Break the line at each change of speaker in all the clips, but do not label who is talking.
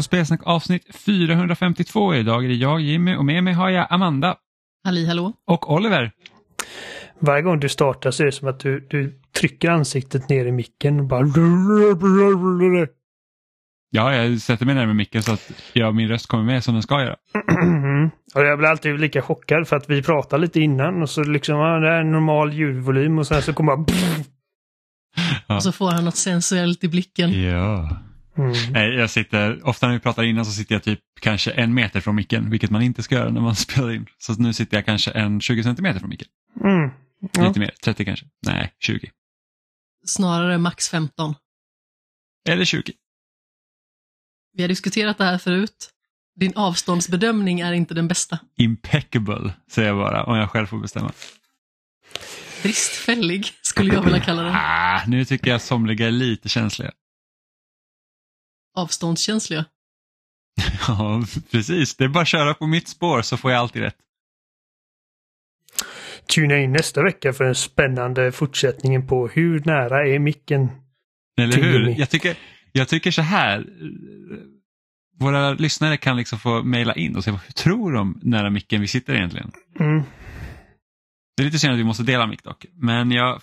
På Spelsnack avsnitt 452. Idag är det jag, Jimmy, och med mig har jag Amanda.
Halli hallå.
Och Oliver.
Varje gång du startar så är det som att du, du trycker ansiktet ner i micken och bara...
Ja, jag sätter mig närmare micken så att jag, min röst kommer med som den ska göra.
och jag blir alltid lika chockad för att vi pratar lite innan och så liksom, ja, det är en normal ljudvolym och sen så kommer bara...
Ja. Och så får han något sensuellt i blicken.
Ja. Mm. Nej, jag sitter, ofta när vi pratar innan så sitter jag typ kanske en meter från micken, vilket man inte ska göra när man spelar in. Så nu sitter jag kanske en 20 centimeter från micken. Mm. Ja. Lite mer, 30 kanske. Nej, 20.
Snarare max 15.
Eller 20.
Vi har diskuterat det här förut. Din avståndsbedömning är inte den bästa.
Impeccable, säger jag bara, om jag själv får bestämma.
Bristfällig, skulle jag vilja kalla den.
Ah, nu tycker jag somliga är lite känsliga.
Avståndskänsliga?
ja, precis. Det är bara att köra på mitt spår så får jag alltid rätt.
Tuna in nästa vecka för den spännande fortsättningen på hur nära är micken?
Eller hur? Jag tycker, jag tycker så här. Våra lyssnare kan liksom få mejla in och säga hur tror de nära micken vi sitter egentligen? Mm. Det är lite synd att vi måste dela mick dock. Men jag,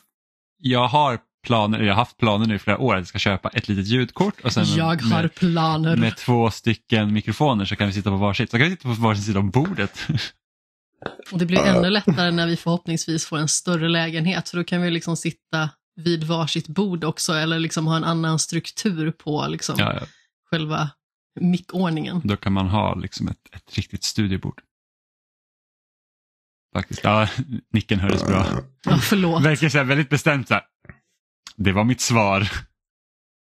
jag har planer, jag har haft planer nu i flera år att jag ska köpa ett litet ljudkort. Och sen
jag med, har planer.
Med två stycken mikrofoner så kan vi sitta på varsitt. Så kan vi sitta på varsin sida om bordet.
Och det blir ännu lättare när vi förhoppningsvis får en större lägenhet. För då kan vi liksom sitta vid varsitt bord också eller liksom ha en annan struktur på liksom ja, ja. själva mickordningen.
Då kan man ha liksom ett, ett riktigt studiebord. Faktiskt. Ja, nicken hördes bra.
Ja, förlåt.
Verkar så väldigt bestämt så här. Det var mitt svar.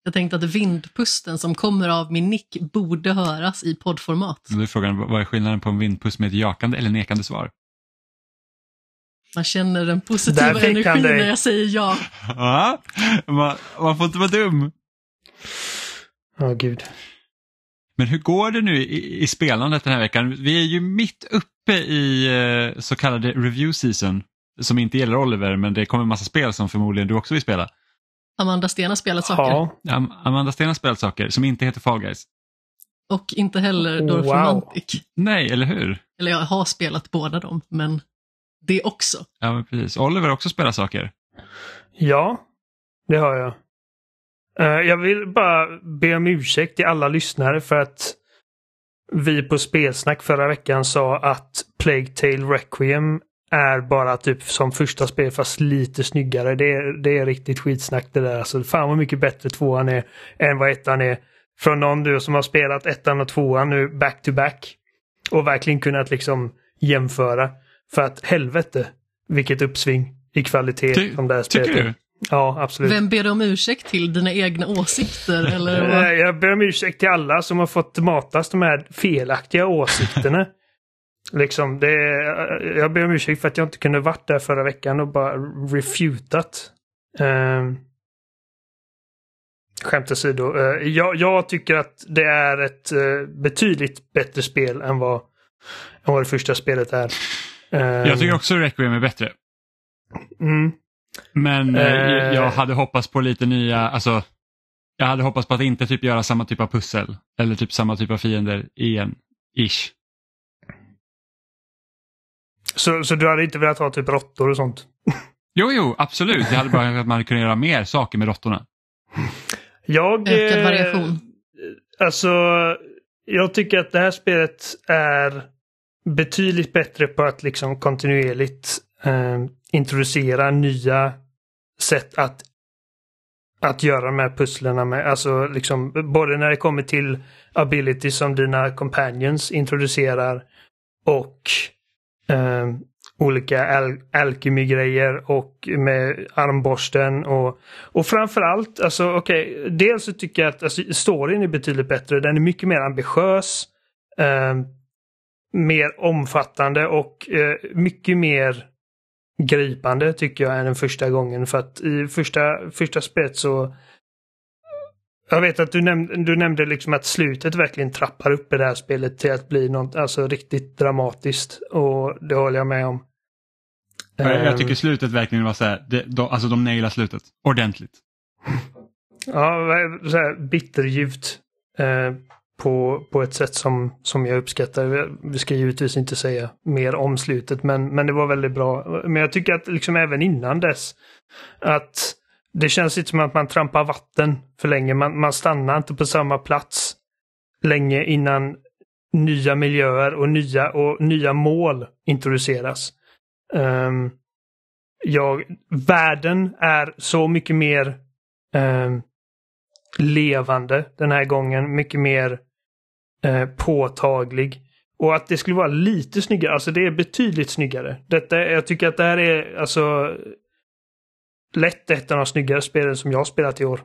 Jag tänkte att vindpusten som kommer av min nick borde höras i poddformat.
Då är frågan, vad är skillnaden på en vindpust med ett jakande eller nekande svar?
Man känner den positiva energin när jag säger ja.
ja man, man får inte vara dum.
Ja, oh, gud.
Men hur går det nu i, i, spelandet den här veckan? Vi är ju mitt uppe i eh, så kallade review season. Som inte gäller Oliver, men det kommer en massa spel som förmodligen du också vill spela.
Amanda Sten har spelat saker.
Ja. Amanda Sten har spelat saker som inte heter Fall Guys.
Och inte heller Dorf wow. Romantic.
Nej, eller hur?
Eller jag har spelat båda dem, men det också.
Ja, men precis. Oliver har också spelat saker.
Ja, det har jag. Uh, jag vill bara be om ursäkt till alla lyssnare för att vi på Spelsnack förra veckan sa att Plague Tale Requiem är bara typ som första spel fast lite snyggare. Det är, det är riktigt skitsnack det där. Alltså, fan vad mycket bättre tvåan är än vad ettan är. Från någon du som har spelat ettan och tvåan nu back to back. Och verkligen kunnat liksom jämföra. För att helvete vilket uppsving i kvalitet Ty som det här spelet
Tycker du?
Ja, absolut.
Vem ber du om ursäkt till? Dina egna åsikter? Eller vad?
Jag ber om ursäkt till alla som har fått matas de här felaktiga åsikterna. Liksom, det jag ber om ursäkt för att jag inte kunde varit där förra veckan och bara refutat. Uh, skämt åsido. Uh, jag, jag, tycker att det är ett uh, betydligt bättre spel än vad, än vad det första spelet är.
Uh, jag tycker också Requiem är bättre. Mm. Men uh, jag hade hoppats på lite nya, alltså jag hade hoppats på att inte typ göra samma typ av pussel eller typ samma typ av fiender igen. Ish.
Så, så du hade inte velat ha typ råttor och sånt?
Jo, jo, absolut. Jag hade bara att man kunde göra mer saker med råttorna.
Jag...
Ökad eh, variation.
Alltså, jag tycker att det här spelet är betydligt bättre på att liksom kontinuerligt eh, introducera nya sätt att att göra de här pusslerna med. Alltså liksom både när det kommer till ability som dina companions introducerar och eh, olika al alkemi-grejer och med armborsten och, och framförallt, alltså okej, okay, dels så tycker jag att alltså, storyn är betydligt bättre. Den är mycket mer ambitiös, eh, mer omfattande och eh, mycket mer gripande tycker jag än den första gången. För att i första, första spelet så jag vet att du nämnde, du nämnde liksom att slutet verkligen trappar upp i det här spelet till att bli något alltså, riktigt dramatiskt. Och det håller jag med om.
Jag, jag tycker ehm. slutet verkligen var så här, det, de, alltså de nailar slutet ordentligt.
ja, så här bitterljuvt. Uh, på, på ett sätt som, som jag uppskattar. Vi ska givetvis inte säga mer om slutet men, men det var väldigt bra. Men jag tycker att liksom även innan dess att det känns lite som att man trampar vatten för länge. Man, man stannar inte på samma plats länge innan nya miljöer och nya, och nya mål introduceras. Um, jag, världen är så mycket mer um, levande den här gången. Mycket mer uh, påtaglig. Och att det skulle vara lite snyggare, alltså det är betydligt snyggare. Detta, jag tycker att det här är alltså lätt ett av de snyggare spelen som jag har spelat i år.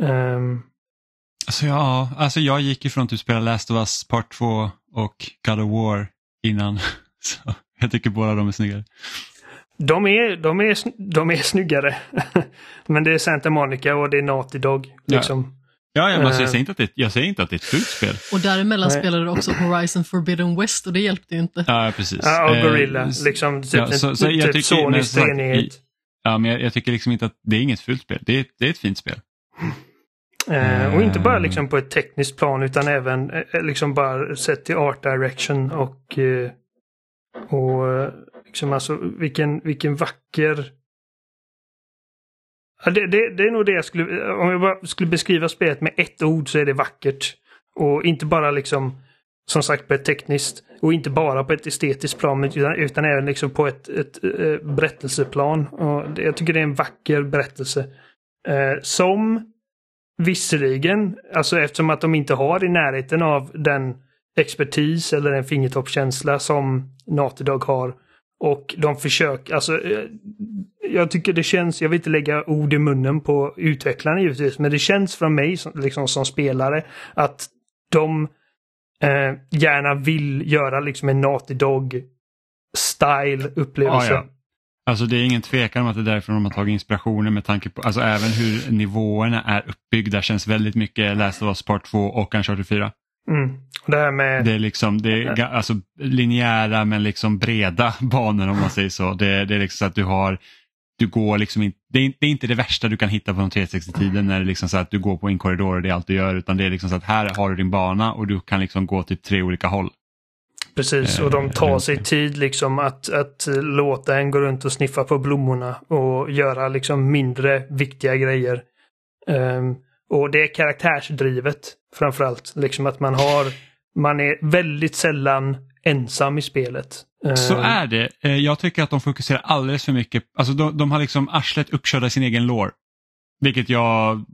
Um,
Alltså, ja, alltså jag gick ifrån att typ spela Last of Us Part 2 och God of War innan. Så jag tycker båda de är snyggare.
De är, de är, de är snyggare. men det är Santa Monica och det är Naughty Dog. Liksom.
Ja, ja men alltså, jag, säger inte att det, jag säger inte att det är ett fult spel.
Och däremellan Nej. spelade du också Horizon Forbidden West och det hjälpte ju inte.
Ja, precis.
Ja, och Gorilla. Eh, liksom, typ, ja, så, så typ tycker, Sonys treenighet.
Ja, men jag, jag, tycker liksom inte att det är inget fult spel. Det är, det är ett fint spel.
Eh, och inte bara liksom på ett tekniskt plan utan även eh, liksom bara sett till art direction och, eh, och liksom alltså vilken, vilken vacker ja, det, det, det, är nog det jag skulle, om jag bara skulle beskriva spelet med ett ord så är det vackert. Och inte bara liksom som sagt på ett tekniskt och inte bara på ett estetiskt plan utan, utan även liksom på ett, ett, ett berättelseplan. Och jag tycker det är en vacker berättelse. Eh, som Visserligen, alltså eftersom att de inte har i närheten av den expertis eller den fingertoppskänsla som Naughty Dog har. Och de försöker, alltså eh, jag tycker det känns, jag vill inte lägga ord i munnen på utvecklarna givetvis, men det känns från mig liksom som spelare att de eh, gärna vill göra liksom en Naughty Dog style upplevelse. Ah, ja.
Alltså det är ingen tvekan om att det är därför de har tagit inspirationen med tanke på, alltså även hur nivåerna är uppbyggda känns väldigt mycket Last of Us Part 2 och Uncharted 4.
Mm. Det, här med...
det är liksom det är, alltså, linjära men liksom breda banor om man säger så. Det, det är liksom så att du har du går liksom inte, det är, det är inte det värsta du kan hitta på de 360-tiden när det är liksom så att du går på en korridor och det är allt du gör utan det är liksom så att här har du din bana och du kan liksom gå typ tre olika håll.
Precis, och de tar sig tid liksom att, att låta en gå runt och sniffa på blommorna och göra liksom mindre viktiga grejer. Um, och det är karaktärsdrivet framförallt. Liksom att man har, man är väldigt sällan ensam i spelet.
Så ehm. är det. Eh, jag tycker att de fokuserar alldeles för mycket, alltså de, de har liksom arslet uppkörda i sin egen lår. Vilket jag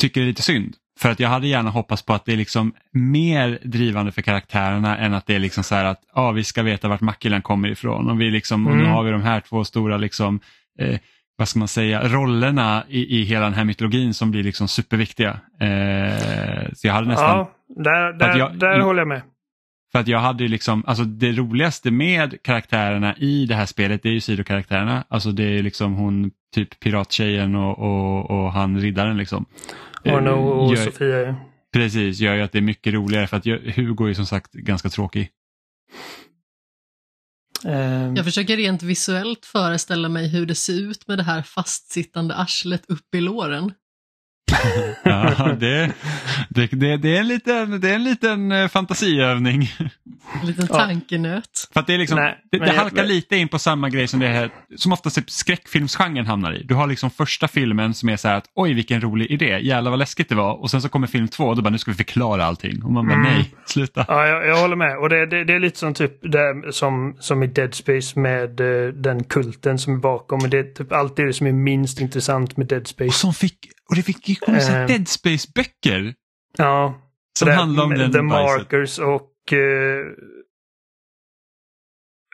tycker är lite synd. För att jag hade gärna hoppats på att det är liksom mer drivande för karaktärerna än att det är liksom så här att ah, vi ska veta vart Mackilan kommer ifrån och, vi liksom, mm. och nu mm. har vi de här två stora liksom, eh, vad ska man säga, rollerna i, i hela den här mytologin som blir liksom superviktiga. Eh, så jag hade nästan...
Ja, där, där, jag, där håller jag med.
För att jag hade liksom, alltså det roligaste med karaktärerna i det här spelet det är ju sidokaraktärerna. Alltså det är liksom hon, typ pirattjejen och, och, och han riddaren liksom.
Arno och gör, Sofia.
Precis, gör ju att det är mycket roligare för att Hugo är som sagt ganska tråkig.
Ehm. Jag försöker rent visuellt föreställa mig hur det ser ut med det här fastsittande arslet upp i låren
ja, det, det, det, det, är en liten, det är en liten eh, fantasiövning.
En liten tankenöt.
För att det, är liksom, Nej, det, det halkar jag, lite in på samma grej som det här, som ofta typ skräckfilmsgenren hamnar i. Du har liksom första filmen som är så här att oj vilken rolig idé, jävlar vad läskigt det var och sen så kommer film två och då bara nu ska vi förklara allting. Och man bara mm. nej, sluta.
Ja, jag, jag håller med och det, det, det, är lite som typ det, som, som i Dead Space med uh, den kulten som är bakom. Det är typ alltid det som är minst intressant med Dead Space. Och
som fick och det fick ju komma uh, Dead Space-böcker.
Ja.
Som handlar om den
The Markers och... Uh,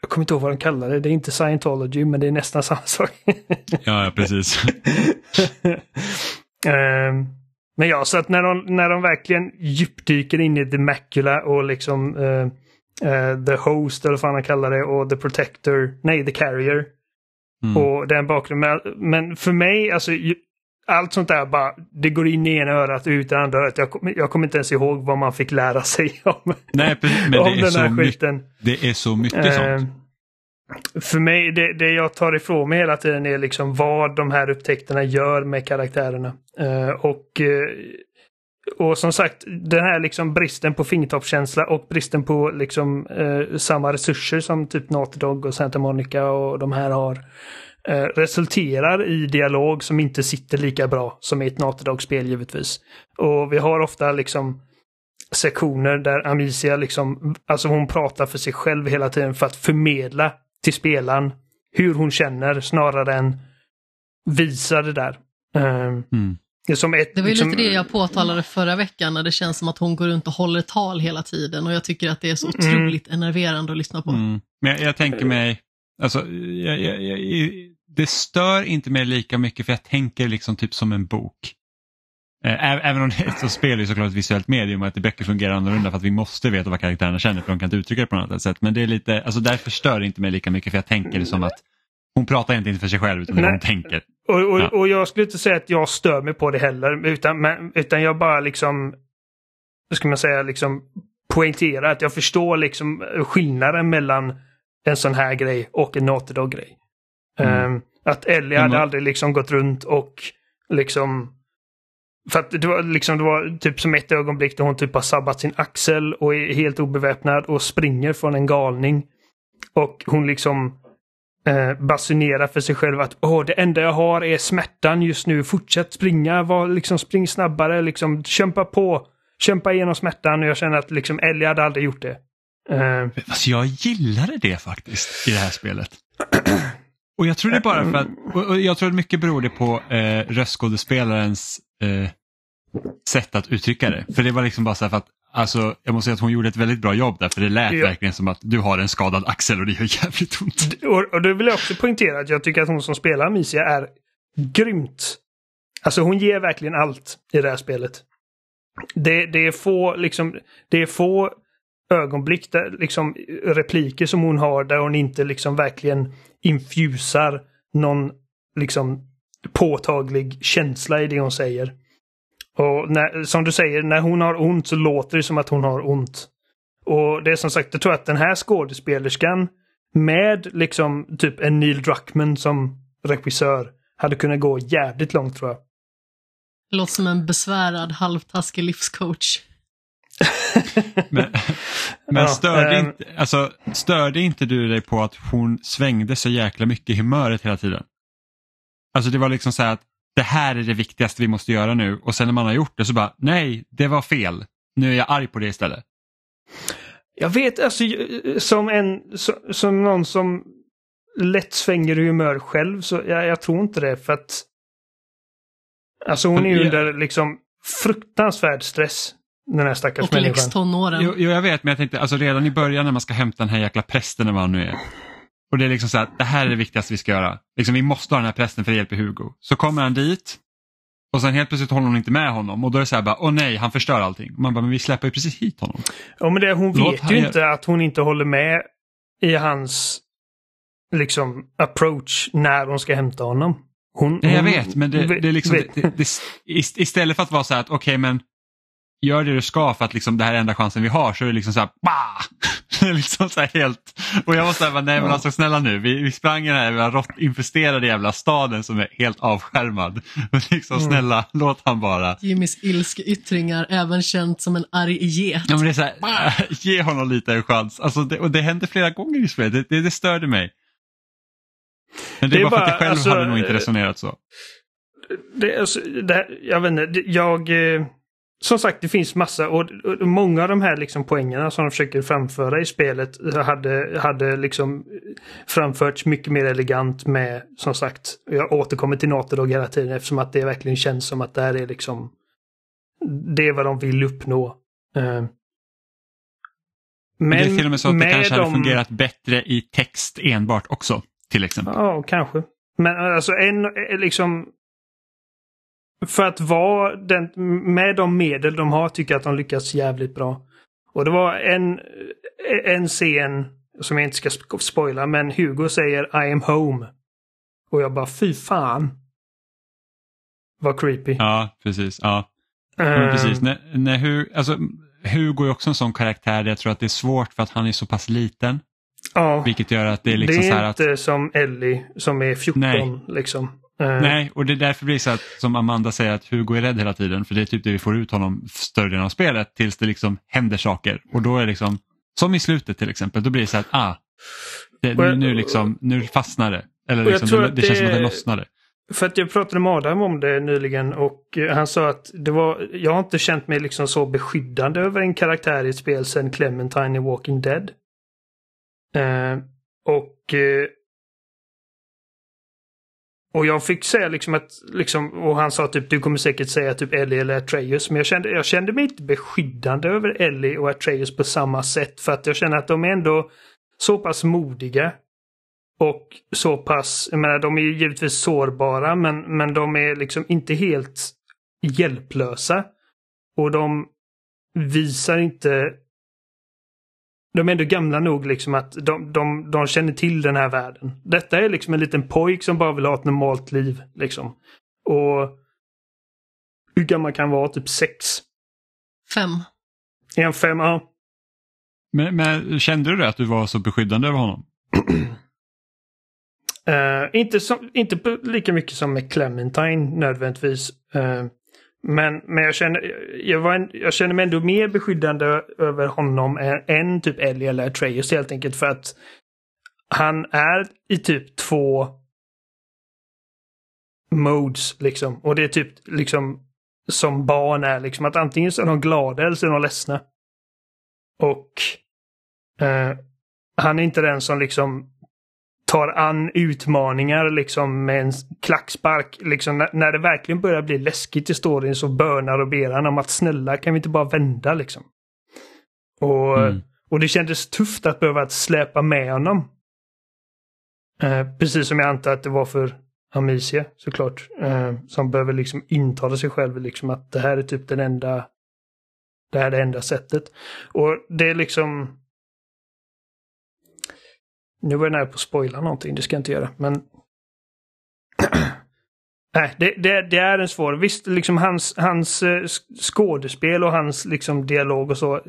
jag kommer inte ihåg vad de kallar det. Det är inte scientology men det är nästan samma sak.
ja, ja, precis.
uh, men ja, så att när de, när de verkligen djupdyker in i The Macula och liksom uh, uh, The Host eller vad fan han kallar det och The Protector, nej The Carrier. Mm. Och den bakgrunden. Men för mig, alltså allt sånt där bara, det går in i ena örat och ut i andra örat. Jag, jag kommer inte ens ihåg vad man fick lära sig om,
Nej, men om det den här skiten. det är så mycket uh, sånt.
För mig, det, det jag tar ifrån mig hela tiden är liksom vad de här upptäckterna gör med karaktärerna. Uh, och uh, och som sagt, den här liksom bristen på fingertoppskänsla och bristen på liksom eh, samma resurser som typ Naughty Dog och Santa Monica och de här har eh, resulterar i dialog som inte sitter lika bra som i ett Naughty Dog-spel givetvis. Och vi har ofta liksom sektioner där Amicia liksom, alltså hon pratar för sig själv hela tiden för att förmedla till spelaren hur hon känner snarare än visa det där. Um, mm.
Som ett, det var ju liksom... lite det jag påtalade förra veckan när det känns som att hon går runt och håller tal hela tiden och jag tycker att det är så mm. otroligt mm. enerverande att lyssna på. Mm.
Men jag, jag, tänker mig, alltså, jag, jag, det stör inte mig lika mycket för jag tänker liksom typ som en bok. Eh, även om det är ett spel är såklart ett visuellt medium och att böcker fungerar annorlunda för att vi måste veta vad karaktärerna känner för de kan inte uttrycka det på något annat sätt. Men det är lite, alltså därför stör det inte mig lika mycket för jag tänker det som att hon pratar inte för sig själv utan vad hon tänker.
Och, och, ja. och, jag skulle inte säga att jag stör mig på det heller utan, men, utan jag bara liksom, hur ska man säga, liksom poängterar att jag förstår liksom skillnaden mellan en sån här grej och en Naughty grej mm. um, Att Ellie hade aldrig liksom gått runt och liksom för att det var liksom, det var typ som ett ögonblick där hon typ har sabbat sin axel och är helt obeväpnad och springer från en galning. Och hon liksom eh, basunerar för sig själv att Åh, det enda jag har är smärtan just nu. Fortsätt springa, var, liksom, spring snabbare, liksom, kämpa på. Kämpa igenom smärtan och jag känner att liksom, Ellie hade aldrig gjort det.
Uh, alltså, jag gillade det faktiskt i det här spelet. Och jag tror det bara för att, och jag tror att mycket beror det på eh, röstskådespelarens eh, sätt att uttrycka det. För det var liksom bara så här för att Alltså, jag måste säga att hon gjorde ett väldigt bra jobb där, för det lät ja. verkligen som att du har en skadad axel och det gör jävligt ont.
Och, och det vill jag också poängtera att jag tycker att hon som spelar Amicia är grymt. Alltså hon ger verkligen allt i det här spelet. Det, det är få, liksom, det är få ögonblick, där, liksom repliker som hon har där hon inte liksom verkligen infusar någon liksom påtaglig känsla i det hon säger. Och när, som du säger, när hon har ont så låter det som att hon har ont. Och det är som sagt, jag tror att den här skådespelerskan med liksom typ en Neil Druckman som regissör hade kunnat gå jävligt långt tror jag.
Låter som en besvärad halvtaskig livscoach
men men störde, ähm, inte, alltså, störde inte du dig på att hon svängde så jäkla mycket i humöret hela tiden? Alltså det var liksom så här att det här är det viktigaste vi måste göra nu och sen när man har gjort det så bara nej, det var fel. Nu är jag arg på det istället.
Jag vet, alltså som en, som någon som lätt svänger i humör själv så jag, jag tror inte det för att Alltså hon är ju under liksom fruktansvärd stress. Den här stackars
och människan. Och tonåren.
Jo, jo, jag vet, men jag tänkte alltså redan i början när man ska hämta den här jäkla prästen eller vad han nu är. Och det är liksom så att det här är det viktigaste vi ska göra. Liksom, vi måste ha den här prästen för att hjälpa Hugo. Så kommer han dit och sen helt plötsligt håller hon inte med honom och då är det så här bara, åh nej, han förstör allting. Och man bara, men vi släpper ju precis hit honom.
Ja, men det, hon Låt vet ju inte att hon inte håller med i hans liksom approach när hon ska hämta honom. Hon,
nej, jag vet, men det, det är liksom, det, det, istället för att vara så här att okej okay, men gör det du ska för att liksom, det här är enda chansen vi har så är det liksom så här, bah! liksom så här helt, och jag var så här, nej men alltså snälla nu, vi, vi sprang i den här råttinfesterade jävla staden som är helt avskärmad. Och liksom mm. snälla, låt han bara.
Jimmys ilskeyttringar, även känt som en arg get.
Ja, men det är så här, ge honom lite en chans. Alltså, det, och det hände flera gånger i spelet, det, det, det störde mig. Men det, det är bara för att jag själv alltså, hade nog inte resonerat så.
Det, alltså, det, jag vet inte, jag... Eh som sagt, det finns massa och, och många av de här liksom poängerna som de försöker framföra i spelet hade, hade liksom framförts mycket mer elegant med, som sagt, jag återkommer till Natodog hela tiden eftersom att det verkligen känns som att det här är liksom det är vad de vill uppnå.
Men, det är till och med så att det kanske de... hade fungerat bättre i text enbart också, till exempel.
Ja, kanske. Men alltså en, liksom för att vara den, med de medel de har tycker jag att de lyckas jävligt bra. Och det var en, en scen som jag inte ska spoila, men Hugo säger I am home. Och jag bara fy fan. Vad creepy.
Ja, precis. Ja. Uh, precis. När, när Hugo, alltså, Hugo är också en sån karaktär där jag tror att det är svårt för att han är så pass liten. Ja. Vilket gör att det är liksom
det är
så här
inte som Ellie som är 14 Nej. liksom.
Nej, och det är därför blir det så att som Amanda säger att Hugo är rädd hela tiden för det är typ det vi får ut honom större delen av spelet tills det liksom händer saker och då är det liksom som i slutet till exempel, då blir det så att ah, det, nu, nu, liksom, nu fastnar det. Eller liksom, det, det, känns som att det lossnade.
För att jag pratade med Adam om det nyligen och eh, han sa att det var, jag har inte känt mig liksom så beskyddande över en karaktär i ett spel sedan Clementine i Walking Dead. Eh, och eh, och jag fick säga liksom att, liksom, och han sa typ du kommer säkert säga typ Ellie eller Atreus. Men jag kände, jag kände mig inte beskyddande över Ellie och Atreus på samma sätt. För att jag känner att de är ändå så pass modiga. Och så pass, jag menar de är ju givetvis sårbara men, men de är liksom inte helt hjälplösa. Och de visar inte de är ändå gamla nog liksom att de, de, de känner till den här världen. Detta är liksom en liten pojk som bara vill ha ett normalt liv. Liksom. Och hur gammal kan vara? Typ sex?
Fem.
Är han fem? Ja.
Men, men kände du det att du var så beskyddande över honom?
uh, inte, som, inte lika mycket som med Clementine nödvändigtvis. Uh, men, men jag, känner, jag, var en, jag känner mig ändå mer beskyddande över honom än, än typ Ellie eller Atreus helt enkelt för att han är i typ två modes liksom. Och det är typ liksom som barn är liksom att antingen så är de glada eller så är de ledsna. Och eh, han är inte den som liksom tar an utmaningar liksom med en klackspark. Liksom när, det verkligen börjar bli läskigt i storyn så bönar och ber han om att snälla kan vi inte bara vända liksom. Och, mm. och det kändes tufft att behöva släpa med honom. Eh, precis som jag antar att det var för Amicia såklart. Eh, som behöver liksom intala sig själv liksom att det här är typ den enda det här är det enda sättet. Och det är liksom nu var jag nära på att spoila någonting, det ska jag inte göra. Men... Nej, det, det, det, är en svår... Visst, liksom hans, hans eh, skådespel och hans liksom dialog och så. Eh,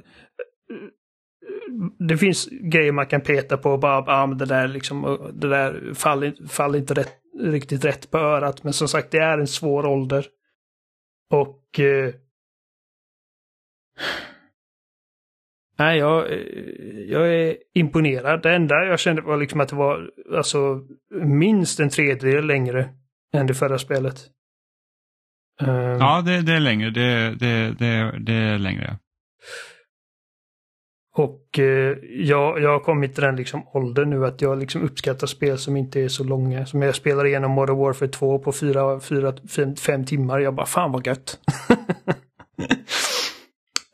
det finns grejer man kan peta på och bara, ah, men det där liksom, det där faller, faller inte rätt, riktigt rätt på örat. Men som sagt, det är en svår ålder. Och... Eh, Nej, jag, jag är imponerad. Det enda jag kände var liksom att det var alltså minst en tredjedel längre än det förra spelet.
Uh, ja, det, det, är längre. Det, det, det, det är längre.
Och uh, jag, jag har kommit till den liksom åldern nu att jag liksom uppskattar spel som inte är så långa. Som jag spelar igenom Modern Warfare 2 på 4-5 timmar. Jag bara, fan vad gött.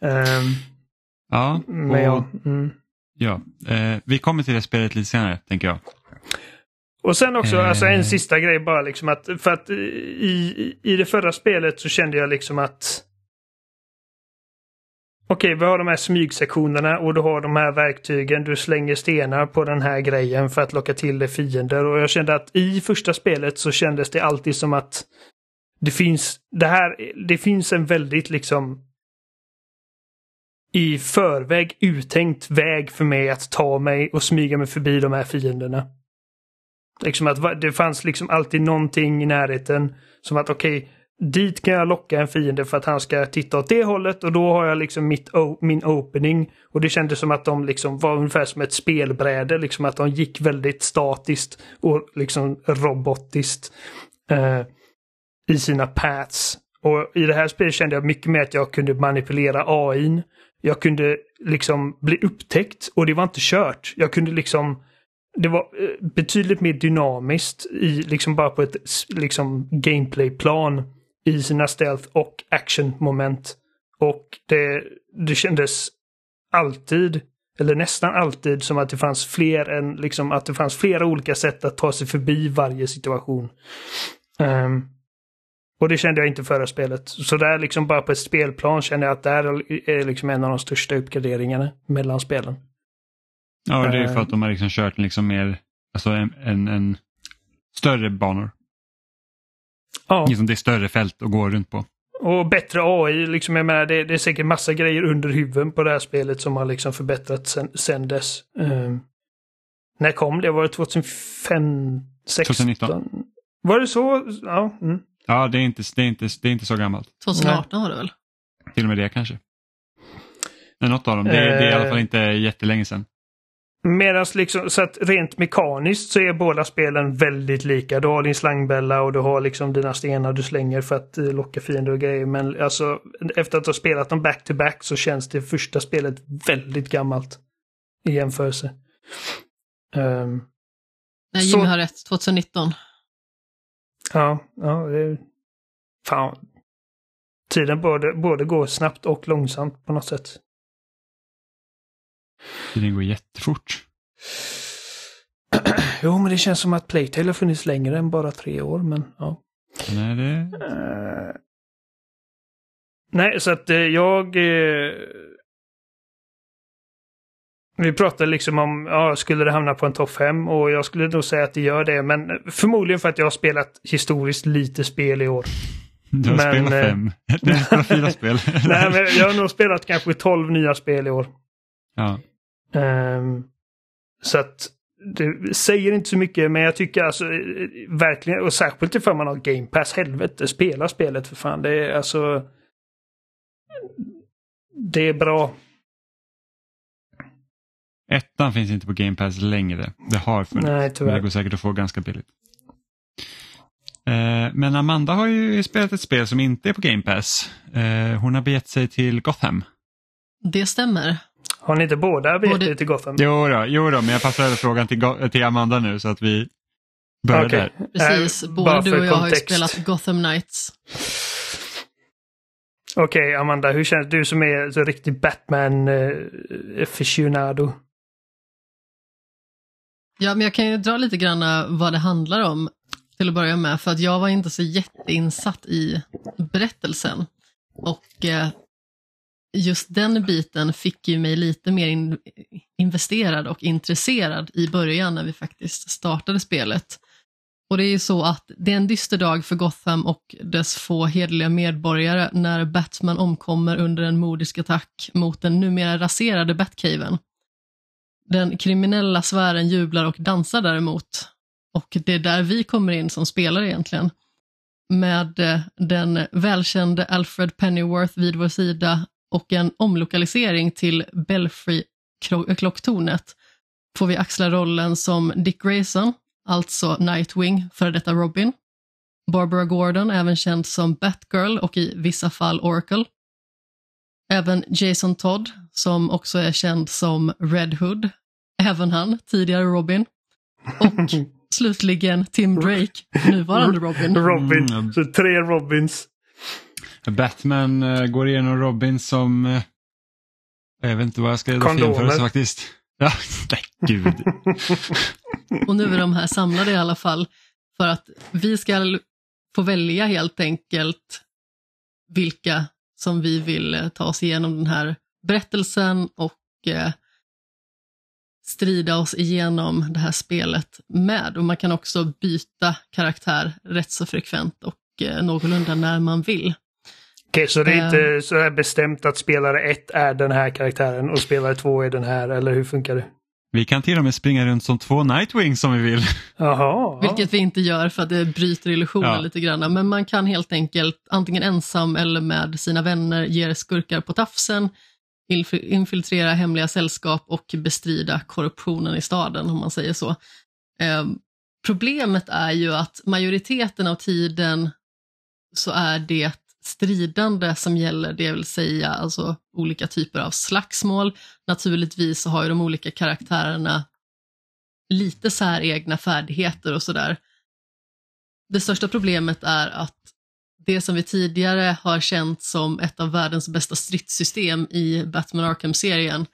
um,
Ja,
Men ja, mm.
ja eh, vi kommer till det spelet lite senare tänker jag.
Och sen också, eh. alltså en sista grej bara liksom att, för att i, i det förra spelet så kände jag liksom att Okej, vi har de här smygsektionerna och du har de här verktygen. Du slänger stenar på den här grejen för att locka till dig fiender. Och jag kände att i första spelet så kändes det alltid som att det finns, det här, det finns en väldigt liksom i förväg uttänkt väg för mig att ta mig och smyga mig förbi de här fienderna. Liksom att det fanns liksom alltid någonting i närheten som att okej, okay, dit kan jag locka en fiende för att han ska titta åt det hållet och då har jag liksom mitt, min opening. Och det kändes som att de liksom var ungefär som ett spelbräde, liksom att de gick väldigt statiskt och liksom robotiskt eh, i sina paths. Och i det här spelet kände jag mycket mer att jag kunde manipulera AIn. Jag kunde liksom bli upptäckt och det var inte kört. Jag kunde liksom det var eh, betydligt mer dynamiskt i liksom bara på ett liksom gameplayplan i sina stealth och action-moment. Och det, det kändes alltid, eller nästan alltid, som att det fanns fler än, liksom att det fanns flera olika sätt att ta sig förbi varje situation. Um, och det kände jag inte förra spelet. Så där liksom bara på ett spelplan kände jag att det här är liksom en av de största uppgraderingarna mellan spelen.
Ja, det är för att de har liksom kört liksom mer, alltså en, en, en större banor. Ja. Liksom det är större fält att gå runt på.
Och bättre AI, liksom jag menar det, det är säkert massa grejer under huven på det här spelet som har liksom förbättrats sen, sen dess. Um, när kom det? Var det 2005?
2019.
Var det så? Ja, mm.
Ja det, är inte, det, är inte, det är inte så gammalt.
2018 Nej. var det väl?
Till och med det kanske. Nej, något av dem. Det, det är i alla fall eh. inte jättelänge sedan.
Medan liksom, så att rent mekaniskt så är båda spelen väldigt lika. Du har din slangbälla och du har liksom dina stenar du slänger för att uh, locka fiender och grejer. Men alltså efter att ha spelat dem back to back så känns det första spelet väldigt gammalt. I jämförelse. Um,
Nej, Jimmy så... har rätt. 2019.
Ja, ja det... Fan. Tiden både, både går snabbt och långsamt på något sätt.
Tiden går jättefort.
jo, men det känns som att Playtale har funnits längre än bara tre år, men ja.
Nej, det... Uh...
Nej, så att uh, jag... Uh... Vi pratade liksom om, ja, skulle det hamna på en topp 5? Och jag skulle nog säga att det gör det, men förmodligen för att jag har spelat historiskt lite spel i år.
Du har men, spelat fem? Du har spelat fyra spel?
nej, men jag har nog spelat kanske tolv nya spel i år.
Ja.
Um, så att det säger inte så mycket men jag tycker alltså verkligen och särskilt ifall man har Game Pass, helvete spela spelet för fan. Det är alltså Det är bra.
Ettan finns inte på Game Pass längre. Det har funnits. Nej, tyvärr. Men det går säkert att få ganska billigt. Eh, men Amanda har ju spelat ett spel som inte är på Game Pass. Eh, hon har begett sig till Gotham.
Det stämmer.
Har ni inte båda begett Både... till Gotham?
Jo då, jo då, men jag passar över frågan till, till Amanda nu så att vi börjar okay. där.
Precis, äh, både du och jag kontext. har ju spelat Gotham Knights.
Okej, okay, Amanda, hur känns du som är så riktig Batman-aficionado?
Ja, men jag kan ju dra lite grann eh, vad det handlar om till att börja med, för att jag var inte så jätteinsatt i berättelsen. Och eh, just den biten fick ju mig lite mer in, investerad och intresserad i början när vi faktiskt startade spelet. Och det är ju så att det är en dyster dag för Gotham och dess få hederliga medborgare när Batman omkommer under en modisk attack mot den numera raserade Batcaven. Den kriminella sfären jublar och dansar däremot. Och det är där vi kommer in som spelare egentligen. Med eh, den välkände Alfred Pennyworth vid vår sida och en omlokalisering till Belfry-klocktornet får vi axla rollen som Dick Grayson, alltså Nightwing, före detta Robin. Barbara Gordon, även känd som Batgirl och i vissa fall Oracle. Även Jason Todd, som också är känd som Red Hood, även han, tidigare Robin. Och slutligen Tim Drake, nuvarande Robin.
Robin, mm. så tre Robins.
Batman uh, går igenom Robin som, uh, jag vet inte vad jag ska jämföra faktiskt. Ja, nej gud.
och nu är de här samlade i alla fall för att vi ska få välja helt enkelt vilka som vi vill uh, ta oss igenom den här berättelsen och strida oss igenom det här spelet med. Och man kan också byta karaktär rätt så frekvent och någorlunda när man vill.
Okej, så det är inte ehm. så här bestämt att spelare 1 är den här karaktären och spelare 2 är den här, eller hur funkar det?
Vi kan till och med springa runt som två Nightwings som vi vill.
Jaha.
Vilket vi inte gör för att det bryter illusionen ja. lite grann. Men man kan helt enkelt antingen ensam eller med sina vänner ge skurkar på tafsen, infiltrera hemliga sällskap och bestrida korruptionen i staden om man säger så. Ehm, problemet är ju att majoriteten av tiden så är det stridande som gäller, det vill säga alltså olika typer av slagsmål. Naturligtvis så har ju de olika karaktärerna lite säregna färdigheter och sådär. Det största problemet är att det som vi tidigare har känt som ett av världens bästa stridssystem i Batman Arkham-serien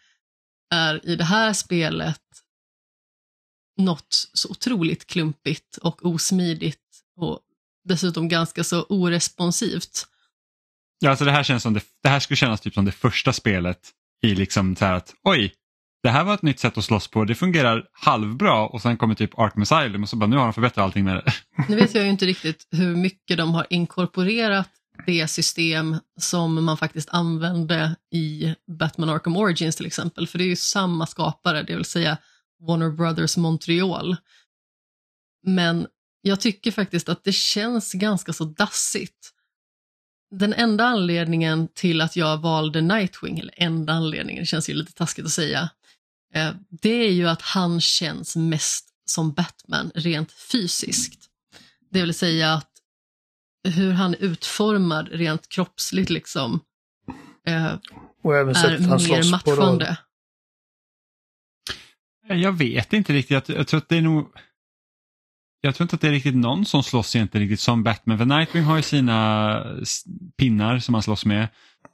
är i det här spelet något så otroligt klumpigt och osmidigt och dessutom ganska så oresponsivt.
Ja, alltså det här känns som det, det här skulle kännas typ som det första spelet i liksom så här att oj, det här var ett nytt sätt att slåss på, det fungerar halvbra och sen kommer typ Arkham Asylum och så bara nu har de förbättrat allting med det.
Nu vet jag ju inte riktigt hur mycket de har inkorporerat det system som man faktiskt använde i Batman Arkham Origins till exempel, för det är ju samma skapare, det vill säga Warner Brothers Montreal. Men Jag tycker faktiskt att det känns ganska så dassigt. Den enda anledningen till att jag valde Nightwing, eller enda anledningen, det känns ju lite taskigt att säga, det är ju att han känns mest som Batman rent fysiskt. Det vill säga att hur han är utformad rent kroppsligt liksom eh,
och även
är mer matchande.
Jag vet inte riktigt. Jag, jag, tror att det är nog... Jag tror inte att det är riktigt någon som slåss egentligen riktigt som Batman. För Nightwing har ju sina pinnar som han slåss med.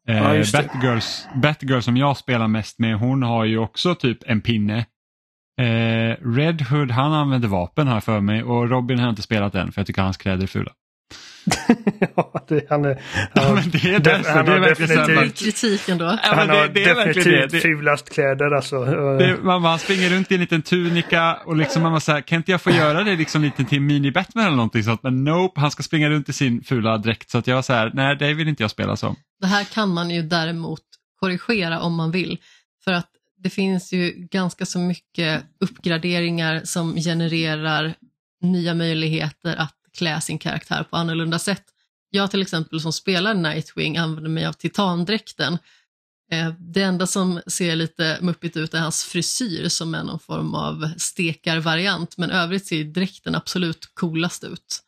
Eh, ja, Batgirls, Batgirl som jag spelar mest med, hon har ju också typ en pinne. Eh, Red Hood han använder vapen här för mig och Robin har jag inte spelat än för jag tycker hans kläder är fula.
ja, det, han är,
han, ja, men det är därför. Han det är verkligen
definitivt, kritik ändå.
Ja, han har det, det definitivt det. fulast kläder alltså.
Det, man, man springer runt i en liten tunika och liksom man var så här, kan inte jag få göra det liksom lite till mini-Batman eller någonting sånt? Men nope, han ska springa runt i sin fula dräkt. Så att jag var så här, nej det vill inte jag spela som.
Det här kan man ju däremot korrigera om man vill. För att det finns ju ganska så mycket uppgraderingar som genererar nya möjligheter att klä sin karaktär på annorlunda sätt. Jag till exempel som spelar Nightwing använder mig av titandräkten. Eh, det enda som ser lite muppigt ut är hans frisyr som är någon form av stekarvariant men övrigt ser dräkten absolut coolast ut.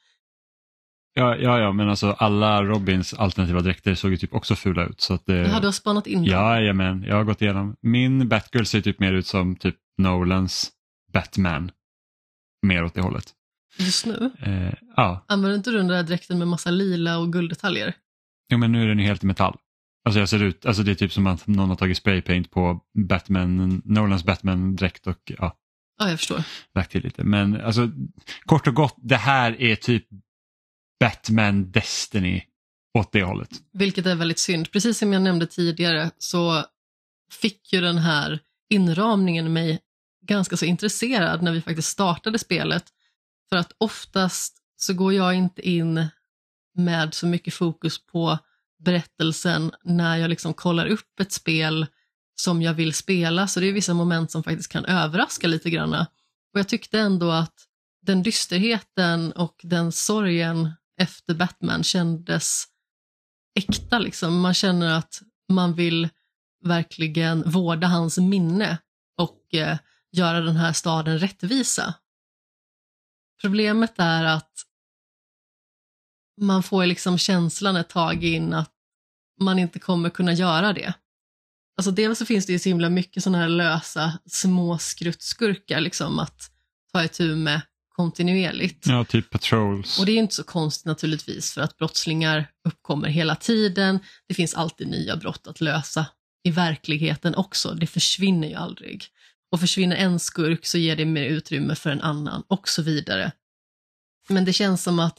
Ja, ja, ja, men alltså alla Robins alternativa dräkter såg ju typ också fula ut. Så att det...
Jaha, du har spanat in
dem? Ja, men jag har gått igenom. Min Batgirl ser typ mer ut som typ Nolans Batman. Mer åt det hållet.
Just nu?
Eh, ja.
Använder inte du den där dräkten med massa lila och gulddetaljer?
Jo, men nu är den ju helt i metall. Alltså jag ser ut, alltså det är typ som att någon har tagit spraypaint på Batman, Nolans Batman-dräkt och ja.
Ja, jag förstår.
Lagt till lite. Men alltså kort och gott, det här är typ Batman Destiny åt det hållet.
Vilket är väldigt synd. Precis som jag nämnde tidigare så fick ju den här inramningen mig ganska så intresserad när vi faktiskt startade spelet. För att oftast så går jag inte in med så mycket fokus på berättelsen när jag liksom kollar upp ett spel som jag vill spela, så det är vissa moment som faktiskt kan överraska lite grann. Och jag tyckte ändå att den dysterheten och den sorgen efter Batman kändes äkta. Liksom. Man känner att man vill verkligen vårda hans minne och eh, göra den här staden rättvisa. Problemet är att man får liksom känslan ett tag in att man inte kommer kunna göra det. Alltså dels så finns det ju så himla mycket sådana här lösa små skruttskurkar liksom att ta itu med kontinuerligt.
Ja, typ patrols.
Och det är inte så konstigt naturligtvis för att brottslingar uppkommer hela tiden. Det finns alltid nya brott att lösa i verkligheten också. Det försvinner ju aldrig. Och försvinner en skurk så ger det mer utrymme för en annan och så vidare. Men det känns som att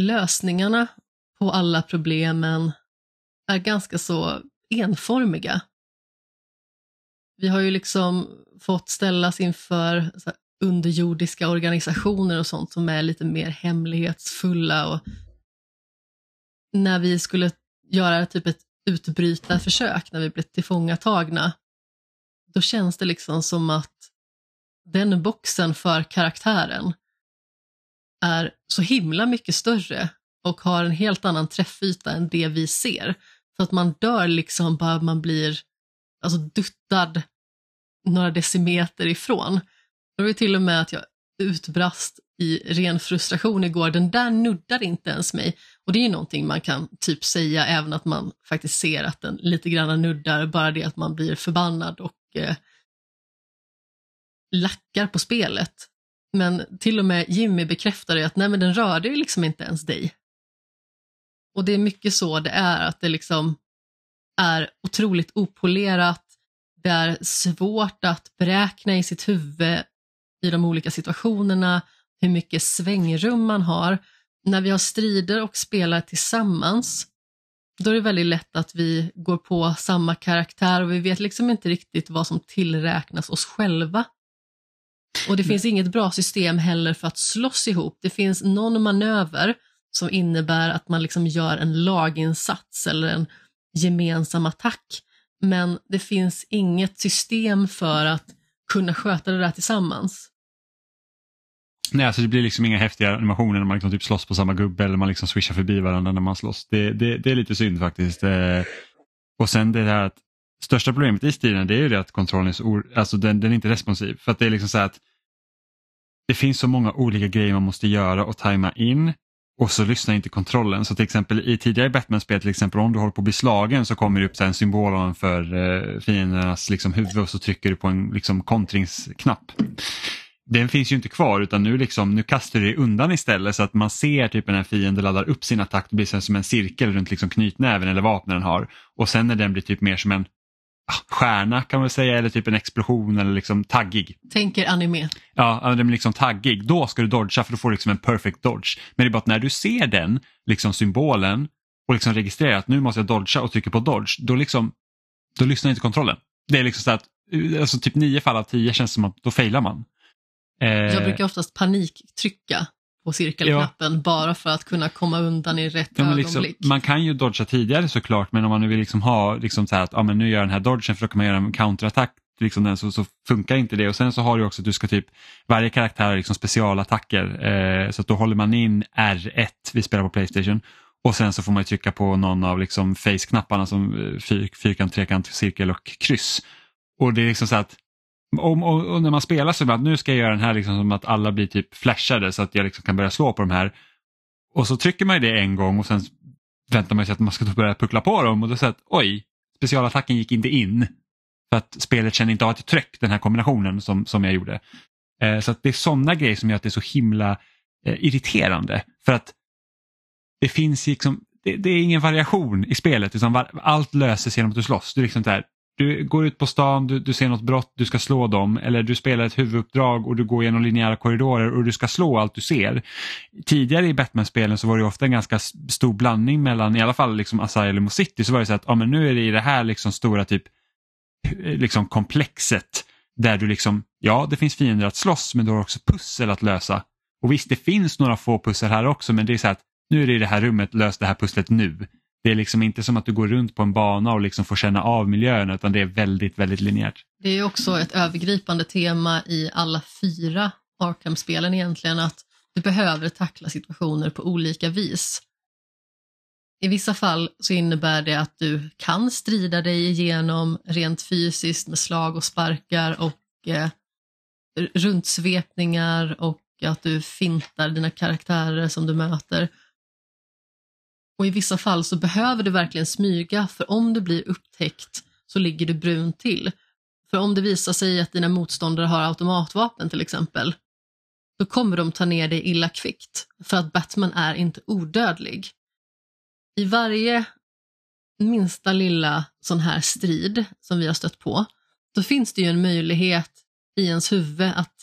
lösningarna på alla problemen är ganska så enformiga. Vi har ju liksom fått ställas inför underjordiska organisationer och sånt som är lite mer hemlighetsfulla. Och när vi skulle göra typ ett utbrytarförsök när vi blev tillfångatagna, då känns det liksom som att den boxen för karaktären är så himla mycket större och har en helt annan träffyta än det vi ser. För att man dör liksom bara man blir alltså duttad några decimeter ifrån. Det var till och med att jag utbrast i ren frustration igår, den där nuddar inte ens mig. Och det är ju någonting man kan typ säga även att man faktiskt ser att den lite grann nuddar, bara det att man blir förbannad och eh, lackar på spelet. Men till och med Jimmy bekräftade att nej men den rörde ju liksom inte ens dig. Och det är mycket så det är, att det liksom är otroligt opolerat, det är svårt att beräkna i sitt huvud i de olika situationerna, hur mycket svängrum man har. När vi har strider och spelar tillsammans, då är det väldigt lätt att vi går på samma karaktär och vi vet liksom inte riktigt vad som tillräknas oss själva. Och det finns inget bra system heller för att slåss ihop. Det finns någon manöver som innebär att man liksom gör en laginsats eller en gemensam attack. Men det finns inget system för att kunna sköta det där tillsammans.
Nej, alltså det blir liksom inga häftiga animationer när man liksom typ slåss på samma gubbe eller man liksom swishar förbi varandra när man slåss. Det, det, det är lite synd faktiskt. Eh, och sen det här att största problemet i stilen det är ju det att kontrollen är så alltså den, den är inte responsiv. För att det är liksom så att det finns så många olika grejer man måste göra och tajma in och så lyssnar inte kontrollen. Så till exempel i tidigare Batman-spel, till exempel om du håller på att bli slagen så kommer det upp en symbol för eh, fiendernas liksom, huvud och så trycker du på en liksom, kontringsknapp. Den finns ju inte kvar utan nu, liksom, nu kastar du dig undan istället så att man ser typ när fienden laddar upp sin attack, det blir som en cirkel runt liksom, knytnäven eller vapnen den har. Och sen när den blir typ mer som en stjärna kan man säga eller typ en explosion eller liksom taggig.
Tänker anime.
Ja, den blir liksom taggig. Då ska du dodga för då får du liksom en perfect dodge. Men det är bara att när du ser den liksom symbolen och liksom registrerar att nu måste jag dodga och trycker på dodge, då, liksom, då lyssnar inte kontrollen. Det är liksom så att alltså typ nio fall av tio känns som att då failar man.
Eh... Jag brukar oftast paniktrycka på cirkelknappen ja. bara för att kunna komma undan i rätt ja, liksom, ögonblick.
man kan ju dodga tidigare såklart men om man nu vill liksom ha liksom så att ja, men nu gör jag den här dodgen för då kan man göra en counterattack liksom den, så, så, funkar inte det. Och sen så har du också att du ska typ, varje karaktär har liksom specialattacker. Eh, så att då håller man in R1, vi spelar på Playstation, och sen så får man trycka på någon av liksom face-knapparna som eh, fyr, fyrkant, trekant, cirkel och kryss. Och det är liksom så att och, och, och, när man spelar så att nu ska jag göra den här liksom som att alla blir typ flashade så att jag liksom kan börja slå på de här. Och så trycker man det en gång och sen väntar man sig att man ska börja puckla på dem och då säger att oj, specialattacken gick inte in. För att spelet känner inte av att jag tryck den här kombinationen som, som jag gjorde. Eh, så att det är sådana grejer som gör att det är så himla eh, irriterande. För att det finns liksom, det, det, är ingen variation i spelet utan var, allt löses genom att du slåss. Du liksom där, du går ut på stan, du, du, ser något brott, du ska slå dem eller du spelar ett huvuduppdrag och du går genom linjära korridorer och du ska slå allt du ser. Tidigare i Batman-spelen så var det ofta en ganska stor blandning mellan i alla fall liksom Asylum och City så var det så att ja, men nu är det i det här liksom stora typ eh, liksom komplexet där du liksom, ja det finns fiender att slåss men du har också pussel att lösa. Och visst det finns några få pussel här också men det är så att nu är det i det här rummet, lös det här pusslet nu. Det är liksom inte som att du går runt på en bana och liksom får känna av miljön utan det är väldigt, väldigt linjärt.
Det är också ett övergripande tema i alla fyra Arkham-spelen egentligen att du behöver tackla situationer på olika vis. I vissa fall så innebär det att du kan strida dig igenom rent fysiskt med slag och sparkar och eh, runtsvepningar och att du fintar dina karaktärer som du möter. Och i vissa fall så behöver du verkligen smyga för om du blir upptäckt så ligger du brunt till. För om det visar sig att dina motståndare har automatvapen till exempel, då kommer de ta ner dig illa kvickt för att Batman är inte odödlig. I varje minsta lilla sån här strid som vi har stött på, då finns det ju en möjlighet i ens huvud att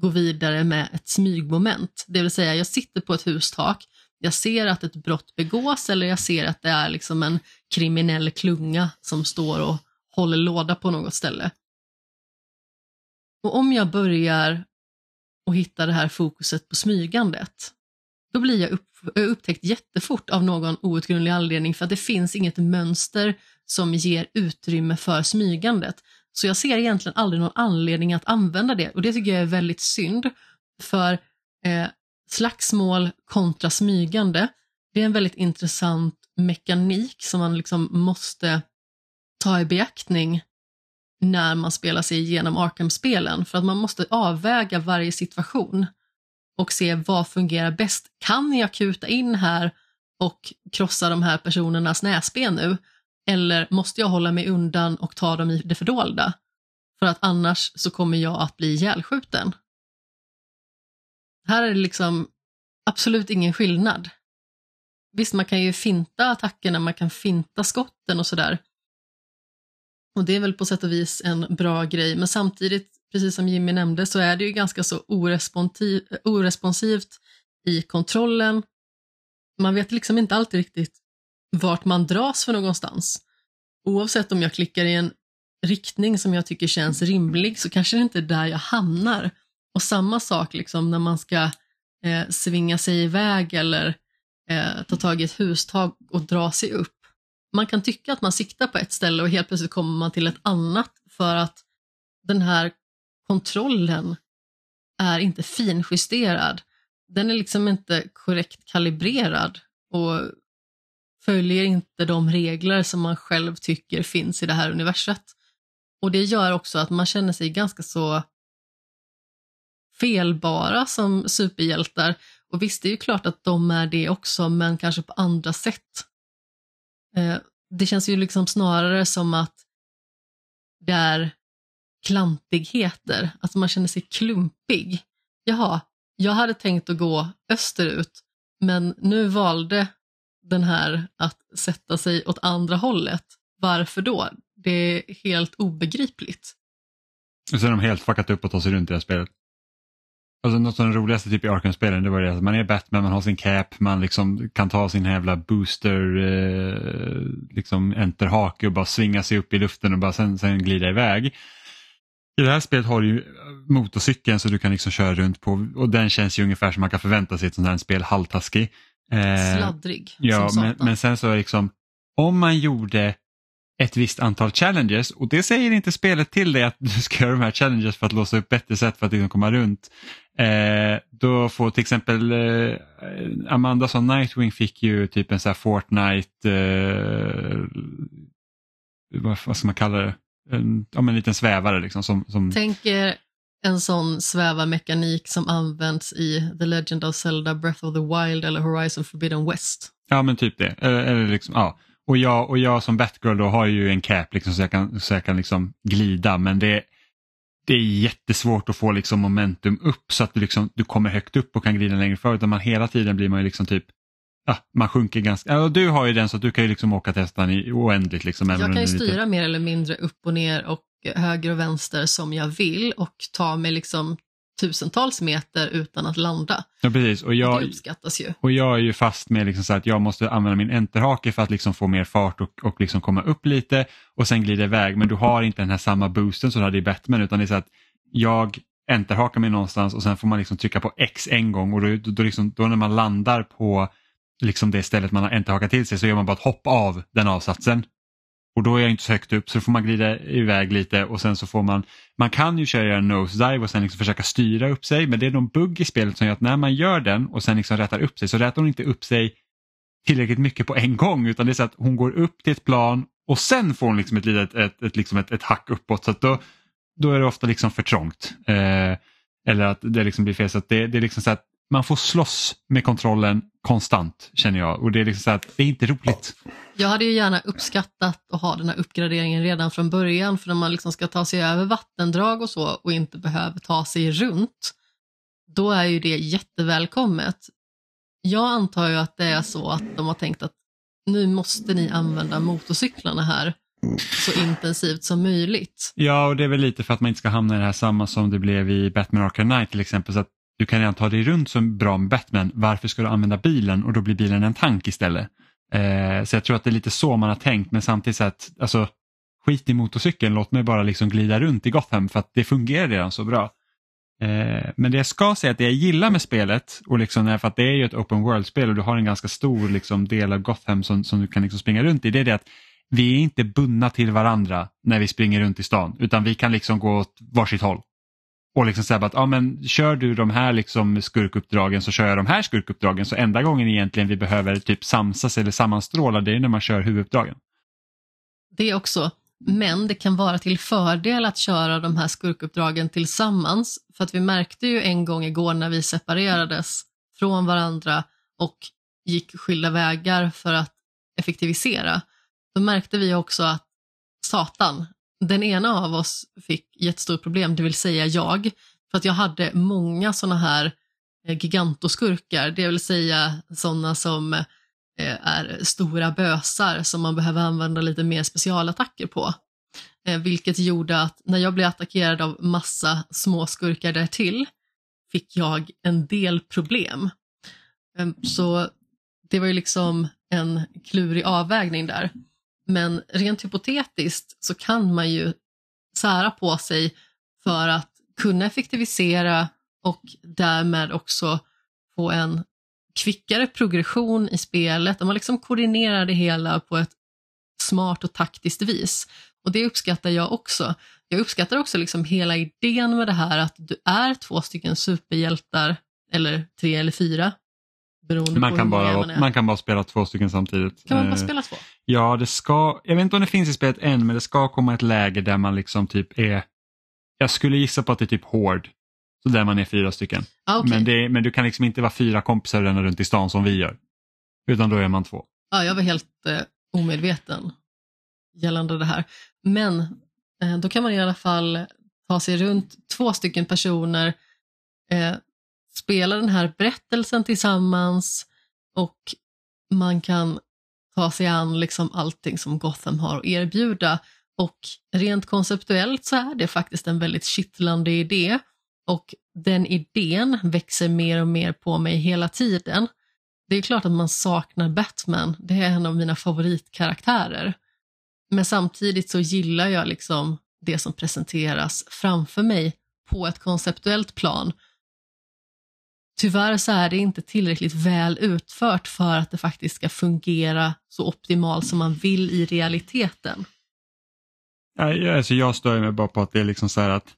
gå vidare med ett smygmoment. Det vill säga, jag sitter på ett hustak, jag ser att ett brott begås eller jag ser att det är liksom en kriminell klunga som står och håller låda på något ställe. Och om jag börjar och hitta det här fokuset på smygandet, då blir jag upp, upptäckt jättefort av någon outgrundlig anledning för att det finns inget mönster som ger utrymme för smygandet. Så jag ser egentligen aldrig någon anledning att använda det och det tycker jag är väldigt synd. För eh, slagsmål kontra smygande, det är en väldigt intressant mekanik som man liksom måste ta i beaktning när man spelar sig igenom Arkham-spelen för att man måste avväga varje situation och se vad fungerar bäst. Kan jag kuta in här och krossa de här personernas näsben nu? Eller måste jag hålla mig undan och ta dem i det fördolda? För att annars så kommer jag att bli ihjälskjuten. Här är det liksom absolut ingen skillnad. Visst, man kan ju finta attackerna, man kan finta skotten och sådär. Och det är väl på sätt och vis en bra grej, men samtidigt, precis som Jimmy nämnde, så är det ju ganska så oresponsivt i kontrollen. Man vet liksom inte alltid riktigt vart man dras för någonstans. Oavsett om jag klickar i en riktning som jag tycker känns rimlig så kanske det inte är där jag hamnar. Och samma sak liksom när man ska eh, svinga sig iväg eller eh, ta tag i ett hustag och dra sig upp. Man kan tycka att man siktar på ett ställe och helt plötsligt kommer man till ett annat för att den här kontrollen är inte finjusterad. Den är liksom inte korrekt kalibrerad och följer inte de regler som man själv tycker finns i det här universet. Och det gör också att man känner sig ganska så felbara som superhjältar. Och visst, det är ju klart att de är det också, men kanske på andra sätt. Eh, det känns ju liksom snarare som att det är klantigheter, att man känner sig klumpig. Jaha, jag hade tänkt att gå österut, men nu valde den här att sätta sig åt andra hållet. Varför då? Det är helt obegripligt.
Och så är de helt fuckat upp och tar sig runt i det här spelet. Alltså något av det roligaste typ i Arkham-spelen det var det att man är Batman, man har sin cap, man liksom kan ta sin jävla booster, eh, liksom enterhake och bara svinga sig upp i luften och bara sen, sen glida iväg. I det här spelet har du ju motorcykeln så du kan liksom köra runt på och den känns ju ungefär som man kan förvänta sig i ett sånt här spel, halvtaskig.
Eh, Sladdrig.
Ja, men, men, sen så liksom om man gjorde ett visst antal challenges och det säger inte spelet till dig att du ska göra de här challenges för att låsa upp bättre sätt för att liksom komma runt. Eh, då får till exempel eh, Amanda som Nightwing fick ju typ en sån här Fortnite, eh, vad, vad ska man kalla det, en, ja, en liten svävare liksom. Som, som...
Tänker en sån svävarmekanik som används i The Legend of Zelda Breath of the Wild eller Horizon Forbidden West.
Ja men typ det. Eller, eller liksom, ja. Och jag, och jag som Batgirl då har ju en cap liksom, så jag kan, så jag kan liksom glida men det, det är jättesvårt att få liksom momentum upp så att du, liksom, du kommer högt upp och kan glida längre för utan man hela tiden blir man ju liksom typ Ja, man sjunker ganska, ja, du har ju den så att du kan ju liksom åka testan i oändligt. Liksom,
jag kan ju styra lite... mer eller mindre upp och ner och höger och vänster som jag vill och ta mig liksom tusentals meter utan att landa.
Ja, precis. Och, jag,
det uppskattas ju.
Och jag är ju fast med liksom så att jag måste använda min enterhake för att liksom få mer fart och, och liksom komma upp lite och sen glida iväg. Men du har inte den här samma boosten som du hade i Batman utan det är så att jag enterhakar mig någonstans och sen får man liksom trycka på X en gång och då, då, då, liksom, då när man landar på liksom det stället man har enterhakat till sig så gör man bara ett hopp av den avsatsen och då är jag inte så högt upp så då får man glida iväg lite och sen så får man, man kan ju köra en nosedive och sen liksom försöka styra upp sig men det är någon bugg i spelet som gör att när man gör den och sen liksom rätar upp sig så rätar hon inte upp sig tillräckligt mycket på en gång utan det är så att hon går upp till ett plan och sen får hon liksom ett, litet, ett, ett, liksom ett, ett hack uppåt så att då, då är det ofta liksom för trångt. Eh, eller att det liksom blir fel. Så att det, det är liksom så att man får slåss med kontrollen konstant känner jag och det är liksom så att det är inte roligt.
Jag hade ju gärna uppskattat att ha den här uppgraderingen redan från början för när man liksom ska ta sig över vattendrag och så och inte behöver ta sig runt, då är ju det jättevälkommet. Jag antar ju att det är så att de har tänkt att nu måste ni använda motorcyklarna här så intensivt som möjligt.
Ja, och det är väl lite för att man inte ska hamna i det här samma som det blev i Batman Arkham Knight till exempel. Så att du kan redan ta dig runt så bra med Batman, varför ska du använda bilen och då blir bilen en tank istället? Eh, så jag tror att det är lite så man har tänkt men samtidigt så att alltså, skit i motorcykeln, låt mig bara liksom glida runt i Gotham för att det fungerar redan så bra. Eh, men det jag ska säga att det jag gillar med spelet, och liksom är för att det är ju ett open world-spel och du har en ganska stor liksom, del av Gotham som, som du kan liksom springa runt i, det är det att vi är inte bundna till varandra när vi springer runt i stan utan vi kan liksom gå åt varsitt håll och liksom säga att ah, men kör du de här liksom skurkuppdragen så kör jag de här skurkuppdragen. Så enda gången egentligen vi behöver typ samsas eller sammanstråla det är när man kör huvuduppdragen.
Det också. Men det kan vara till fördel att köra de här skurkuppdragen tillsammans. För att vi märkte ju en gång igår när vi separerades från varandra och gick skilda vägar för att effektivisera. Då märkte vi också att satan, den ena av oss fick jättestort problem, det vill säga jag, för att jag hade många sådana här eh, gigantoskurkar, det vill säga sådana som eh, är stora bösar som man behöver använda lite mer specialattacker på. Eh, vilket gjorde att när jag blev attackerad av massa småskurkar därtill fick jag en del problem. Ehm, så det var ju liksom en klurig avvägning där. Men rent hypotetiskt så kan man ju sära på sig för att kunna effektivisera och därmed också få en kvickare progression i spelet. Om man liksom koordinerar det hela på ett smart och taktiskt vis. Och det uppskattar jag också. Jag uppskattar också liksom hela idén med det här att du är två stycken superhjältar, eller tre eller fyra.
Beroende man, på kan bara, man, man kan bara spela två stycken samtidigt.
Kan man bara eh, spela två?
Ja, det ska, jag vet inte om det finns i spelet än, men det ska komma ett läge där man liksom typ är, jag skulle gissa på att det är typ hård, så där man är fyra stycken.
Ah, okay.
men, det, men du kan liksom inte vara fyra kompisar och ränna runt i stan som vi gör. Utan då är man två.
Ja, jag var helt eh, omedveten gällande det här. Men eh, då kan man i alla fall ta sig runt två stycken personer, eh, spela den här berättelsen tillsammans och man kan ta sig an liksom allting som Gotham har att erbjuda. Och rent konceptuellt så är det faktiskt en väldigt kittlande idé och den idén växer mer och mer på mig hela tiden. Det är klart att man saknar Batman, det är en av mina favoritkaraktärer. Men samtidigt så gillar jag liksom det som presenteras framför mig på ett konceptuellt plan. Tyvärr så är det inte tillräckligt väl utfört för att det faktiskt ska fungera så optimalt som man vill i realiteten.
Alltså jag stör mig bara på att det är liksom så här att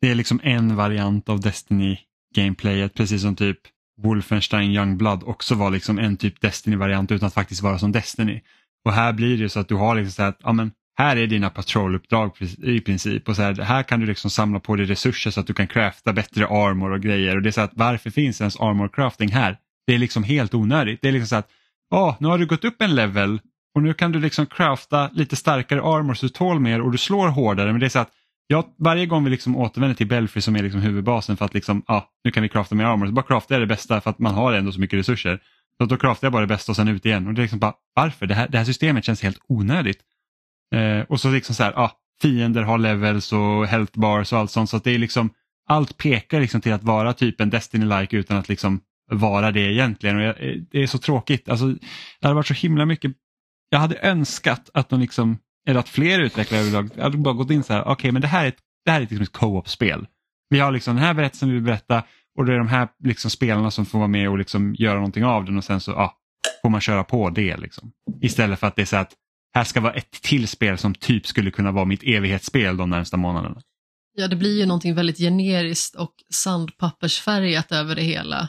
det är liksom en variant av Destiny-gameplayet, precis som typ Wolfenstein Youngblood också var liksom en typ Destiny-variant utan att faktiskt vara som Destiny. Och här blir det så att du har liksom så här att ja, men här är dina patroluppdrag i princip och så här, här kan du liksom samla på dig resurser så att du kan crafta bättre armor och grejer. Och det är så att varför finns ens armor crafting här? Det är liksom helt onödigt. Det är liksom så att oh, nu har du gått upp en level och nu kan du liksom crafta lite starkare armor så du tål mer och du slår hårdare. Men det är så att jag, varje gång vi liksom återvänder till Belfry som är liksom huvudbasen för att liksom, ah, nu kan vi crafta mer armor, så bara craftar jag det bästa för att man har ändå så mycket resurser. Så då craftar jag bara det bästa och sen ut igen. Och det är liksom bara, varför? Det här, det här systemet känns helt onödigt. Eh, och så liksom så här, ah, fiender har levels och health bars och allt sånt. Så att det är liksom, allt pekar liksom till att vara typ en Destiny-like utan att liksom vara det egentligen. Och jag, eh, det är så tråkigt. Alltså, det hade varit så himla mycket, jag hade önskat att de liksom eller att fler utvecklare överlag hade bara gått in så här, okej okay, men det här är ett, det här är liksom ett co-op-spel. Vi har liksom den här berättelsen vi vill berätta och det är de här liksom spelarna som får vara med och liksom göra någonting av den och sen så ah, får man köra på det. Liksom. Istället för att det är så att här ska vara ett till spel som typ skulle kunna vara mitt evighetsspel de närmsta månaderna.
Ja, det blir ju någonting väldigt generiskt och sandpappersfärgat över det hela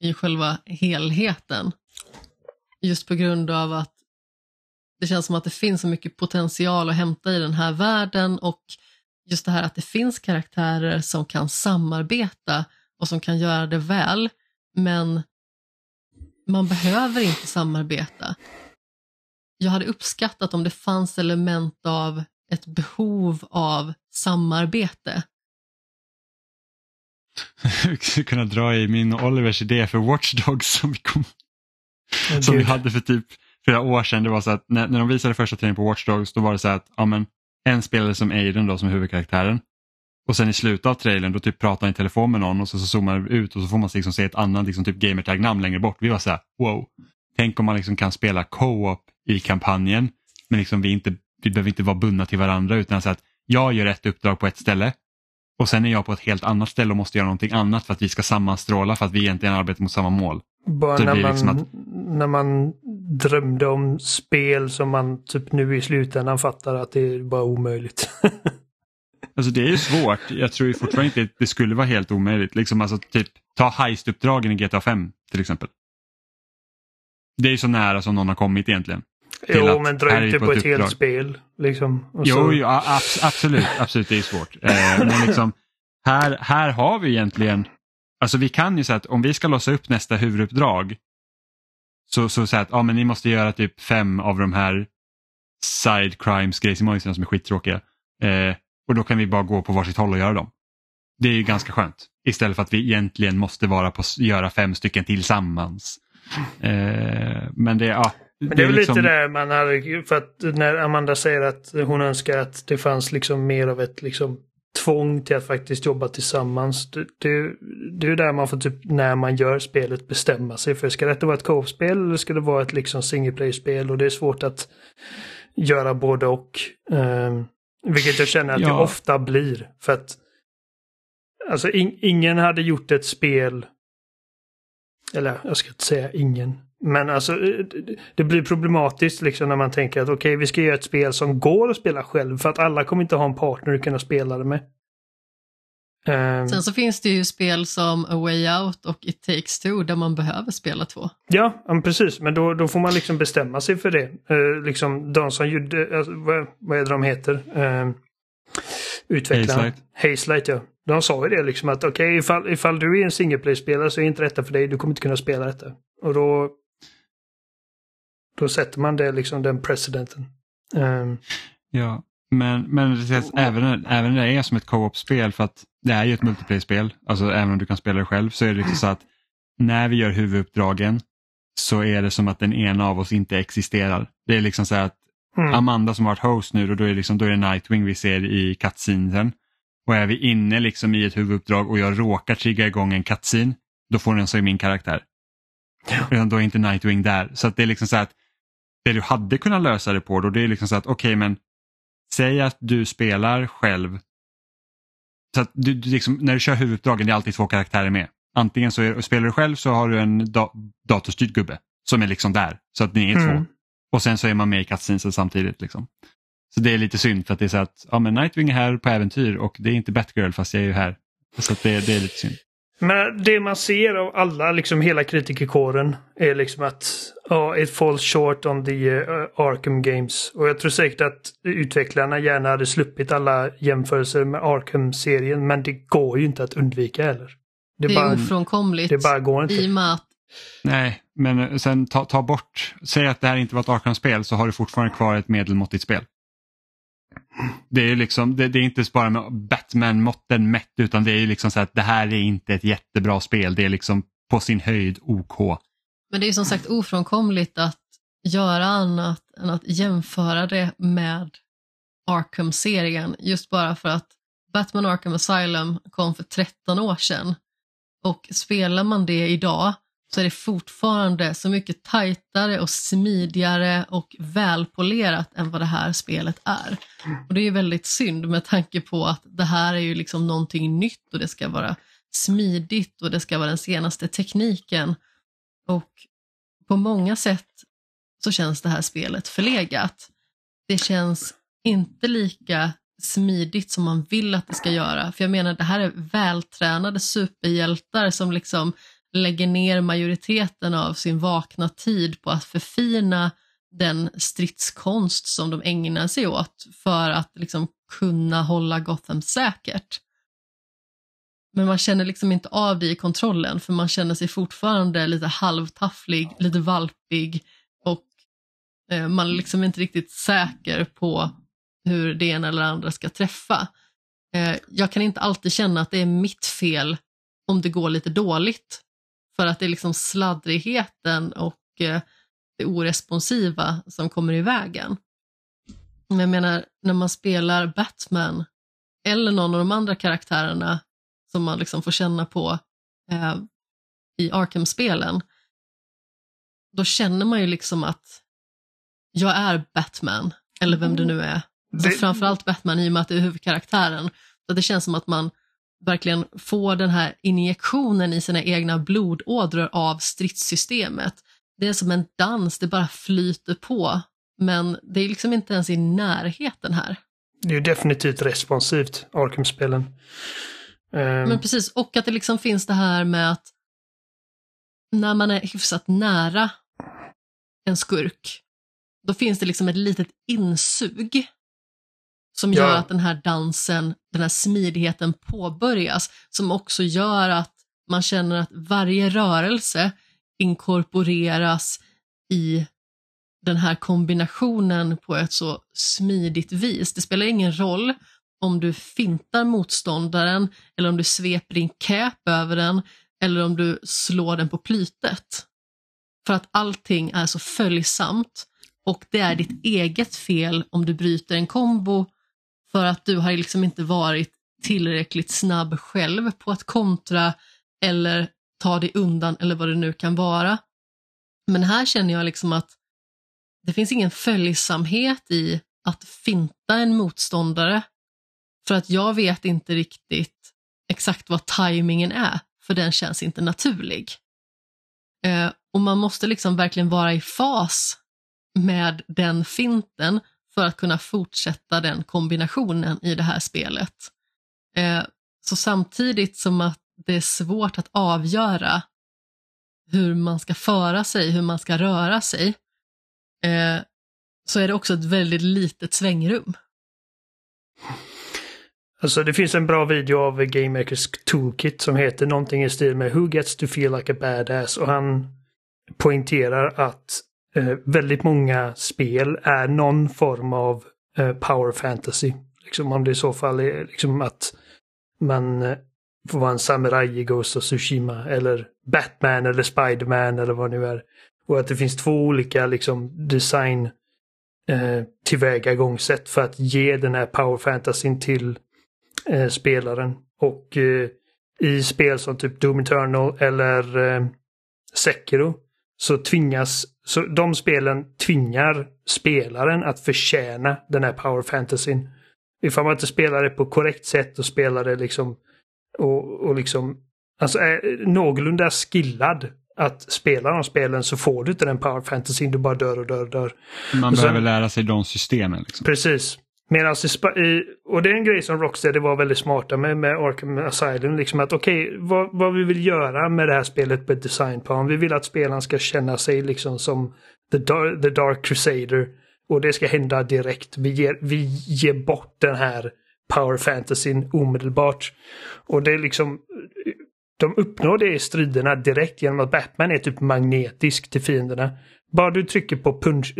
i själva helheten. Just på grund av att det känns som att det finns så mycket potential att hämta i den här världen och just det här att det finns karaktärer som kan samarbeta och som kan göra det väl, men man behöver inte samarbeta. Jag hade uppskattat om det fanns element av ett behov av samarbete.
Vi skulle kunna dra i min och Olivers idé för Watchdogs som vi, kom, som vi hade för typ flera år sedan, det var så att när, när de visade första träningen på Watch Dogs då var det så att ja, men, en spelare som Aiden då som huvudkaraktären och sen i slutet av trailern då typ pratar han i telefon med någon och så, så zoomar det ut och så får man liksom se ett annat liksom, typ gamertag-namn längre bort. Vi var så här, wow, tänk om man liksom kan spela co-op i kampanjen men liksom vi, inte, vi behöver inte vara bundna till varandra utan så att jag gör ett uppdrag på ett ställe och sen är jag på ett helt annat ställe och måste göra någonting annat för att vi ska sammanstråla för att vi egentligen arbetar mot samma mål.
Bara när man, liksom att... när man drömde om spel som man typ nu i slutändan fattar att det är bara omöjligt.
alltså det är ju svårt. Jag tror fortfarande inte det skulle vara helt omöjligt. Liksom alltså typ ta heistuppdragen i GTA 5 till exempel. Det är ju så nära som någon har kommit egentligen.
Jo, men dra ut det på ett, ett helt spel. Liksom.
jo, så... jo absolut, absolut, det är svårt. Eh, men liksom, här, här har vi egentligen Alltså vi kan ju säga att om vi ska låsa upp nästa huvuduppdrag så, så säga att ja, men ni måste göra typ fem av de här side crimes grejsimojserna som är skittråkiga. Eh, och då kan vi bara gå på varsitt håll och göra dem. Det är ju ganska skönt. Istället för att vi egentligen måste vara på göra fem stycken tillsammans. Eh, men det, ja,
men det är väl liksom... lite där man hade, för att när Amanda säger att hon önskar att det fanns liksom mer av ett liksom tvång till att faktiskt jobba tillsammans. Det, det, det är där man får typ när man gör spelet bestämma sig för ska detta vara ett co-spel eller ska det vara ett liksom single play-spel och det är svårt att göra både och. Um, vilket jag känner att ja. det ofta blir. För att alltså in, ingen hade gjort ett spel eller jag ska inte säga ingen. Men alltså det blir problematiskt liksom när man tänker att okej, okay, vi ska göra ett spel som går att spela själv för att alla kommer inte ha en partner att kunna spela det med.
Um, Sen så finns det ju spel som A Way Out och It Takes Two där man behöver spela två.
Ja, precis. Men då, då får man liksom bestämma sig för det. Uh, liksom de som gjorde, alltså, vad, vad är det de heter? Uh, utvecklarna. Hazelight. Hazelight, ja. De sa ju det liksom att okej, okay, ifall, ifall du är en singleplay-spelare så är inte detta för dig. Du kommer inte kunna spela detta. Och då då sätter man det liksom den presidenten. Um,
ja, men, men sägs, även, även det är som ett co-op-spel för att det är ju ett multiplayer-spel, alltså även om du kan spela det själv så är det liksom så att när vi gör huvuduppdragen så är det som att den ena av oss inte existerar. Det är liksom så att mm. Amanda som har varit host nu och då är, liksom, då är det Nightwing vi ser i cutscenesen. Och är vi inne liksom i ett huvuduppdrag och jag råkar trigga igång en cutscene, då får den så i min karaktär. Ja. Då är inte Nightwing där. Så att det är liksom så att det du hade kunnat lösa det på då det är liksom så att okej okay, men säg att du spelar själv. Så att du, du liksom, när du kör huvuduppdragen det är alltid två karaktärer med. Antingen så är, spelar du själv så har du en da, datorstyrd gubbe som är liksom där så att ni är mm. två. Och sen så är man med i cutscenesen samtidigt. Liksom. Så det är lite synd för att det är så att ja, men Nightwing är här på äventyr och det är inte Batgirl fast jag är ju här. Så det, det är lite synd.
Men det man ser av alla, liksom hela kritikerkåren, är liksom att ja, it falls short on the uh, Arkham Games. Och jag tror säkert att utvecklarna gärna hade sluppit alla jämförelser med Arkham-serien, men det går ju inte att undvika heller.
Det, det är bara, ofrånkomligt.
Det bara går inte.
I och med att...
Nej, men sen ta, ta bort, säg att det här inte var ett Arkham-spel så har du fortfarande kvar ett medelmåttigt spel. Det är liksom, det, det är inte bara med Batman-måtten mätt utan det är liksom så att det här är inte ett jättebra spel. Det är liksom på sin höjd OK.
Men det är som sagt ofrånkomligt att göra annat än att jämföra det med Arkham-serien just bara för att Batman Arkham Asylum kom för 13 år sedan och spelar man det idag så är det fortfarande så mycket tajtare och smidigare och välpolerat än vad det här spelet är. Och Det är väldigt synd med tanke på att det här är ju liksom någonting nytt och det ska vara smidigt och det ska vara den senaste tekniken. Och på många sätt så känns det här spelet förlegat. Det känns inte lika smidigt som man vill att det ska göra. För jag menar, det här är vältränade superhjältar som liksom lägger ner majoriteten av sin vakna tid på att förfina den stridskonst som de ägnar sig åt för att liksom kunna hålla Gotham säkert. Men man känner liksom inte av det i kontrollen för man känner sig fortfarande lite halvtafflig, lite valpig och eh, man är liksom inte riktigt säker på hur det ena eller andra ska träffa. Eh, jag kan inte alltid känna att det är mitt fel om det går lite dåligt för att det är liksom sladdrigheten och eh, det oresponsiva som kommer i vägen. Men jag menar, när man spelar Batman eller någon av de andra karaktärerna som man liksom får känna på eh, i Arkham-spelen, då känner man ju liksom att jag är Batman, eller vem det nu är. Det... Framförallt Batman i och med att det är huvudkaraktären. Så det känns som att man verkligen får den här injektionen i sina egna blodådror av stridssystemet. Det är som en dans, det bara flyter på. Men det är liksom inte ens i närheten här.
Det är definitivt responsivt, Arkham-spelen.
Um... Men precis, och att det liksom finns det här med att när man är hyfsat nära en skurk, då finns det liksom ett litet insug som gör ja. att den här dansen, den här smidigheten påbörjas, som också gör att man känner att varje rörelse inkorporeras i den här kombinationen på ett så smidigt vis. Det spelar ingen roll om du fintar motståndaren eller om du sveper din cap över den eller om du slår den på plytet. För att allting är så följsamt och det är ditt eget fel om du bryter en kombo för att du har liksom inte varit tillräckligt snabb själv på att kontra eller ta dig undan eller vad det nu kan vara. Men här känner jag liksom att det finns ingen följsamhet i att finta en motståndare för att jag vet inte riktigt exakt vad tajmingen är för den känns inte naturlig. Eh, och man måste liksom verkligen vara i fas med den finten för att kunna fortsätta den kombinationen i det här spelet. Eh, så samtidigt som att det är svårt att avgöra hur man ska föra sig, hur man ska röra sig, eh, så är det också ett väldigt litet svängrum.
Alltså det finns en bra video av Game Makers Toolkit som heter någonting i stil med Who gets to feel like a badass och han poängterar att eh, väldigt många spel är någon form av eh, power fantasy. Liksom om det i så fall är liksom att man eh, får vara en samuraj i Ghost of Tsushima eller Batman eller Spiderman eller vad det nu är. Och att det finns två olika liksom design eh, tillvägagångssätt för att ge den här power fantasyn till eh, spelaren. Och eh, i spel som typ Doom Eternal eller eh, Sekiro så tvingas, så de spelen tvingar spelaren att förtjäna den här power fantasyn. Ifall man inte spelar det på korrekt sätt och spelar det liksom och, och liksom alltså är någorlunda skillad att spela de spelen så får du inte den power fantasyn, du bara dör och dör och dör.
Man och behöver lära sig de systemen. Liksom.
Precis. Medan i, och det är en grej som Rocksteady var väldigt smarta med, med Arkham Asylum. Liksom att okej, okay, vad, vad vi vill göra med det här spelet på ett designplan. Vi vill att spelaren ska känna sig liksom som the, dark, the Dark Crusader. Och det ska hända direkt. Vi ger, vi ger bort den här power fantasyn omedelbart. Och det är liksom de uppnår det i striderna direkt genom att Batman är typ magnetisk till fienderna. Bara du trycker på punch,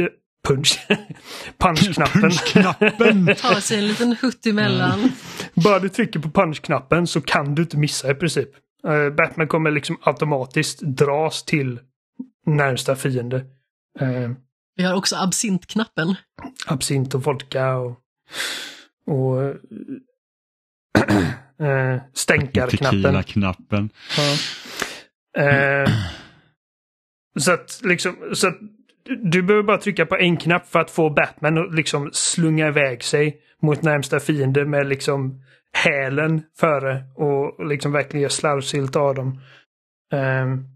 punch, punchknappen.
punchknappen.
Ta sig en liten hutt emellan. Mm.
Bara du trycker på punchknappen så kan du inte missa i princip. Uh, Batman kommer liksom automatiskt dras till närmsta fiende. Uh,
Vi har också absintknappen.
Absint och vodka och, och eh, stänkarknappen.
Tequila-knappen.
Eh, så att liksom, så att du behöver bara trycka på en knapp för att få Batman att liksom slunga iväg sig mot närmsta fiende med liksom hälen före och liksom verkligen göra slarvsylt av dem. Um,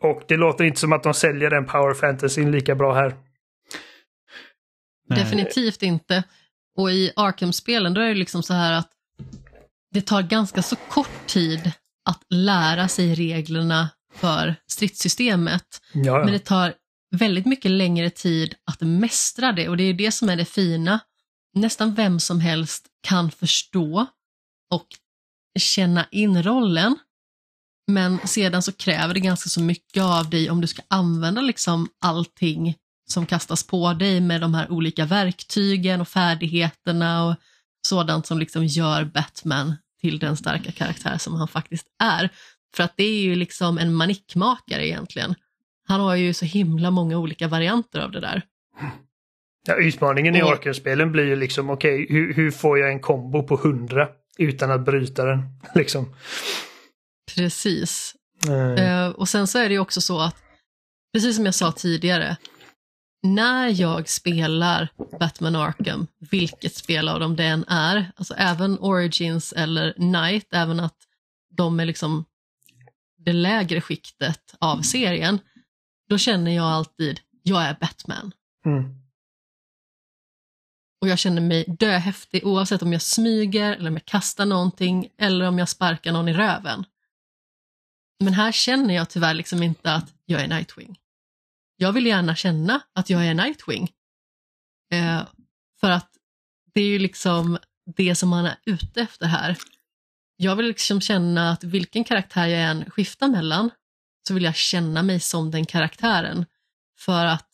och det låter inte som att de säljer den power fantasyn lika bra här.
Definitivt inte. Och i Arkham-spelen då är det liksom så här att det tar ganska så kort tid att lära sig reglerna för stridssystemet.
Ja,
Men det tar väldigt mycket längre tid att mästra det och det är det som är det fina. Nästan vem som helst kan förstå och känna in rollen. Men sedan så kräver det ganska så mycket av dig om du ska använda liksom allting som kastas på dig med de här olika verktygen och färdigheterna och sådant som liksom gör Batman till den starka karaktär som han faktiskt är. För att det är ju liksom en manickmakare egentligen. Han har ju så himla många olika varianter av det där.
Ja, utmaningen i Arkham-spelen blir ju liksom okej, okay, hur, hur, får jag en kombo på 100 utan att bryta den? liksom.
Precis. Mm. Och sen så är det ju också så att, precis som jag sa tidigare, när jag spelar Batman Arkham, vilket spel av dem det än är, alltså även Origins eller Night, även att de är liksom det lägre skiktet av serien, då känner jag alltid, jag är Batman.
Mm.
Och jag känner mig döhäftig oavsett om jag smyger eller om jag kastar någonting eller om jag sparkar någon i röven. Men här känner jag tyvärr liksom inte att jag är Nightwing jag vill gärna känna att jag är Nightwing. Eh, för att det är ju liksom det som man är ute efter här. Jag vill liksom känna att vilken karaktär jag än skiftar mellan så vill jag känna mig som den karaktären. För att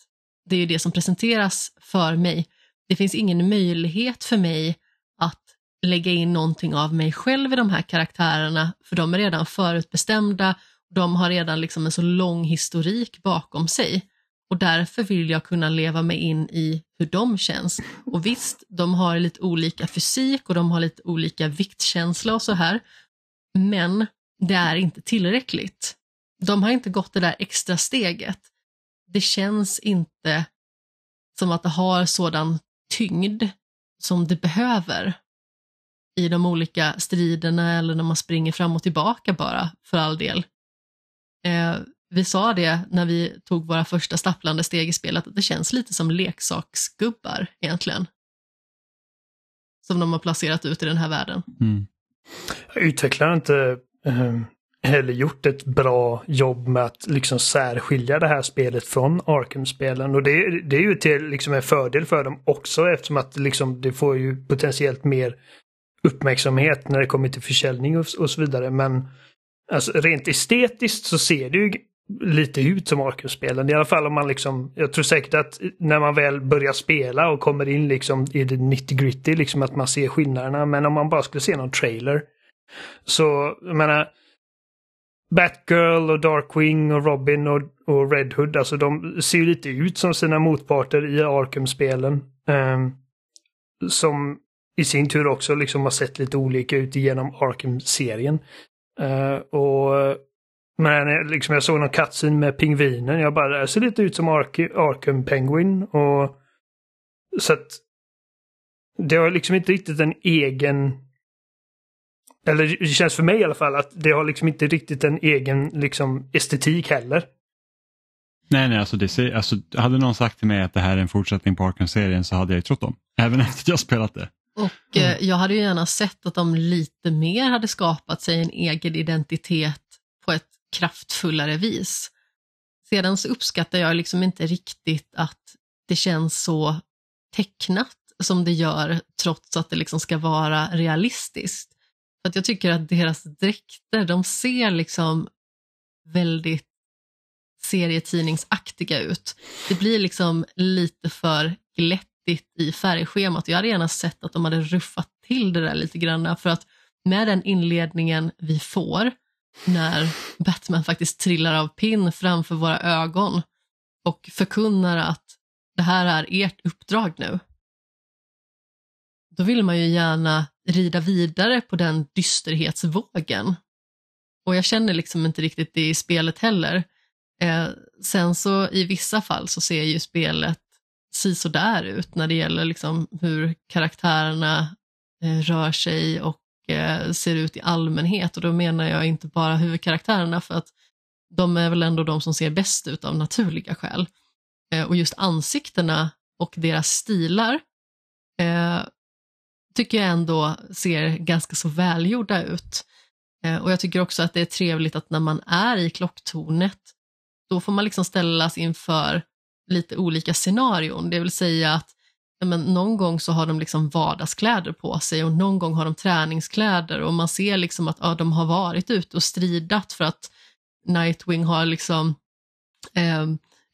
det är ju det som presenteras för mig. Det finns ingen möjlighet för mig att lägga in någonting av mig själv i de här karaktärerna, för de är redan förutbestämda. De har redan liksom en så lång historik bakom sig. Och därför vill jag kunna leva mig in i hur de känns. Och visst, de har lite olika fysik och de har lite olika viktkänsla och så här. Men det är inte tillräckligt. De har inte gått det där extra steget. Det känns inte som att det har sådan tyngd som det behöver i de olika striderna eller när man springer fram och tillbaka bara, för all del. Eh, vi sa det när vi tog våra första stapplande steg i spelet, att det känns lite som leksaksgubbar egentligen. Som de har placerat ut i den här världen.
Mm. Utvecklar inte um, heller gjort ett bra jobb med att liksom särskilja det här spelet från Arkham-spelen. Och det, det är ju till liksom en fördel för dem också eftersom att liksom det får ju potentiellt mer uppmärksamhet när det kommer till försäljning och, och så vidare. Men alltså, rent estetiskt så ser det ju lite ut som Arkham-spelen. I alla fall om man liksom, jag tror säkert att när man väl börjar spela och kommer in liksom i det 90 gritty liksom att man ser skillnaderna. Men om man bara skulle se någon trailer. Så, jag menar, Batgirl och Darkwing och Robin och, och Red Hood, alltså de ser lite ut som sina motparter i Arkham-spelen. Um, som i sin tur också liksom har sett lite olika ut genom Arkham-serien. Uh, och men liksom jag såg någon kattsyn med pingvinen. Jag bara, det ser lite ut som Ark Arkham Penguin. Och, så att det har liksom inte riktigt en egen eller det känns för mig i alla fall att det har liksom inte riktigt en egen liksom, estetik heller.
Nej, nej, alltså, det ser, alltså hade någon sagt till mig att det här är en fortsättning på Arkham-serien så hade jag ju trott dem. Även efter att jag spelat det.
Och mm. eh, jag hade ju gärna sett att de lite mer hade skapat sig en egen identitet på ett kraftfullare vis. Sedan så uppskattar jag liksom inte riktigt att det känns så tecknat som det gör trots att det liksom ska vara realistiskt. Att jag tycker att deras dräkter, de ser liksom väldigt serietidningsaktiga ut. Det blir liksom lite för glättigt i färgschemat. Jag hade gärna sett att de hade ruffat till det där lite grann för att med den inledningen vi får när Batman faktiskt trillar av pinn framför våra ögon och förkunnar att det här är ert uppdrag nu. Då vill man ju gärna rida vidare på den dysterhetsvågen. Och jag känner liksom inte riktigt det i spelet heller. Eh, sen så i vissa fall så ser ju spelet sisådär ut när det gäller liksom hur karaktärerna eh, rör sig och eh, ser ut i allmänhet. Och då menar jag inte bara huvudkaraktärerna för att de är väl ändå de som ser bäst ut av naturliga skäl. Eh, och just ansiktena och deras stilar eh, tycker jag ändå ser ganska så välgjorda ut. Eh, och jag tycker också att det är trevligt att när man är i klocktornet, då får man liksom ställas inför lite olika scenarion. Det vill säga att men, någon gång så har de liksom vardagskläder på sig och någon gång har de träningskläder och man ser liksom att ja, de har varit ute och stridat för att Nightwing har liksom eh,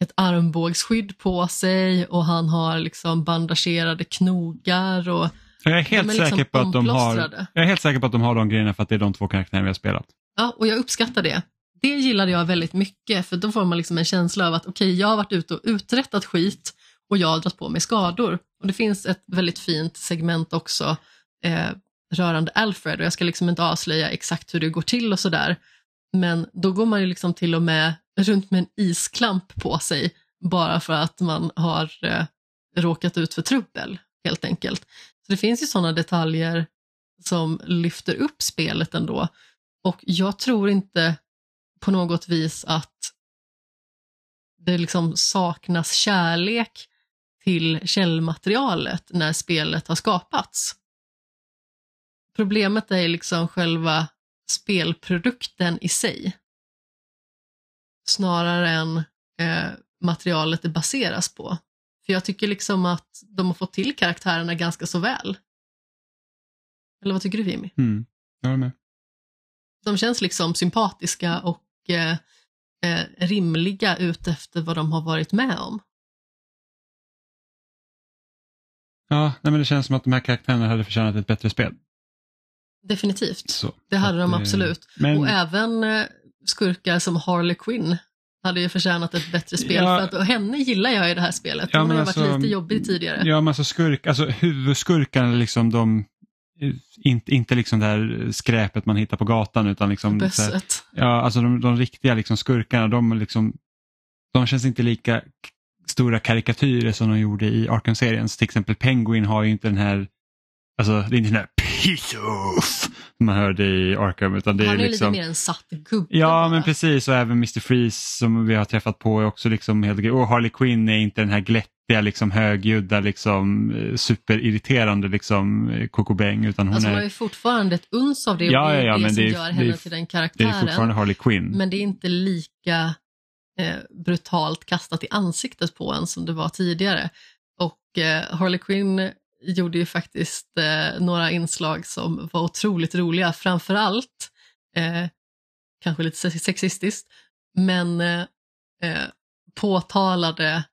ett armbågsskydd på sig och han har liksom bandagerade knogar och
jag är, helt är säker liksom på att de har, jag är helt säker på att de har de grejerna för att det är de två karaktärerna vi har spelat.
Ja, och jag uppskattar det. Det gillade jag väldigt mycket för då får man liksom en känsla av att okej, okay, jag har varit ute och uträttat skit och jag har dragit på mig skador. Och det finns ett väldigt fint segment också eh, rörande Alfred och jag ska liksom inte avslöja exakt hur det går till och sådär. Men då går man ju liksom till och med runt med en isklamp på sig bara för att man har eh, råkat ut för trubbel helt enkelt. Så det finns ju sådana detaljer som lyfter upp spelet ändå. Och jag tror inte på något vis att det liksom saknas kärlek till källmaterialet när spelet har skapats. Problemet är liksom själva spelprodukten i sig. Snarare än eh, materialet det baseras på. För jag tycker liksom att de har fått till karaktärerna ganska så väl. Eller vad tycker du Jimmy?
Mm, jag är med.
De känns liksom sympatiska och eh, eh, rimliga utefter vad de har varit med om.
Ja, nej men det känns som att de här karaktärerna hade förtjänat ett bättre spel.
Definitivt. Så, det hade de absolut. Men... Och även eh, skurkar som Harley Quinn hade ju förtjänat ett bättre spel. Ja. För att, och henne gillar jag i det här spelet. Hon ja, har alltså, varit lite jobbig tidigare.
Ja, men alltså, skurk, alltså huvudskurkarna, liksom de, inte, inte liksom det här skräpet man hittar på gatan utan liksom...
Bösset.
Ja, alltså de, de riktiga liksom skurkarna, de, liksom, de känns inte lika stora karikatyrer som de gjorde i Arkham-serien. Till exempel Penguin har ju inte den här, alltså det är inte den här Hisuf man hörde i Arkham. Utan det
Han
är, liksom...
lite mer en satt gubbe.
Ja men precis och även Mr Freeze som vi har träffat på är också liksom helt Och Harley Quinn är inte den här glättiga liksom högljudda liksom eh, superirriterande liksom eh, Coco Bang utan hon
alltså,
är...
Hon har ju fortfarande ett uns av det
Ja,
det
ja, ja,
det
men
som
det är-
gör
det
henne
är-
till den
Det
karaktären.
är fortfarande Harley Quinn.
Men det är inte lika eh, brutalt kastat i ansiktet på en som det var tidigare. Och eh, Harley Quinn gjorde ju faktiskt eh, några inslag som var otroligt roliga, framförallt, eh, kanske lite se- sexistiskt, men eh, eh, påtalade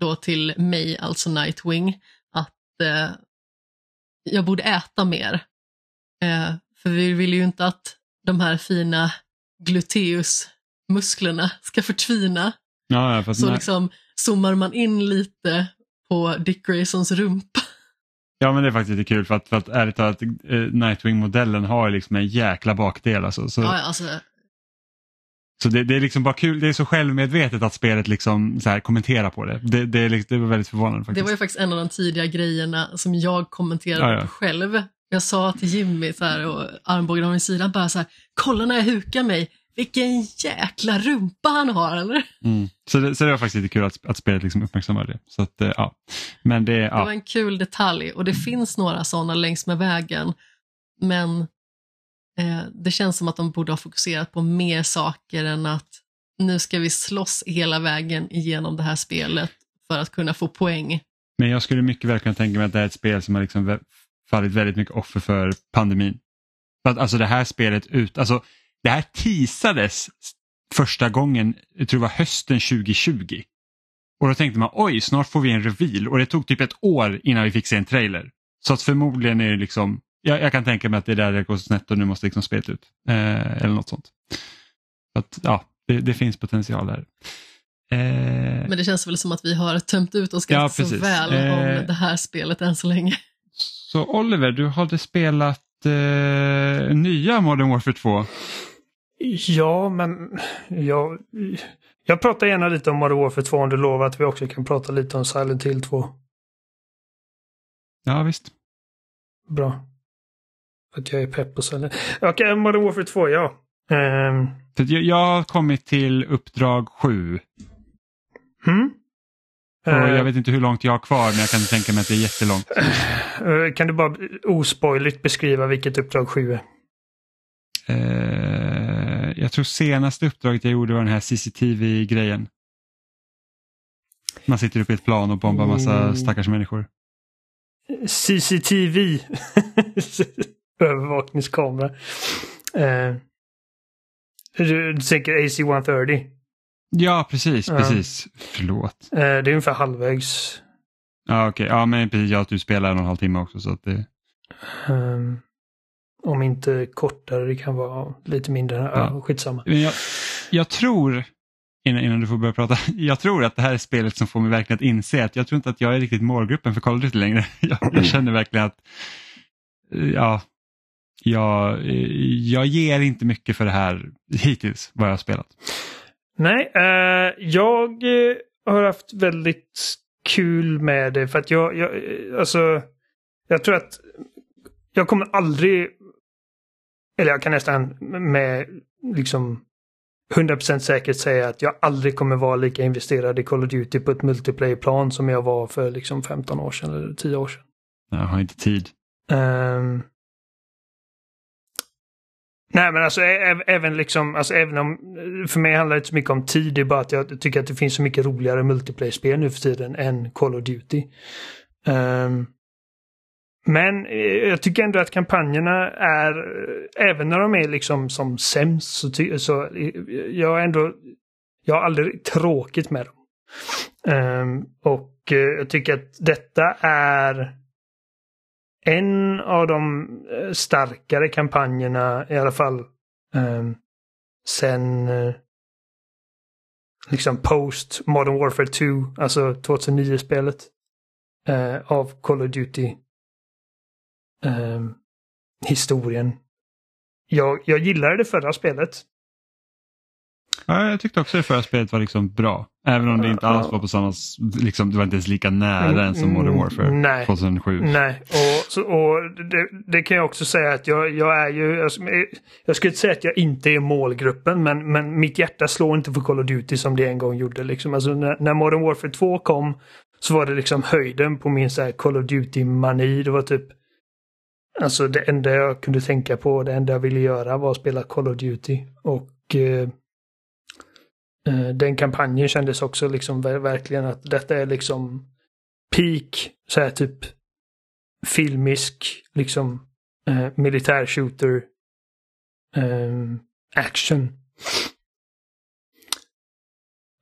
då till mig, alltså Nightwing, att eh, jag borde äta mer. Eh, för vi vill ju inte att de här fina gluteusmusklerna ska förtvina.
Ja,
Så
när-
liksom zoomar man in lite på Dick Graysons rumpa.
Ja men det är faktiskt lite kul för att, för att ärligt talat eh, Nightwing-modellen har liksom en jäkla bakdel alltså. Så,
Ja, alltså,
så det, det är liksom bara kul, det är så självmedvetet att spelet liksom så här kommenterar på det. Det, det, är, liksom- det var väldigt förvånande faktiskt.
det var ju faktiskt en av de tidiga grejerna som jag kommenterade
Ja, ja.
själv. Jag sa till Jimmy så här, och armbågen av min sida bara så här, kolla när jag hukar mig, vilken jäkla rumpa han har eller?
Mm. Så, det, så det var faktiskt lite kul att, att spelet liksom uppmärksammade det. Så att, eh, ja. Men det,
Det
ja.
var en kul detalj och det finns några sådana längs med vägen. Men eh, det känns som att de borde ha fokuserat på mer saker än att nu ska vi slåss hela vägen igenom det här spelet för att kunna få poäng.
Men jag skulle mycket väl kunna tänka mig att det är ett spel som har liksom fallit väldigt mycket offer för pandemin. För att, alltså det här spelet ut, alltså det här teasades första gången, jag tror det var hösten 2020. Och då tänkte man oj, snart får vi en reveal och det tog typ ett år innan vi fick se en trailer. Så att förmodligen är det liksom, jag, jag kan tänka mig att det är där det går snett och nu måste liksom spelet ut. Eh, eller något sånt. Så att, ja, det, det finns potential där. Eh,
Men det känns väl som att vi har tömt ut oss
Ja,
ganska så
precis.
väl
Eh.
om det här spelet än så länge.
Så Oliver, du hade spelat eh, nya Modern Warfare 2.
Ja, men jag, jag pratar gärna lite om Modern Warfare 2 om du lovar att vi också kan prata lite om Silent Hill 2.
Ja visst.
Bra. Att jag är pepp på Silent Okej, Modern Warfare 2, ja.
Att jag, har kommit till uppdrag 7.
hmm?
Och
Eh,
jag vet inte hur långt jag har kvar men jag kan tänka mig att det är jättelångt.
eh, kan du bara ospoiligt beskriva vilket uppdrag 7 är?
Eh, jag tror senaste uppdraget jag gjorde var den här CCTV-grejen. Man sitter uppe i ett plan och bombar massa
Mm.
stackars människor.
CCTV. Övervakningskamera. Eh, tänker AC-130?
Ja precis,
Ja.
precis. Förlåt.
Eh, det är ungefär halvvägs.
Ja okej, ja men precis. Ja, att du spelar en och en halv timme också så att det...
Ehm, om inte kortare, det kan vara lite mindre. Ja.
Ja.
skitsamma.
Men jag, jag tror, innan, innan du får börja prata, jag tror att det här är spelet som får mig verkligen att inse att jag tror inte att jag är riktigt målgruppen för Call of Duty längre. Jag, jag känner verkligen att, ja, jag, jag ger inte mycket för det här hittills, vad jag har spelat.
Nej, eh, jag eh, har haft väldigt kul med det för att jag, jag, eh, alltså, jag tror att jag kommer aldrig, eller jag kan nästan med liksom 100% säkert säga att jag aldrig kommer vara lika investerad i Call of Duty på ett multiplayer-plan som jag var för liksom 15 år sedan eller 10 år sedan.
Jag har inte tid.
Ehm. Nej men alltså även liksom, alltså även om, för mig handlar det inte så mycket om tid, det är bara att jag tycker att det finns så mycket roligare multiplayer-spel nu för tiden än Call of Duty. Ehm men eh, jag tycker ändå att kampanjerna är, eh, även när de är liksom som sämst, så, så eh, jag har ändå, jag har aldrig tråkigt med dem. Um, och eh, jag tycker att detta är en av de eh, starkare kampanjerna i alla fall um, sen uh, liksom post Modern Warfare 2, alltså 2009-spelet uh, av Call of Duty ehm, historien. Jag, jag gillade det förra spelet.
Ja, jag tyckte också det förra spelet var liksom bra. Även om det inte alls var på samma, liksom, det var inte ens lika nära mm, som Modern Warfare nej, 2007.
Nej, och, så, och det, det, kan jag också säga att jag, jag är ju, jag, jag skulle inte säga att jag inte är målgruppen men, men mitt hjärta slår inte för Call of Duty som det en gång gjorde. Liksom. Alltså, när, när Modern Warfare 2 kom så var det liksom höjden på min så här, Call of Duty-mani. Det var typ Alltså det enda jag kunde tänka på, det enda jag ville göra var att spela Call of Duty. Och eh, eh den kampanjen kändes också liksom verkligen att detta är liksom peak, så här typ filmisk, liksom eh, militär shooter eh, action.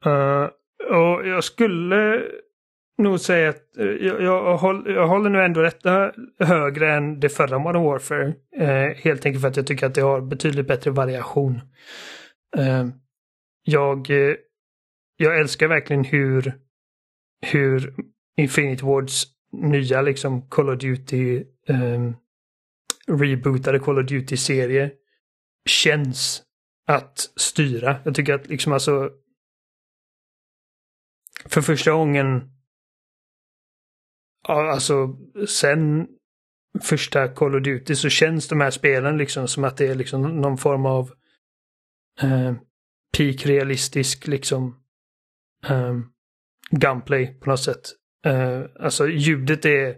Uh, och jag skulle nog säga att eh, jag, jag, håller, jag håller nu ändå detta högre än det förra Modern Warfare. Eh, helt enkelt för att jag tycker att det har betydligt bättre variation eh, jag, eh, jag älskar verkligen hur, hur Infinite Wards nya liksom Call of Duty eh, rebootade Call of Duty-serie känns att styra. Jag tycker att liksom alltså för första gången alltså sen första Call of Duty så känns de här spelen liksom som att det är liksom någon form av eh, peak realistisk liksom eh, gunplay på något sätt. Eh, alltså ljudet är...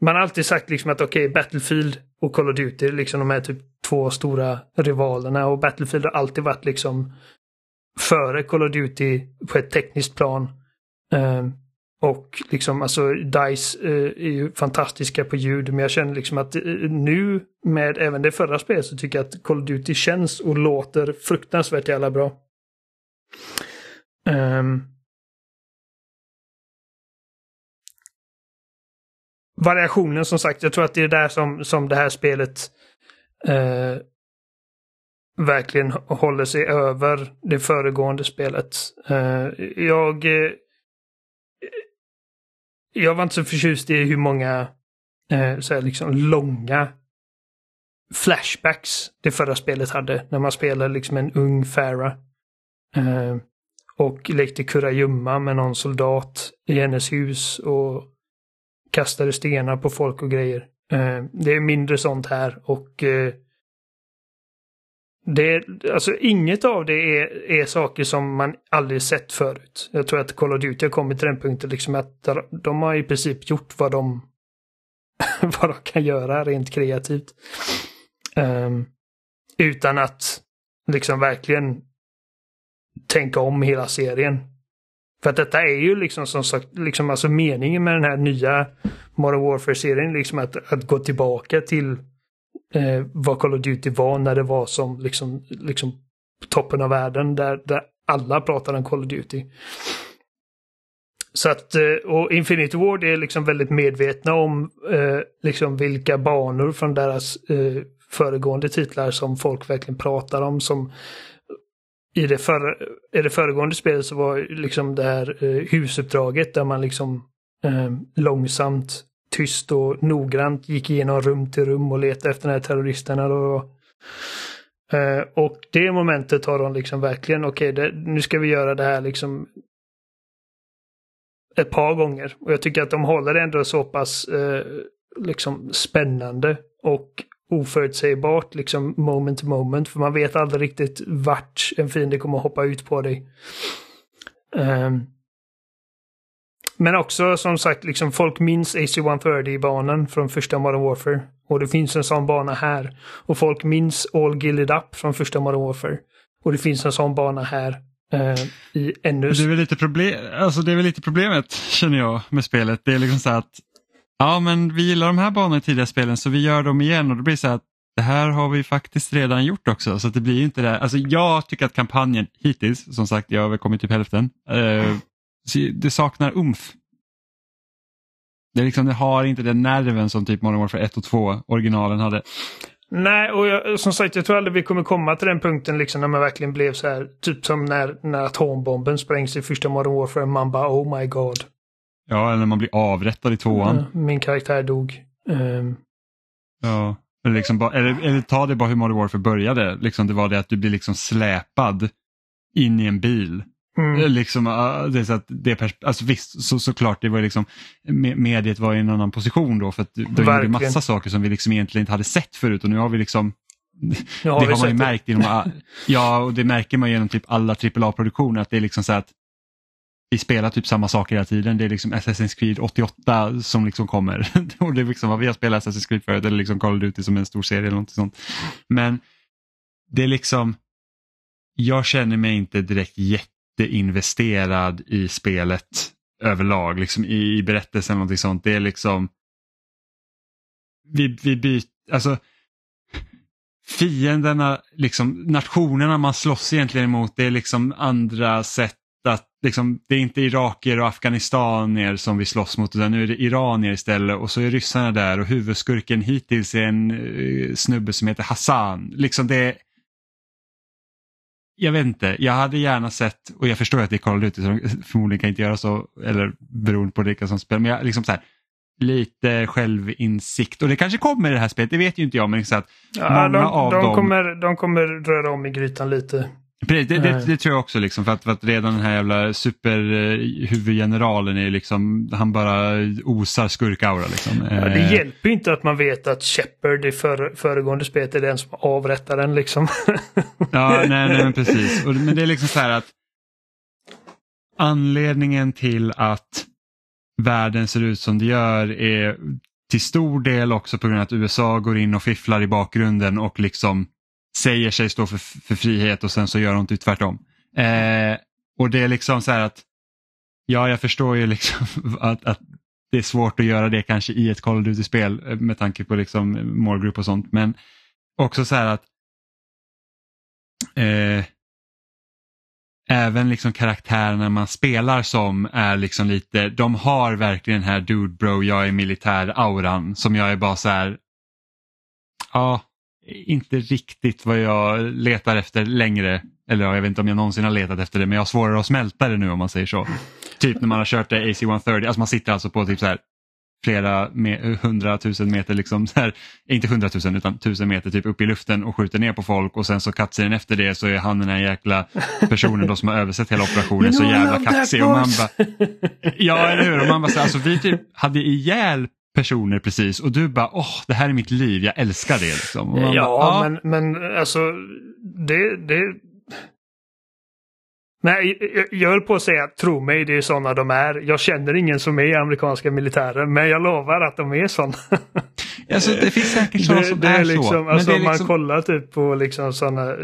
Man har alltid sagt liksom att okej, okay, Battlefield och Call of Duty, liksom de här typ två stora rivalerna och Battlefield har alltid varit liksom före Call of Duty på ett tekniskt plan. Eh, och liksom alltså DICE uh, är ju fantastiska på ljud men jag känner liksom att uh, nu med även det förra spelet så tycker jag att Call of Duty känns och låter fruktansvärt jävla bra. Um, variationen som sagt, jag tror att det är där som, som det här spelet uh, verkligen håller sig över det föregående spelet. Uh, jag jag var inte så förtjust i hur många eh, så här, liksom långa flashbacks det förra spelet hade. När man spelade liksom en ung Farah. Eh, och lekte kurragömma med någon soldat i hennes hus och kastade stenar på folk och grejer. Eh, det är mindre sånt här och eh, det, alltså inget av det är, är saker som man aldrig sett förut. Jag tror att Call of Duty har kommit till den punkten liksom att de har i princip gjort vad de, vad de kan göra rent kreativt. Um, utan att liksom verkligen tänka om hela serien. För att detta är ju liksom som sagt, liksom alltså meningen med den här nya Modern Warfare-serien, liksom att, att gå tillbaka till eh, vad Call of Duty var när det var som liksom, liksom toppen av världen där, där alla pratade om Call of Duty. Så att, eh, och Infinity Ward är liksom väldigt medvetna om eh, liksom vilka banor från deras eh, föregående titlar som folk verkligen pratar om. Som i det, förra, i det föregående spelet så var liksom det här eh, husuppdraget där man liksom eh, långsamt tyst och noggrant gick igenom rum till rum och letade efter de här terroristerna. Då. Eh, och det momentet har de liksom verkligen, okej, okay, nu ska vi göra det här liksom ett par gånger. Och jag tycker att de håller det ändå så pass eh, liksom spännande och oförutsägbart liksom moment to moment. För man vet aldrig riktigt vart en fiende kommer att hoppa ut på dig. Um, men också som sagt, liksom folk minns AC-130-banan från första Modern Warfare. Och det finns en sån bana här. Och folk minns All Gilded Up från första Modern Warfare. Och det finns en sån bana här. Eh, I ännu...
Det är, väl lite problem, alltså det är väl lite problemet känner jag med spelet. Det är liksom så att ja men vi gillar de här banorna i tidigare spelen så vi gör dem igen och det blir så att det här har vi faktiskt redan gjort också så det blir inte det. Alltså jag tycker att kampanjen hittills, som sagt jag har väl kommit typ hälften, eh, det saknar umf. Det, liksom, det har inte den nerven som typ Modern Warfare 1 och 2 originalen hade.
Nej, och jag, som sagt jag tror aldrig vi kommer komma till den punkten liksom när man verkligen blev så här, typ som när, när atombomben sprängs i första Modern Warfare. Man bara oh my god.
Ja, eller när man blir avrättad i tvåan.
Min karaktär dog. Um...
Ja, eller, liksom bara, eller, eller ta det bara hur Modern Warfare började. Liksom det var det att du blir liksom släpad in i en bil. Mm. Eh, liksom, det är så att det alltså visst, så, såklart, det var liksom, mediet var i en annan position då för att de gjorde massa saker som vi liksom egentligen inte hade sett förut och nu har vi liksom det har, det har man ju märkt inom, ja och det märker man genom typ alla AAA-produktioner att det är liksom så att vi spelar typ samma saker hela tiden. Det är liksom Assassin's Creed 88 som liksom kommer. och det är liksom vad vi har spelat Assassin's Creed förut eller liksom Call of Duty som en stor serie eller något sånt. Men det är liksom, jag känner mig inte direkt jätteinvesterad i spelet överlag, liksom i, i berättelsen eller någonting sånt. Det är liksom, vi, vi byter, alltså fienderna, liksom nationerna man slåss egentligen emot, det är liksom andra sätt att liksom, det är inte iraker och afghanistanier som vi slåss mot utan nu är det iranier istället och så är ryssarna där och huvudskurken hittills är en uh, snubbe som heter Hassan. Liksom det jag vet inte, jag hade gärna sett, och jag förstår att det är Call of Duty så förmodligen kan inte göra så, eller beroende på vilka som spelar, men jag, liksom så här, lite självinsikt och det kanske kommer i det här spelet, det vet ju inte jag. Men så att
ja, många de, av de dem... Kommer, de kommer röra om i grytan lite.
Precis, det, det, det, tror jag också liksom, för att, för att redan den här jävla superhuvudgeneralen är liksom, han bara osar skurkaura. Liksom.
Ja, det eh. hjälper inte att man vet att Shepard i för, föregående spelet är den som avrättar den liksom.
ja, nej, nej men precis. Och, men det är liksom så här att anledningen till att världen ser ut som det gör är till stor del också på grund av att USA går in och fifflar i bakgrunden och liksom säger sig stå för, för frihet och sen så gör de typ tvärtom. Eh, och det är liksom så här att, ja jag förstår ju liksom att, att det är svårt att göra det kanske i ett Call of Duty-spel eh, med tanke på liksom målgrupp och sånt. Men också så här att eh, även liksom karaktärerna man spelar som är liksom lite, de har verkligen den här dude bro, jag är militär-auran som jag är bara så här, ja, inte riktigt vad jag letar efter längre. Eller jag vet inte om jag någonsin har letat efter det men jag har svårare att smälta det nu om man säger så. Typ när man har kört det AC-130, alltså man sitter alltså på typ så här flera hundratusen meter, liksom så här, inte hundratusen utan tusen meter typ upp i luften och skjuter ner på folk och sen så cutscenen efter det så är han den här jäkla personen då som har översett hela operationen så jävla kaxig. Och man bara, ja eller hur, och man bara så, alltså, vi typ hade ihjäl personer precis och du bara åh det här är mitt liv, jag älskar det. Liksom.
ja, bara, men, men alltså det, det Nej, jag höll på att säga tro mig, det är sådana de är. Jag känner ingen som är amerikanska militären, men jag lovar att de är sådana.
Alltså, det finns säkert sådana som det är, är liksom, så.
Alltså,
om
man liksom... kollar typ på liksom sådana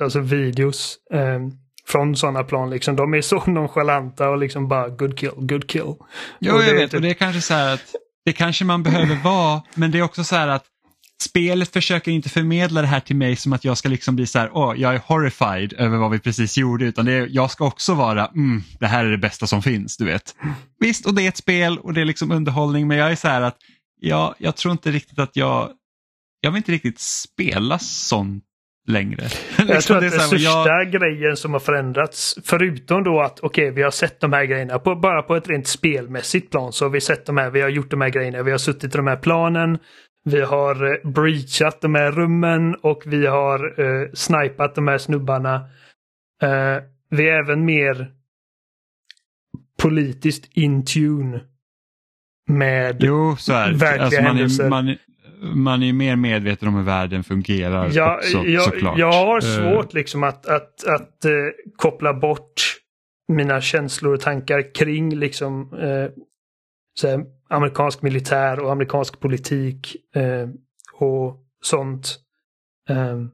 alltså videos eh, från sådana plan, liksom, de är så nonchalanta och liksom bara good kill, good kill.
Jo, jag vet, typ... och det är kanske så här att det kanske man behöver vara, men det är också så här att spelet försöker inte förmedla det här till mig som att jag ska liksom bli så här, åh, jag är horrified över vad vi precis gjorde, utan det är, jag ska också vara, mm, det här är det bästa som finns, du vet. Visst, och det är ett spel och det är liksom underhållning, men jag är så här att, ja, jag tror inte riktigt att jag, jag vill inte riktigt spela sånt längre.
Jag liksom tror att den största jag... grejen som har förändrats, förutom då att okej, okay, vi har sett de här grejerna, på, bara på ett rent spelmässigt plan så har vi sett de här, vi har gjort de här grejerna, vi har suttit i de här planen, vi har eh, breachat de här rummen och vi har eh, snipat de här snubbarna. Eh, vi är även mer politiskt in tune med
jo, så är verkliga alltså man händelser. Är, man, man är mer medveten om hur världen fungerar ja, också,
jag,
såklart.
Jag har eh. svårt liksom att, att, att uh, koppla bort mina känslor och tankar kring liksom uh, så amerikansk militär och amerikansk politik uh, och sånt. Um,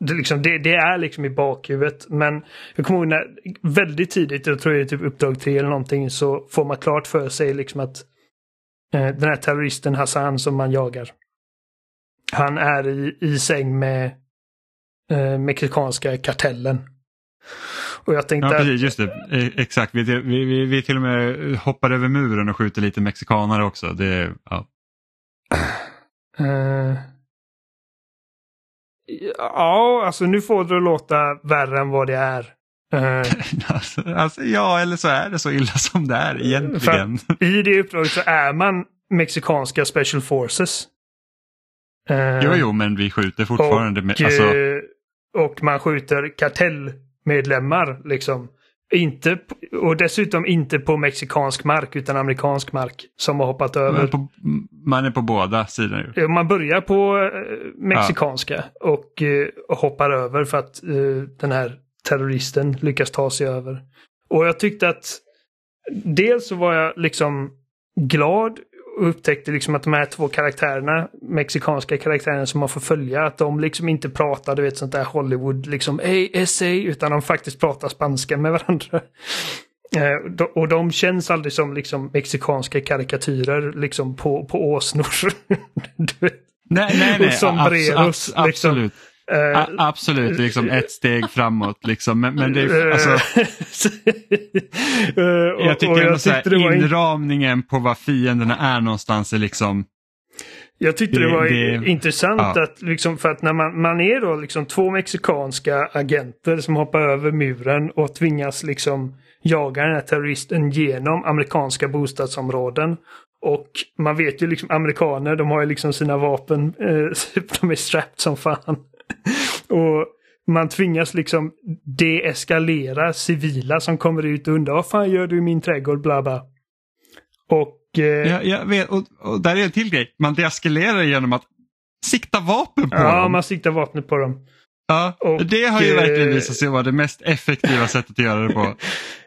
det, liksom, det, det, är liksom i bakhuvudet. Men jag kommer ihåg när väldigt tidigt, jag tror det är typ uppdrag 3 eller någonting, så får man klart för sig liksom att Eh, den här terroristen Hassan som man jagar. Han är i, i säng med eh, mexikanska kartellen.
Och jag tänkte... Ja, precis, just det. Eh, exakt. Vi, vi, vi, vi till och med hoppar över muren och skjuter lite mexikanare också. Det, ja. Uh...
Ja, alltså nu får det låta värre än vad det är.
Uh, alltså, alltså, ja, eller så är det så illa som det är egentligen.
I det uppdraget så är man mexikanska Special Forces.
Uh, jo, jo, men vi skjuter fortfarande. Och, med, alltså... Uh,
och man skjuter kartellmedlemmar liksom. Inte, och dessutom inte på mexikansk mark utan amerikansk mark som har hoppat över.
På, man är på båda sidor.
Man börjar på eh, mexikanska ja. och, eh, och, hoppar över för att uh, den här terroristen lyckas ta sig över. Och jag tyckte att dels så var jag liksom glad och upptäckte liksom att de här två karaktärerna, mexikanska karaktärerna som man får följa, att de liksom inte pratar, du vet sånt där Hollywood, liksom hey, SA, utan de faktiskt pratar spanska med varandra. Eh, och de känns aldrig som liksom mexikanska karikatyrer liksom på, på åsnor.
nej, nej, nej. Sombreros, abs abs liksom. absolut. Uh, absolut, liksom ett steg framåt. Liksom. Men, men det är, alltså, jag tycker ändå så här, inramningen på vad fienderna är någonstans är liksom
jag tyckte det, det var det, intressant ja. att liksom för att när man, man är då liksom två mexikanska agenter som hoppar över muren och tvingas liksom jaga den här terroristen genom amerikanska bostadsområden. Och man vet ju liksom amerikaner, de har ju liksom sina vapen, eh, de är strapped som fan. och man tvingas liksom deeskalera civila som kommer ut och undrar vad fan gör du i min trädgård, bla bla. Och...
Eh, ja, jag vet, och, och där är en till grej. Man deeskalerar genom att sikta vapen på
ja,
dem.
Ja, man siktar vapnet på dem.
Ja, och, det har ju verkligen eh, visat sig vara det mest effektiva sättet att göra det på.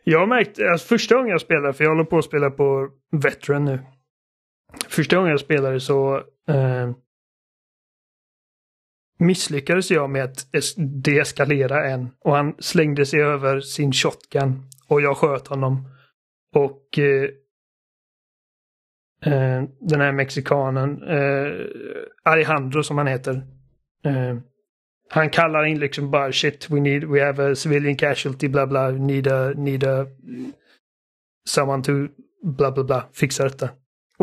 Jag har märkt, alltså första gången jag spelade, för jag håller på att spela på Veteran nu. Första gången jag spelade så eh, misslyckades jag med att deeskalera en och han slängde sig över sin shotgun och jag sköt honom. Och eh, eh, den här mexikanen, eh, Alejandro som han heter, eh, han kallar in liksom bara shit, we need, we have a civilian casualty, bla bla, need a, need a, someone to, bla bla bla, fixa detta.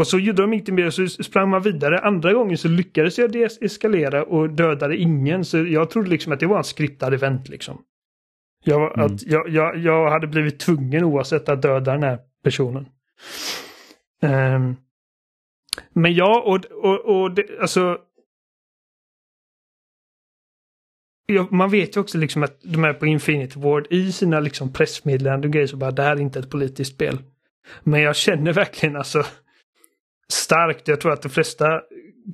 Och så gjorde de inte mer, så sprang man vidare. Andra gången så lyckades jag deeskalera och dödade ingen. Så jag trodde liksom att det var en skriptad event liksom. Jag, mm. att jag, jag, jag hade blivit tvungen oavsett att döda den här personen. Um, men ja, och, och, och det, alltså man vet ju också liksom att de är på Infinity Ward i sina liksom pressmeddelanden och grejer så bara det här är inte ett politiskt spel. Men jag känner verkligen alltså starkt, jag tror att de flesta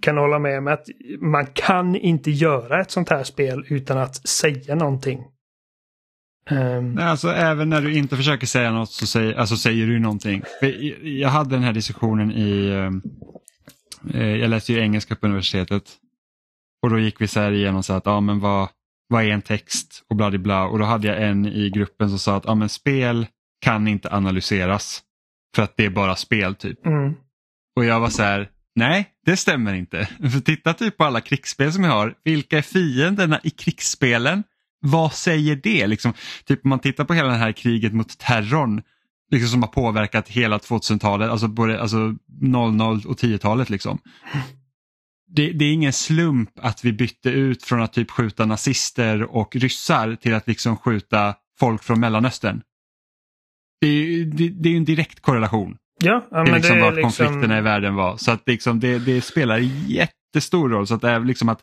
kan hålla med om att man kan inte göra ett sånt här spel utan att säga någonting.
Um... Alltså även när du inte försöker säga något så säger, alltså, säger du någonting. Jag hade den här diskussionen i, eh, jag läste ju engelska på universitetet. Och då gick vi så här igenom så att, ja men vad, vad är en text och bla bla och då hade jag en i gruppen som sa att ja, men spel kan inte analyseras för att det är bara spel typ.
Mm.
Och jag var så här, nej det stämmer inte. För titta typ på alla krigsspel som jag har, vilka är fienderna i krigsspelen? Vad säger det? Liksom, typ om man tittar på hela det här kriget mot terrorn liksom, som har påverkat hela 2000-talet, alltså både alltså 00 och 10-talet. Liksom det, det, är ingen slump att vi bytte ut från att typ skjuta nazister och ryssar till att liksom skjuta folk från Mellanöstern. Det är, det, det är en direkt korrelation.
Ja,
ja,
till
liksom vart
liksom...
konflikterna i världen var. Så att liksom det, det spelar jättestor roll. Så att det är liksom att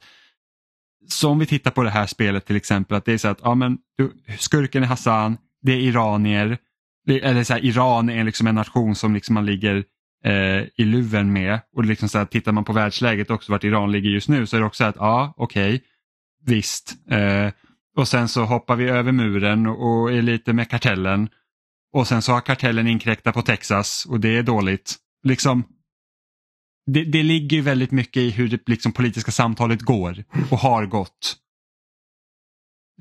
så om vi tittar på det här spelet till exempel att det är så att ja, men, skurken är Hassan, det är iranier, eller så här, Iran är liksom en nation som liksom man ligger eh, i luven med. Och liksom så här, tittar man på världsläget också vart Iran ligger just nu så är det också att ja, okej, okay, visst. Eh, och sen så hoppar vi över muren och är lite med kartellen. Och sen så har kartellen inkräktat på Texas och det är dåligt. Liksom, det, det ligger väldigt mycket i hur det liksom, politiska samtalet går och har gått.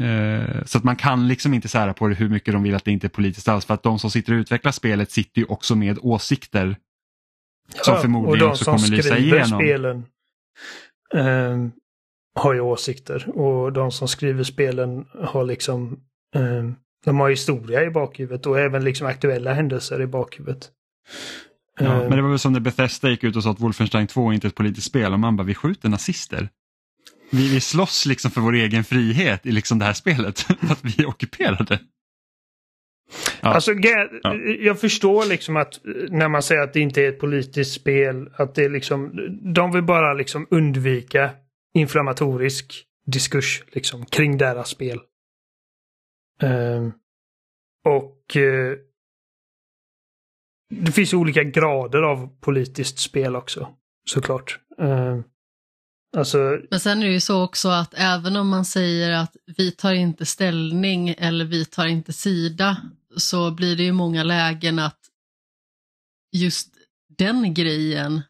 Eh, så att man kan liksom inte sära på det hur mycket de vill att det inte är politiskt alls för att de som sitter och utvecklar spelet sitter ju också med åsikter som förmodligen också kommer lysa igenom.
spelen eh, har ju åsikter och de som skriver spelen har liksom eh, de har historia i bakhuvudet och även liksom aktuella händelser i bakhuvudet.
Ja, eh, men det var väl som när Bethesda gick ut och sa att Wolfenstein 2 inte är ett politiskt spel och man bara vi skjuter nazister. Vi, vi slåss liksom för vår egen frihet i liksom det här spelet för att vi är ockuperade.
Ja. Alltså, ja. jag förstår liksom att när man säger att det inte är ett politiskt spel, att det är liksom, de vill bara liksom undvika inflammatorisk diskurs liksom, kring deras spel. Uh, och uh, det finns olika grader av politiskt spel också, såklart. Uh, alltså...
Men sen är det ju så också att även om man säger att vi tar inte ställning eller vi tar inte sida så blir det ju många lägen att just den grejen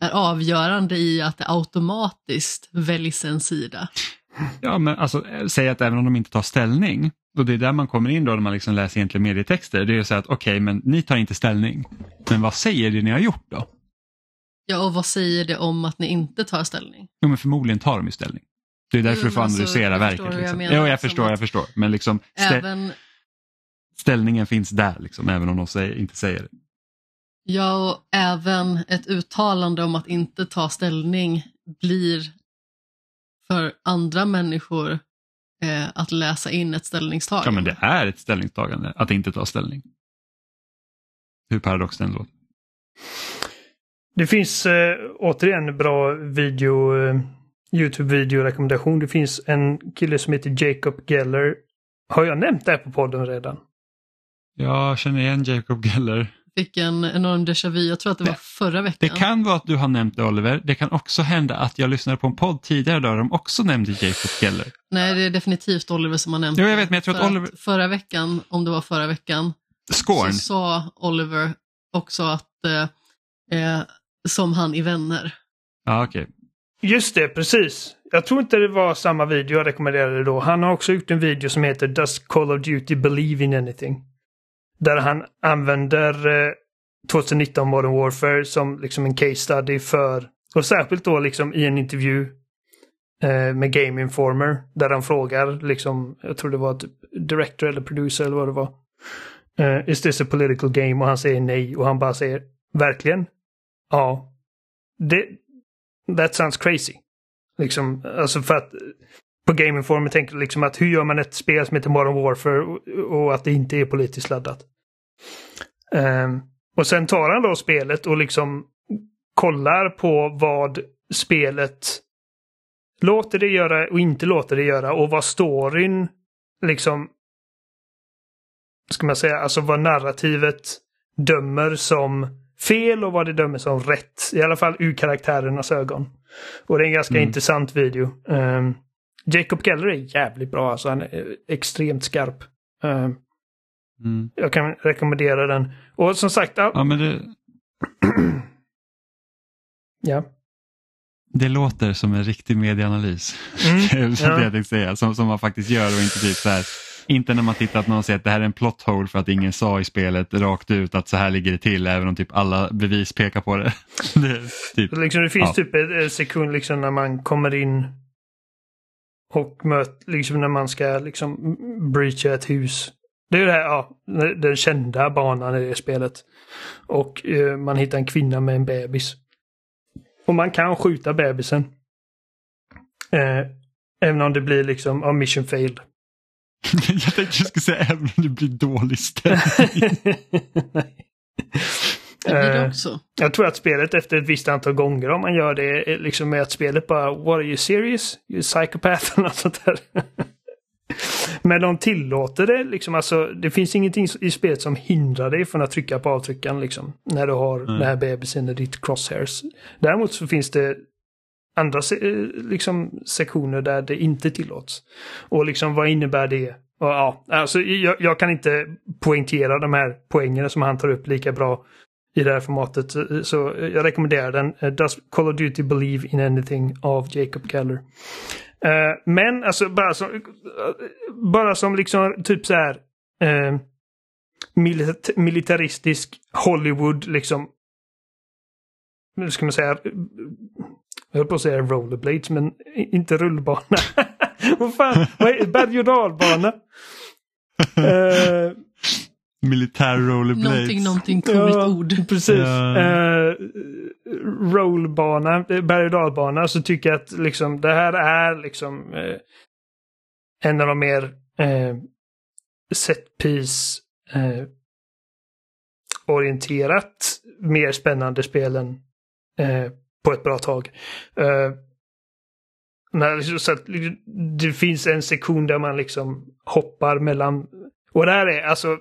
är avgörande i att det automatiskt väljs en sida.
Ja, men alltså säg att även om de inte tar ställning, och det är där man kommer in då när man liksom läser egentligen medietexter, det är så att okej, okay, men ni tar inte ställning. Men vad säger det ni har gjort då?
Ja, och vad säger det om att ni inte tar ställning?
Jo, men förmodligen tar de ju ställning. Det är därför jo, du får alltså, analysera verket. Liksom. Jag jo, jag förstår, jag förstår. Men liksom även... ställningen finns där, liksom, även om de säger, inte säger det.
Ja, och även ett uttalande om att inte ta ställning blir för andra människor eh, att läsa in ett ställningstagande.
Ja, men det är ett ställningstagande att inte ta ställning. Hur paradox den låter.
Det finns eh, återigen bra video, eh, Youtube-videorekommendation. Det finns en kille som heter Jacob Geller. Har jag nämnt det här på podden redan?
Jag känner igen Jacob Geller
fick en enorm déjà vu. Jag tror att det var förra veckan.
Det kan vara att du har nämnt det Oliver. Det kan också hända att jag lyssnade på en podd tidigare där de också nämnde Jacob Keller.
Nej, det är definitivt Oliver som har nämnt
det. Jo, jag vet, men jag tror att Oliver...
Att förra veckan, om det var förra veckan,
Scorn.
så sa Oliver också att eh, eh, som han i Vänner.
Ja, okej. Okay.
Just det, precis. Jag tror inte det var samma video jag rekommenderade då. Han har också gjort en video som heter Does Call of Duty Believe in Anything? Där han använder eh, 2019 Modern Warfare som liksom en case study för, och särskilt då liksom i en intervju eh, med Game Informer där han frågar liksom, jag tror det var typ director eller producer eller vad det var. Uh, is this a political game? Och han säger nej och han bara säger verkligen? Ja. Det, that sounds crazy. Liksom, alltså för att på Game Informer tänker liksom att hur gör man ett spel som heter Modern Warfare och, att det inte är politiskt laddat? Um, och sen tar han då spelet och liksom kollar på vad spelet låter det göra och inte låter det göra och vad storyn liksom ska man säga, alltså vad narrativet dömer som fel och vad det dömer som rätt. I alla fall ur karaktärernas ögon. Och det är en ganska mm. intressant video. Um, Jacob Geller är jävligt bra, alltså han är extremt skarp. Um, Mm. Jag kan rekommendera den. Och som sagt... Ja,
ja men det...
ja.
Det låter som en riktig medieanalys. Mm, ja. det jag tänkte säga. Som, som man faktiskt gör och inte typ så här. Inte när man tittar att någon säger att det här är en plot hole för att ingen sa i spelet rakt ut att så här ligger det till även om typ alla bevis pekar på det.
det, typ, liksom, det finns ja. typ en sekund liksom när man kommer in och möter, liksom när man ska liksom breacha ett hus. Det är det här, ja, den kända banan i det spelet. Och eh, man hittar en kvinna med en bebis. Och man kan skjuta bebisen. Eh, även om det blir liksom, ja, mission failed.
jag tänkte jag skulle säga även om det blir dålig stämning.
Det blir det också.
Jag tror att spelet efter ett visst antal gånger om man gör det liksom med att spelet bara What are you serious? You psychopath? och något sånt där. Men de tillåter det liksom. Alltså, det finns ingenting i spelet som hindrar dig från att trycka på avtryckaren liksom. När du har mm. den här bebisen i ditt crosshairs. Däremot så finns det andra se eh, liksom, sektioner där det inte tillåts. Och liksom vad innebär det? Och, ja, alltså, jag, jag, kan inte poängtera de här poängerna som han tar upp lika bra i det här formatet. Så jag rekommenderar den. Eh, Does Call of Duty Believe in Anything av Jacob Keller. Uh, men alltså bara som, uh, bara som liksom typ så här uh, milit militaristisk Hollywood liksom. Nu ska man säga. Jag höll på att säga rollerblades men inte rullbana. vad fan, vad är berg och dalbana?
Militär rollerblades.
Någonting, någonting coolt ja, ord.
Precis. Ja rollbana, eh, berg och dalbana, så tycker jag att liksom, det här är liksom eh, en av de mer eh, setpiece eh, orienterat mer spännande spelen eh, på ett bra tag. Eh, när, så att det finns en sektion där man liksom hoppar mellan och det här är alltså,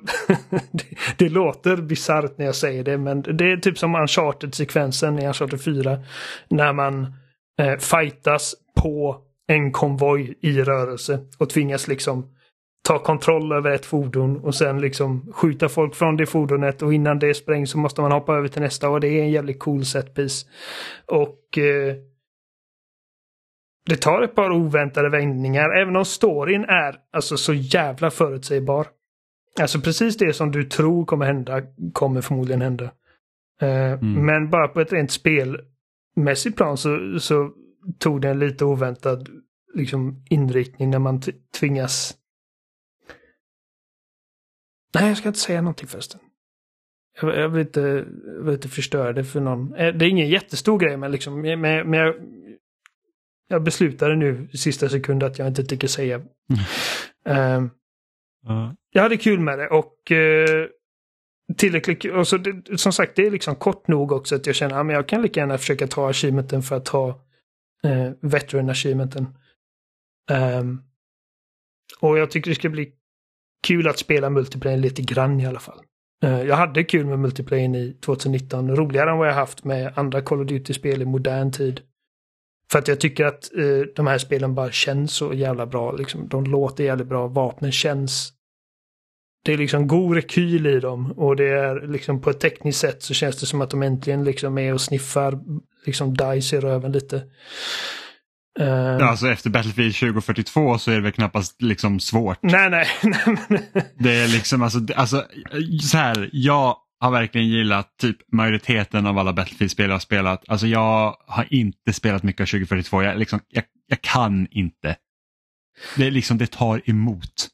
det, det, låter bisarrt när jag säger det, men det är typ som Uncharted-sekvensen i Uncharted 4. När man eh, fightas på en konvoj i rörelse och tvingas liksom ta kontroll över ett fordon och sen liksom skjuta folk från det fordonet och innan det sprängs så måste man hoppa över till nästa och det är en jävligt cool setpiece. Och eh, det tar ett par oväntade vändningar även om storyn är alltså så jävla förutsägbar. Alltså precis det som du tror kommer hända kommer förmodligen hända. Eh, mm. Men bara på ett rent spelmässigt plan så, så tog det en lite oväntad liksom, inriktning när man tvingas... Nej, jag ska inte säga någonting förresten. Jag, jag, vill, inte, jag vill inte förstöra det för någon. Eh, det är ingen jättestor grej, men, liksom, men, men jag, jag beslutade nu i sista sekund att jag inte tycker säga. Mm. Uh, uh. Jag hade kul med det och eh, tillräckligt och så det, Som sagt, det är liksom kort nog också att jag känner ah, att jag kan lika gärna försöka ta achievementen för att ta eh, veteran achievementen. Um, ehm, och jag tycker det ska bli kul att spela multiplayer lite grann i alla fall. Uh, jag hade kul med multiplayer i 2019, roligare än vad jag haft med andra Call of Duty-spel i modern tid. För att jag tycker att uh, de här spelen bara känns så jävla bra. Liksom. De låter jävligt bra, vapnen känns... Det är liksom god rekyl i dem och det är liksom på ett tekniskt sätt så känns det som att de äntligen liksom är och sniffar liksom DICE i röven lite.
Uh, ja, alltså efter Battlefield 2042 så är det väl knappast liksom svårt.
Nej, nej.
det är liksom alltså, alltså så här, jag har verkligen gillat typ majoriteten av alla Battlefield-spel jag har spelat. Alltså jag har inte spelat mycket av 2042, jag, liksom, jag, jag kan inte. Det, är liksom, det tar emot.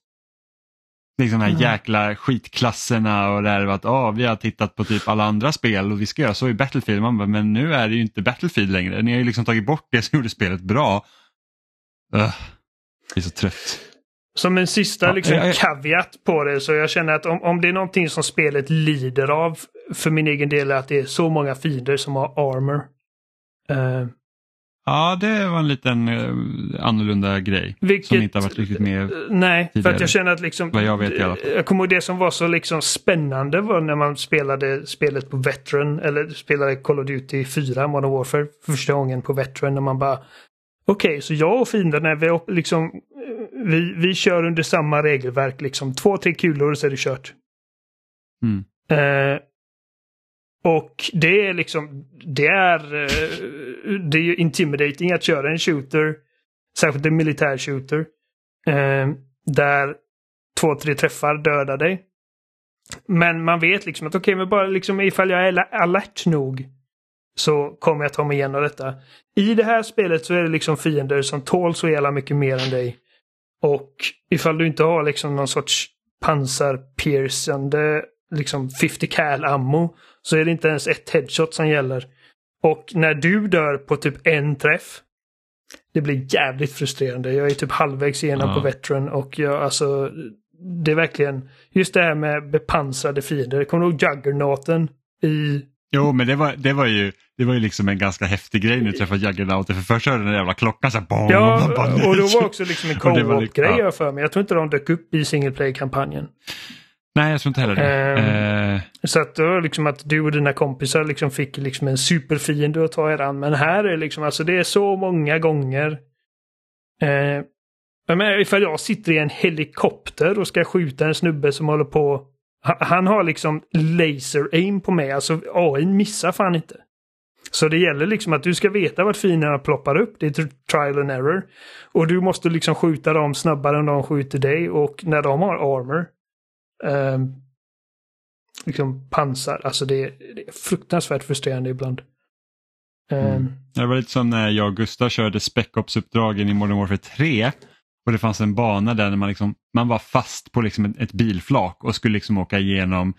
Liksom de här mm. jäkla skitklasserna och där att oh, vi har tittat på typ alla andra spel och vi ska göra så i Battlefield. Man bara, men nu är det ju inte Battlefield längre. Ni har ju liksom tagit bort det som gjorde spelet bra. Uh, jag är så trött.
Som en sista ja, liksom, ja, ja. caveat på det så jag känner att om, om det är någonting som spelet lider av för min egen del är att det är så många fiender som har armor. Uh,
Ja, det var en liten uh, annorlunda grej. Vilket, som inte har varit riktigt med
Nej, tidigare. för att jag känner att liksom...
Vad jag vet i alla fall.
Jag kommer ihåg det som var så liksom spännande var när man spelade spelet på Veteran, eller spelade Call of Duty 4, Modern Warfare, första gången på Veteran, när man bara Okej, okay, så jag och fienderna, vi, liksom, vi, vi kör under samma regelverk. Liksom. Två, tre kulor så är det kört.
Mm.
Uh, och det är liksom, det är, eh, det är ju intimidating att köra en shooter, särskilt en militär shooter, eh, där två, tre träffar dödar dig. Men man vet liksom att okej, okay, men bara liksom ifall jag är alert nog så kommer jag ta mig igenom detta. I det här spelet så är det liksom fiender som tål så jävla mycket mer än dig. Och ifall du inte har liksom någon sorts pansarpiercande liksom 50 cal ammo så är det inte ens ett headshot som gäller. Och när du dör på typ en träff. Det blir jävligt frustrerande. Jag är typ halvvägs igenom ja. på veteran och jag alltså. Det är verkligen just det här med bepansrade fiender. Kommer du ihåg Juggernauten i
Jo, men det var, det var ju det var ju liksom en ganska häftig grej när du träffade Juggernaut. För först hörde den jävla klockan så här, bom,
Ja, och det var också liksom en co-op-grej ja. för mig. Jag tror inte de dök upp i single play-kampanjen.
Nej, jag tror inte heller det.
Uh, Så att då liksom att du och dina kompisar liksom fick liksom en superfiende att ta er an. Men här är liksom, alltså det är så många gånger. Uh, men ifall jag sitter i en helikopter och ska skjuta en snubbe som håller på. Han har liksom laser aim på mig. Alltså AI missar fan inte. Så det gäller liksom att du ska veta vart fienderna ploppar upp. Det är trial and error. Och du måste liksom skjuta dem snabbare än de skjuter dig. Och när de har armor eh, liksom pansar. Alltså det är, det är fruktansvärt frustrerande ibland.
Ehm, mm. Det var lite som när jag och Gustav körde Spec Ops-uppdragen i Modern Warfare 3. Och det fanns en bana där man, liksom, man var fast på liksom ett, ett bilflak och skulle liksom åka igenom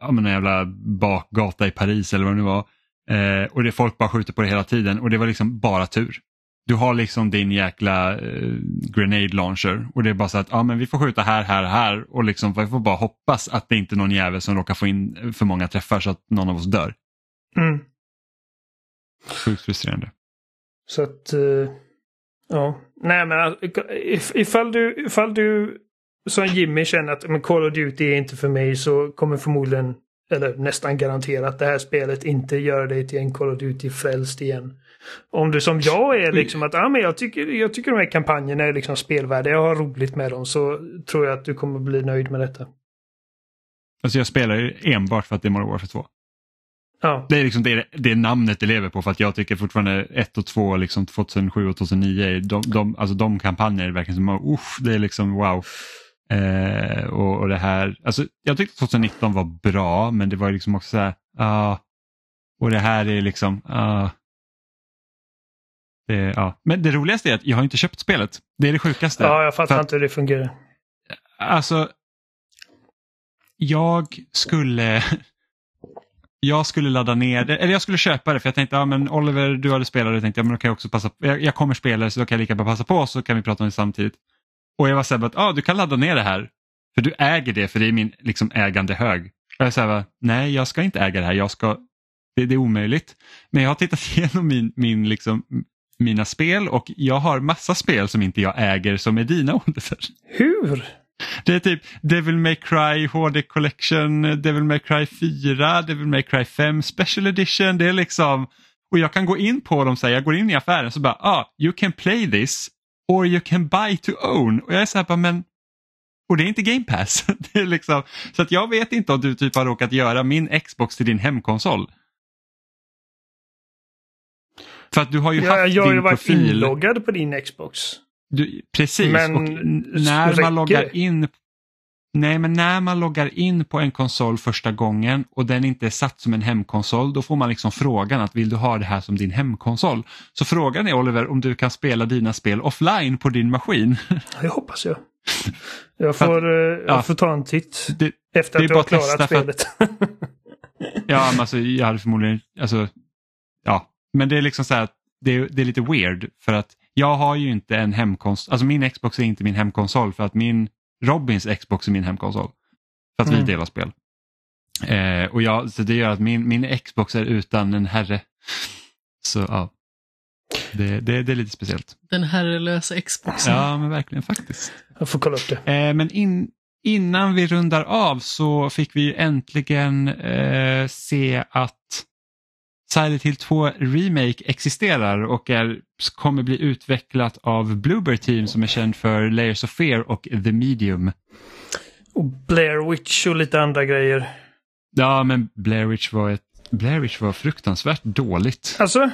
ja, men en jävla bakgata i Paris eller vad det nu var. Eh, och det folk bara skjuter på det hela tiden och det var liksom bara tur. Du har liksom din jäkla eh, grenade launcher och det är bara så att ja, men vi får skjuta här, här, här och liksom, vi får bara hoppas att det inte är någon jävel som råkar få in för många träffar så att någon av oss dör.
Mm.
Sjukt frustrerande.
Så att, uh, Ja, nej men ifall du, ifall du som Jimmy känner att men Call of Duty är inte för mig så kommer förmodligen, eller nästan garanterat, det här spelet inte göra dig till en Call of Duty-frälst igen. Om du som jag är liksom att ah, men jag, tycker, jag tycker de här kampanjerna är liksom spelvärda, jag har roligt med dem, så tror jag att du kommer bli nöjd med detta.
Alltså jag spelar enbart för att det är Modern Warfare 2.
Ja.
Det är liksom det, det namnet det lever på för att jag tycker fortfarande 1 och 2, liksom 2007 och 2009, de, de, alltså de kampanjer är verkligen som, usch, det är liksom wow. Eh, och, och, det här, alltså jag tyckte 2019 var bra men det var liksom också så här, ah, och det här är liksom, ah, det, ja. Men det roligaste är att jag har inte köpt spelet. Det är det sjukaste.
Ja, jag fattar inte hur det fungerar.
Alltså, jag skulle jag skulle ladda ner det, eller jag skulle köpa det för jag tänkte, ja men Oliver du hade spelat det, jag tänkte, ja men då kan jag också passa jag, jag kommer spela det så då kan jag lika bra passa på så kan vi prata om det samtidigt. Och jag var såhär, att ah, du kan ladda ner det här, för du äger det för det är min liksom, ägande hög. Och jag sa, nej jag ska inte äga det här, jag ska, det, det är omöjligt. Men jag har tittat igenom min, min, liksom, mina spel och jag har massa spel som inte jag äger som är dina ålder.
Hur?
Det är typ Devil May Cry HD Collection, Devil May Cry 4, Devil May Cry 5 Special Edition. Det är liksom, och jag kan gå in på dem, så här, jag går in i affären så bara, ah, you can play this or you can buy to own. Och jag är så här, bara, men och det är inte Game Pass. det är liksom, så att jag vet inte om du typ har råkat göra min Xbox till din hemkonsol. För att du har ju
ja,
haft
jag har
profil.
varit inloggad på din Xbox.
Du, precis, men och när räcker. man loggar in Nej, men när man loggar in på en konsol första gången och den inte är satt som en hemkonsol, då får man liksom frågan att vill du ha det här som din hemkonsol? Så frågan är Oliver om du kan spela dina spel offline på din maskin.
Det hoppas jag. Jag får, att, eh, jag får ta en titt det, efter att du har klarat spelet. Att,
ja, men alltså jag hade förmodligen, alltså, men det är liksom så här att det, det är lite weird för att jag har ju inte en hemkonsol, alltså min Xbox är inte min hemkonsol för att min Robins Xbox är min hemkonsol. För att mm. vi delar spel. Eh, och jag, så det gör att min, min Xbox är utan en herre. Så ja, det, det, det är lite speciellt.
Den herrelösa Xboxen.
Ja, men verkligen faktiskt.
Jag får kolla upp det.
Eh, men in, innan vi rundar av så fick vi äntligen eh, se att Silent Hill 2 Remake existerar och är, kommer bli utvecklat av Bluebird Team som är känd för Layers of Fear och The Medium.
Och Blair Witch och lite andra grejer.
Ja, men Blair Witch var, ett, Blair Witch var fruktansvärt dåligt.
Alltså?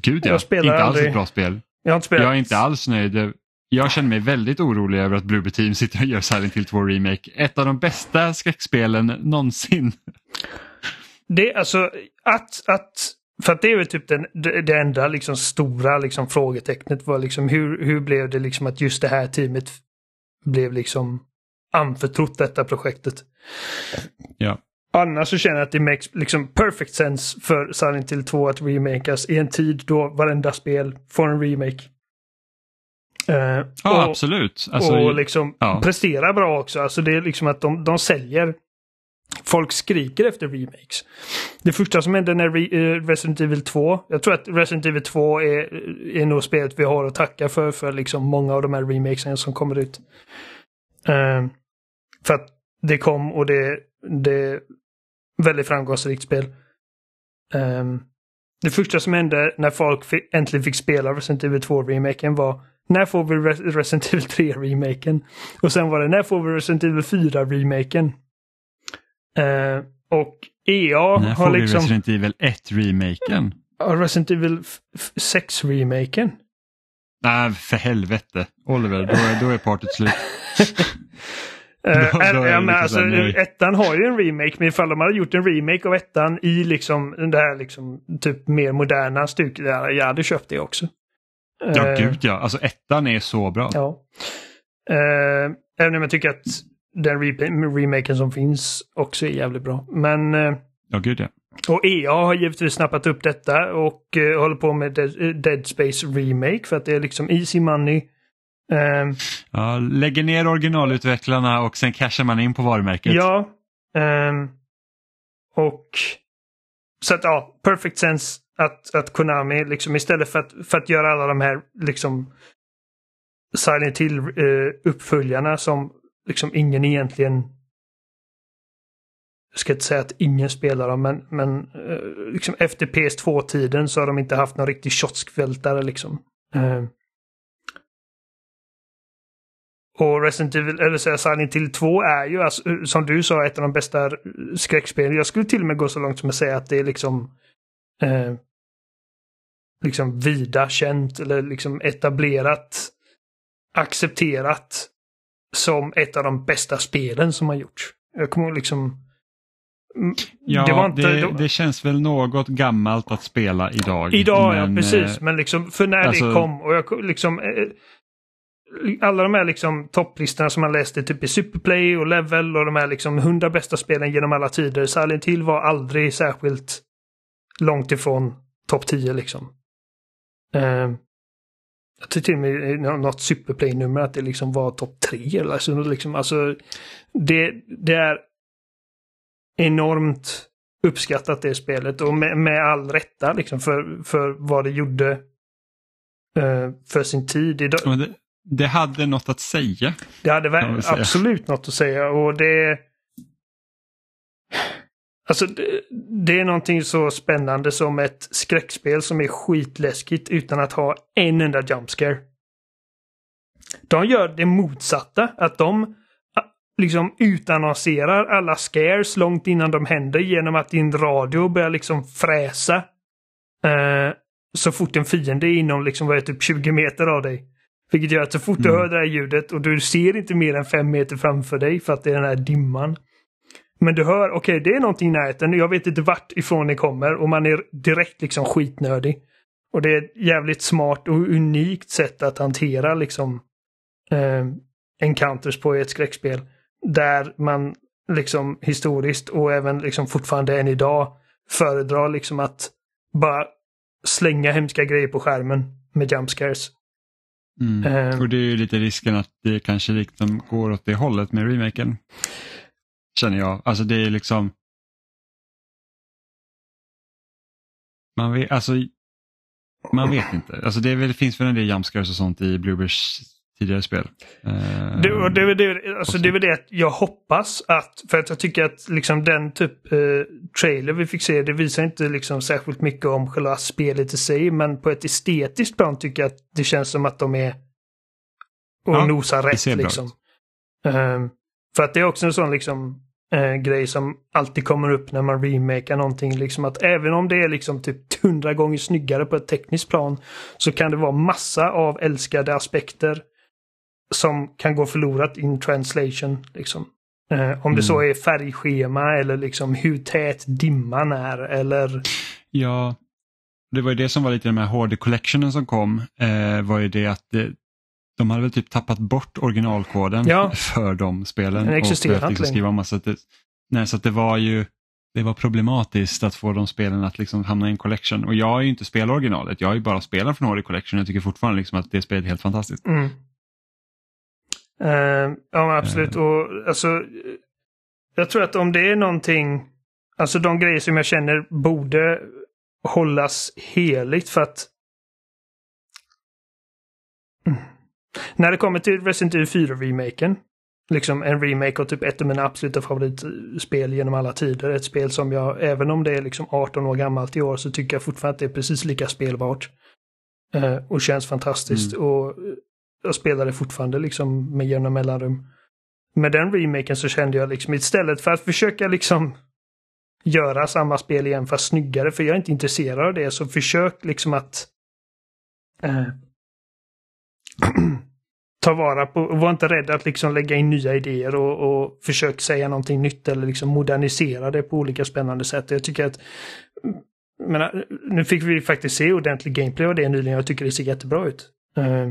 Gud ja, inte aldrig... alls ett bra spel.
Jag, har inte spelat.
jag är inte alls nöjd. Jag känner mig väldigt orolig över att Bluebird Team sitter och gör Silent Hill 2 Remake. Ett av de bästa skräckspelen någonsin.
Det, alltså, att, att, för att det är väl typ den, det enda liksom stora liksom frågetecknet var liksom hur, hur blev det liksom att just det här teamet blev liksom anförtrott detta projektet.
Ja.
Annars så känner jag att det makes liksom perfect sense för Silent Hill 2 att remakas i en tid då varenda spel får en remake.
Uh, ja, och, absolut.
Alltså, och liksom ja. prestera bra också. Alltså det är liksom att de, de säljer Folk skriker efter remakes. Det första som hände när eh, Resident Evil 2, jag tror att Resident Evil 2 är, är nog spelet vi har att tacka för, för liksom många av de här remakesen som kommer ut. Uh, för att det kom och det, det är väldigt framgångsrikt spel. Um, det första som hände när folk fick, äntligen fick spela Resident Evil 2-remaken var när får vi Resident Evil 3-remaken? Och sen var det när får vi Resident Evil 4-remaken? Uh, och EA
När
har liksom...
När får vi Resident Evil 1-remaken?
Resident Evil 6-remaken.
Nej, för helvete. Oliver, då är, då är partyt slut.
Uh, då, då ja, men alltså, ettan har ju en remake, men ifall de hade gjort en remake av ettan i liksom det här liksom typ mer moderna stuket, jag hade köpt det också.
Ja, uh, gud ja. Alltså ettan är så bra.
Ja. Uh, även om jag tycker att den remaken som finns också är jävligt bra. Men... Eh,
ja, gud ja.
Och EA har givetvis snappat upp detta och uh, håller på med Dead Space Remake för att det är liksom easy money.
Um, ja, lägger ner originalutvecklarna och sen cashar man in på varumärket.
Ja. Um, och så att ja, perfect sense att, att Konami liksom istället för att, för att göra alla de här liksom Silent Hill uh, uppföljarna som liksom ingen egentligen jag ska inte säga att ingen spelar dem, men, men uh, liksom efter PS2-tiden så har de inte haft någon riktig kioskvältare liksom. Uh, och Resident Evil, eller så Silent Hill 2 är ju alltså, som du sa ett av de bästa skräckspelen. Jag skulle till och med gå så långt som att säga att det är liksom eh, liksom vida känt eller liksom etablerat, accepterat som ett av de bästa spelen som har gjorts. Jag kommer liksom
Ja, det, inte, det, det, känns väl något gammalt att spela idag.
Idag, men, ja precis. Men liksom för när alltså, det kom och jag liksom eh, alla de här liksom topplistorna som man läste typ i Superplay och Level och de här liksom hundra bästa spelen genom alla tider. Silent Hill var aldrig särskilt långt ifrån topp 10 liksom. Uh, jag tror till och med något Superplay-nummer att det liksom var topp 3 eller så. Liksom, alltså, det, det är enormt uppskattat det spelet och med, med all rätta liksom för, för vad det gjorde uh, för sin tid. Idag,
det hade något att säga.
Det hade absolut något att säga och det... Alltså det, är någonting så spännande som ett skräckspel som är skitläskigt utan att ha en enda jumpscare. De gör det motsatta, att de liksom utannonserar alla scares långt innan de händer genom att din radio börjar liksom fräsa. Eh, så fort en fiende är inom liksom, vad är typ 20 meter av dig. Vilket gör att så fort du mm. hör det här ljudet och du ser inte mer än fem meter framför dig för att det är den här dimman. Men du hör, okej okay, det är någonting i närheten, jag vet inte vart ifrån det kommer och man är direkt liksom skitnödig. Och det är ett jävligt smart och unikt sätt att hantera liksom eh, encounters på i ett skräckspel. Där man liksom historiskt och även liksom fortfarande än idag föredrar liksom att bara slänga hemska grejer på skärmen med jump scares.
Mm. Uh, och det är ju lite risken att det kanske liksom går åt det hållet med remaken. Känner jag. Alltså det är liksom... Man vet, alltså, man vet inte. Alltså det, väl, det finns väl en del jumpscares och sånt i Bluebers tidigare spel.
Uh, det, det, det, alltså det är väl det jag hoppas att, för att jag tycker att liksom den typ uh, trailer vi fick se, det visar inte liksom särskilt mycket om själva spelet i sig, men på ett estetiskt plan tycker jag att det känns som att de är och ja, nosar rätt liksom. Uh, för att det är också en sån liksom uh, grej som alltid kommer upp när man remakar någonting. Liksom att även om det är liksom typ hundra gånger snyggare på ett tekniskt plan så kan det vara massa av älskade aspekter som kan gå förlorat in translation. Liksom. Eh, om mm. det så är färgschema eller liksom hur tät dimman är eller...
Ja, det var ju det som var lite med HD Collectionen som kom. Eh, var ju det att det, de hade väl typ tappat bort originalkoden ja. för de spelen.
Den existerar
inte skriva om, så att det, nej, så att det var ju det var problematiskt att få de spelen att liksom hamna i en collection. Och jag har ju inte spelat originalet, jag har ju bara spelat från HD Collection. Jag tycker fortfarande liksom att det spelet är helt fantastiskt.
Mm. Uh, ja, absolut. Uh. Och alltså, jag tror att om det är någonting, alltså de grejer som jag känner borde hållas heligt för att mm. När det kommer till Resident Evil 4-remaken, liksom en remake av typ ett av mina absoluta favoritspel genom alla tider. Ett spel som jag, även om det är liksom 18 år gammalt i år, så tycker jag fortfarande att det är precis lika spelbart. Uh, och känns fantastiskt. Mm. Och jag spelade fortfarande liksom med jämna mellanrum. Med den remaken så kände jag liksom istället för att försöka liksom göra samma spel igen fast snyggare, för jag är inte intresserad av det, så försök liksom att eh, ta vara på, var inte rädd att liksom lägga in nya idéer och, och försök säga någonting nytt eller liksom modernisera det på olika spännande sätt. Jag tycker att men, nu fick vi faktiskt se ordentlig gameplay av det nyligen. Jag tycker det ser jättebra ut. Uh,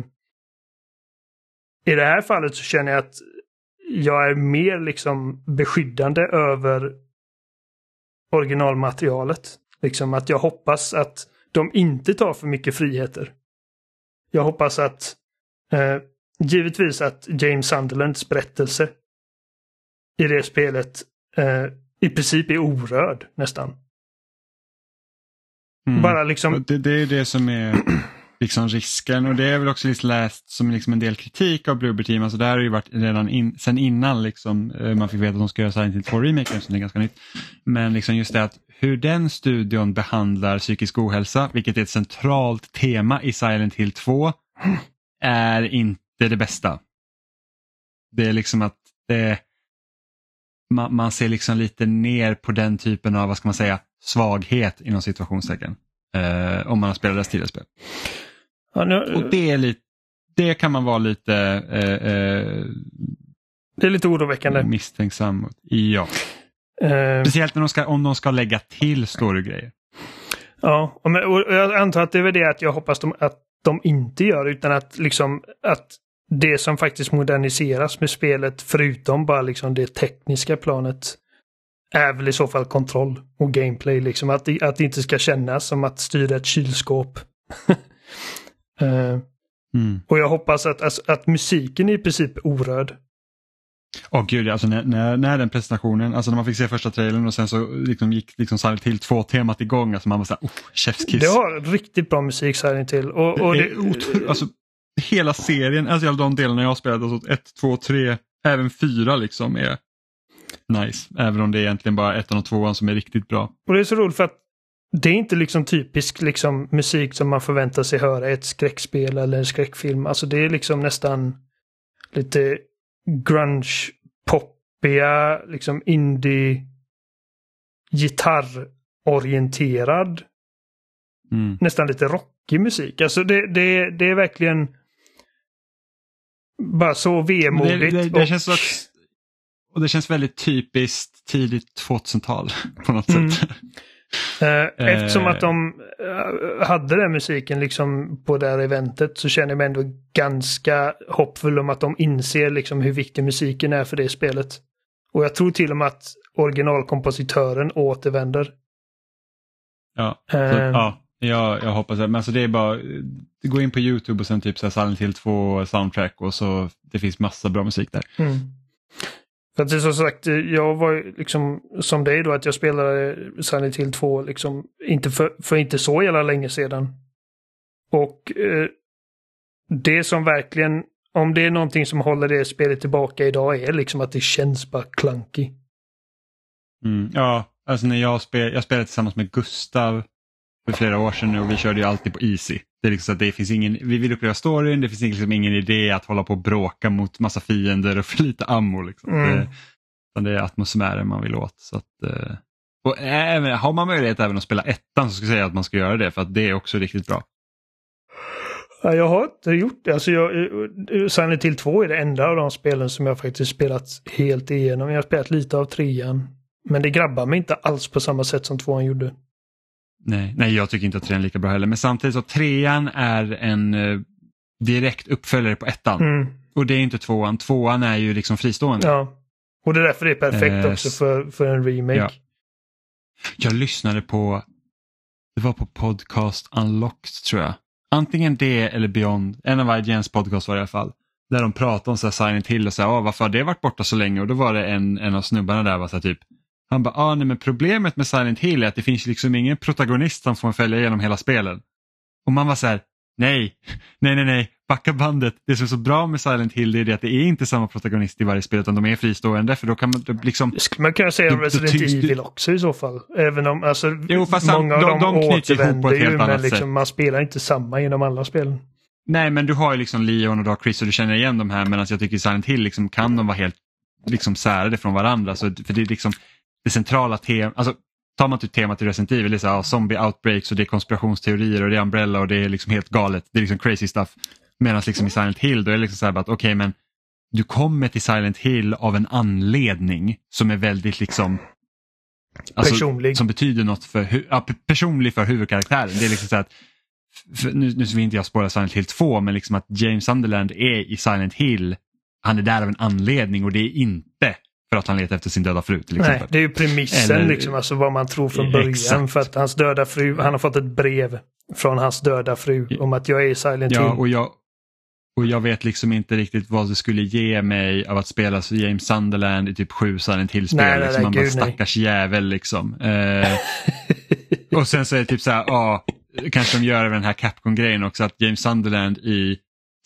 i det här fallet så känner jag att jag är mer liksom beskyddande över originalmaterialet. Liksom att jag hoppas att de inte tar för mycket friheter. Jag hoppas att eh, givetvis att James Sunderlands berättelse i det spelet eh, i princip är orörd nästan. Mm. Bara liksom...
Det, det är det som är liksom risken och det är väl också liksom läst som liksom en del kritik av Bluebird Team. Alltså det här har ju varit redan in, sen innan liksom, eh, man fick veta att de ska göra Silent Hill 2 remaken som är ganska nytt. Men liksom just det att hur den studion behandlar psykisk ohälsa, vilket är ett centralt tema i Silent Hill 2, är inte det bästa. Det är liksom att det, man, man ser liksom lite ner på den typen av, vad ska man säga, svaghet inom situationstecken. Eh, om man har spelat deras tidigare spel. Ja, nu, och det, är lite, det kan man vara lite eh, eh,
det är lite oroväckande.
Misstänksam Ja. Uh, Speciellt när de ska, om de ska lägga till storygrejer.
Ja, och jag antar att det är väl det att jag hoppas de, att de inte gör utan att liksom att det som faktiskt moderniseras med spelet förutom bara liksom det tekniska planet är väl i så fall kontroll och gameplay liksom. Att, att det inte ska kännas som att styra ett kylskåp. uh, mm. Och jag hoppas att, att, att musiken är i princip orörd.
Åh oh, gud, alltså när, när, när, den presentationen, alltså när man fick se första trailern och sen så liksom gick liksom Silent Hill 2-temat igång, alltså man var såhär, oh, chefskiss.
Det har riktigt bra musik Silent till. Och, och det,
det, alltså, hela serien, alltså de delarna jag spelat, alltså 1, 2, 3, även 4 liksom är nice. Även om det är egentligen bara ettan och tvåan som är riktigt bra.
Och det är så roligt för att det är inte liksom typisk liksom musik som man förväntar sig höra i ett skräckspel eller en skräckfilm. Alltså det är liksom nästan lite grunge-poppiga, liksom indie gitarrorienterad. Mm. Nästan lite rockig musik. Alltså det, det, det är verkligen bara så vemodigt. Det, det,
det och... känns också, och det känns väldigt typiskt tidigt 2000-tal på något mm. sätt.
Eh, eftersom att de eh, hade den musiken liksom på det här eventet så känner jag mig ändå ganska hoppfull om att de inser liksom hur viktig musiken är för det spelet. Och jag tror till och med att originalkompositören återvänder.
Ja, så, uh, ja jag, jag hoppas det. Men alltså det är bara, gå in på YouTube och sen typ så här Silent Hill 2 soundtrack och så det finns massa bra musik där.
Mm. För att det är som sagt, jag var liksom som dig då att jag spelade Silent Hill 2 liksom inte för, för inte så jävla länge sedan. Och eh, det som verkligen, om det är någonting som håller det spelet tillbaka idag är liksom att det känns bara clunky.
Mm, ja, alltså när jag, spel, jag spelade tillsammans med Gustav för flera år sedan nu och vi körde ju alltid på Easy. Det är liksom det finns ingen, vi vill uppleva storyn, det finns liksom ingen idé att hålla på och bråka mot massa fiender och för lite ammo. Liksom. Mm. Det, det är atmosfären man vill åt. Så att, eh, och även, har man möjlighet även att spela ettan så ska jag säga att man ska göra det för att det är också riktigt bra.
Jag har inte gjort det. Alltså jag, Silent Hill 2 är det enda av de spelen som jag faktiskt spelat helt igenom. Jag har spelat lite av trean. Men det grabbar mig inte alls på samma sätt som tvåan gjorde.
Nej, nej, jag tycker inte att trean är lika bra heller. Men samtidigt så trean är en eh, direkt uppföljare på ettan. Mm. Och det är inte tvåan. Tvåan är ju liksom fristående.
Ja. Och det är därför det är perfekt eh, också för, för en remake. Ja.
Jag lyssnade på, det var på podcast Unlocked tror jag. Antingen det eller Beyond, en av IGNs podcast var det i alla fall. Där de pratade om så här Silent Hill och så här, varför har det varit borta så länge? Och då var det en, en av snubbarna där var så här, typ, han bara, ah, nej, men problemet med Silent Hill är att det finns liksom ingen protagonist som får följa igenom hela spelen. Och man var så här, nej, nej, nej, nej, backa bandet. Det som är så bra med Silent Hill är det att det är inte samma protagonist i varje spel utan de är fristående för då kan man liksom...
Man kan säga om Resident Evil också i så fall. Även om alltså,
jo, fast många av
dem de återvänder ju men liksom, man spelar inte samma genom alla spelen.
Nej men du har ju liksom Leon och du har Chris och du känner igen de här medan jag tycker i Silent Hill liksom, kan de vara helt liksom särade från varandra. Så, för det är liksom, det centrala temat, alltså tar man typ temat i Resident Evil, det är så här, zombie outbreaks och det är konspirationsteorier och det är Umbrella och det är liksom helt galet. Det är liksom crazy stuff. Medan liksom i Silent Hill då är det liksom så här att okej okay, men du kommer till Silent Hill av en anledning som är väldigt liksom
alltså, personlig.
Som betyder något för, ja, personlig för huvudkaraktären. Det är liksom så att, nu, nu vill inte jag spåra Silent Hill 2 men liksom att James Sunderland är i Silent Hill, han är där av en anledning och det är inte för att han letar efter sin döda fru till exempel. Nej,
det är ju premissen Eller, liksom, alltså vad man tror från början. Exakt. För att hans döda fru, han har fått ett brev från hans döda fru om att jag är i Silent
ja, Hill. Och jag, och jag vet liksom inte riktigt vad det skulle ge mig av att spela så James Sunderland i typ sju Silent Hill-spel. Liksom. Man bara stackars nej. jävel liksom. Eh, och sen så är det typ så här, ja, kanske de gör den här Capcom-grejen också att James Sunderland i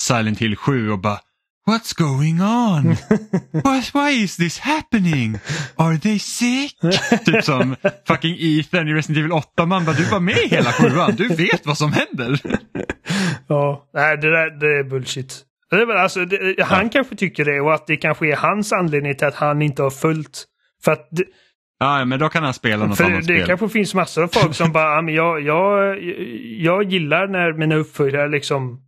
Silent Hill 7 och bara What's going on? What, why is this happening? Are they sick? typ som fucking Ethan i Resident Evil 8. Man bara, du var med hela sjuan. Du vet vad som händer.
ja, nej det där det är bullshit. Det är alltså, det, han ja. kanske tycker det och att det kanske är hans anledning till att han inte har följt. För att det,
Ja, men då kan han spela något
för
annat
det
spel.
Det kanske finns massor av folk som bara, men jag, jag, jag gillar när mina uppföljare liksom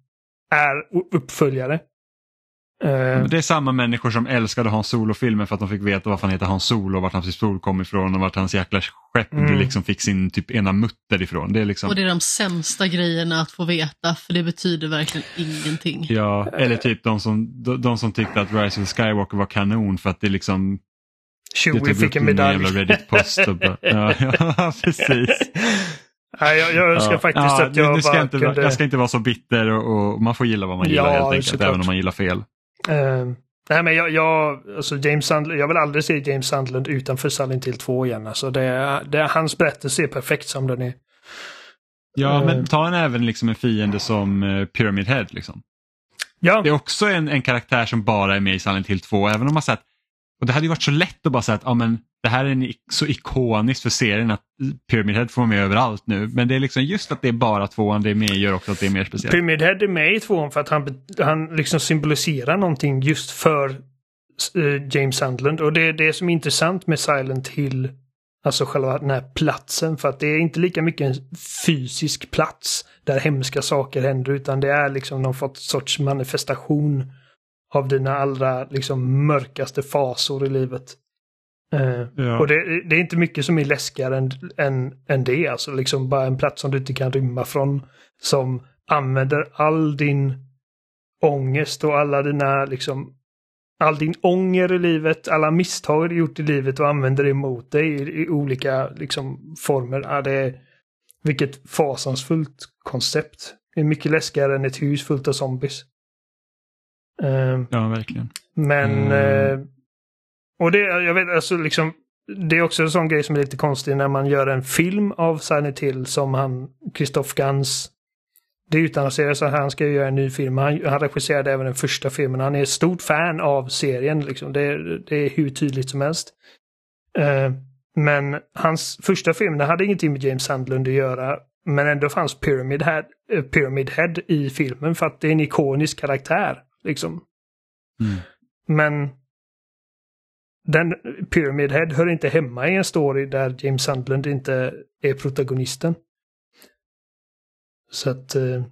är uppföljare.
Uh, det är samma människor som älskade Hans Solo-filmen för att de fick veta varför han heter Hans Solo, vart hans pistol kom ifrån och vart hans jäkla skepp mm. liksom fick sin typ ena mutter ifrån. Det är liksom...
Och det är de sämsta grejerna att få veta för det betyder verkligen ingenting.
Ja, eller typ de som, de, de som tyckte att Rise of Skywalker var kanon för att det liksom
Chewie fick en medalj.
Reddit-post bara, ja, ja, precis.
Nej, jag, jag önskar ja, faktiskt ja, att jag
nu ska
bara
inte,
kunde...
Jag ska inte vara så bitter och, och man får gilla vad man gillar ja, helt enkelt, även om man gillar fel.
Uh, nej men jag, jag, alltså James Sandland, jag vill aldrig se James Sandland utanför Silent Hill 2 igen. Alltså det, det, hans berättelse är perfekt som den är.
Ja, uh, men ta en även liksom en fiende som uh, Pyramid Head. Liksom.
Ja.
Det är också en, en karaktär som bara är med i Silent Hill 2, även om man sagt och det hade ju varit så lätt att bara säga att ja, men det här är så ikoniskt för serien att Pyramid Head får vara med överallt nu. Men det är liksom just att det är bara tvåan det är med gör också att det är mer speciellt.
Pyramid Head är med i tvåan för att han, han liksom symboliserar någonting just för uh, James Sandland. Och det är det som är intressant med Silent Hill. Alltså själva den här platsen. För att det är inte lika mycket en fysisk plats där hemska saker händer. Utan det är liksom någon sorts manifestation av dina allra liksom mörkaste fasor i livet. Uh, ja. Och det, det, är inte mycket som är läskigare än, än, än det. Alltså liksom bara en plats som du inte kan rymma från. Som använder all din ångest och alla dina liksom all din ånger i livet, alla misstag du gjort i livet och använder det emot dig i, i olika liksom, former. Ja, det är, vilket fasansfullt koncept. Det är mycket läskigare än ett hus fullt av zombies.
Uh, ja, verkligen.
Men mm. uh, och det, jag vet, alltså liksom, det är också en sån grej som är lite konstig när man gör en film av Silent Hill som han, Christoph Gans, det utannonserades att han ska göra en ny film. Han, han regisserade även den första filmen. Han är ett stort fan av serien. Liksom. Det, det är hur tydligt som helst. Uh, men hans första film hade ingenting med James Sandlund att göra. Men ändå fanns Pyramid Head, uh, Pyramid Head i filmen för att det är en ikonisk karaktär. Liksom.
Mm.
Men den Pyramid Head hör inte hemma i en story där James Sandland inte är protagonisten. Så att, eh,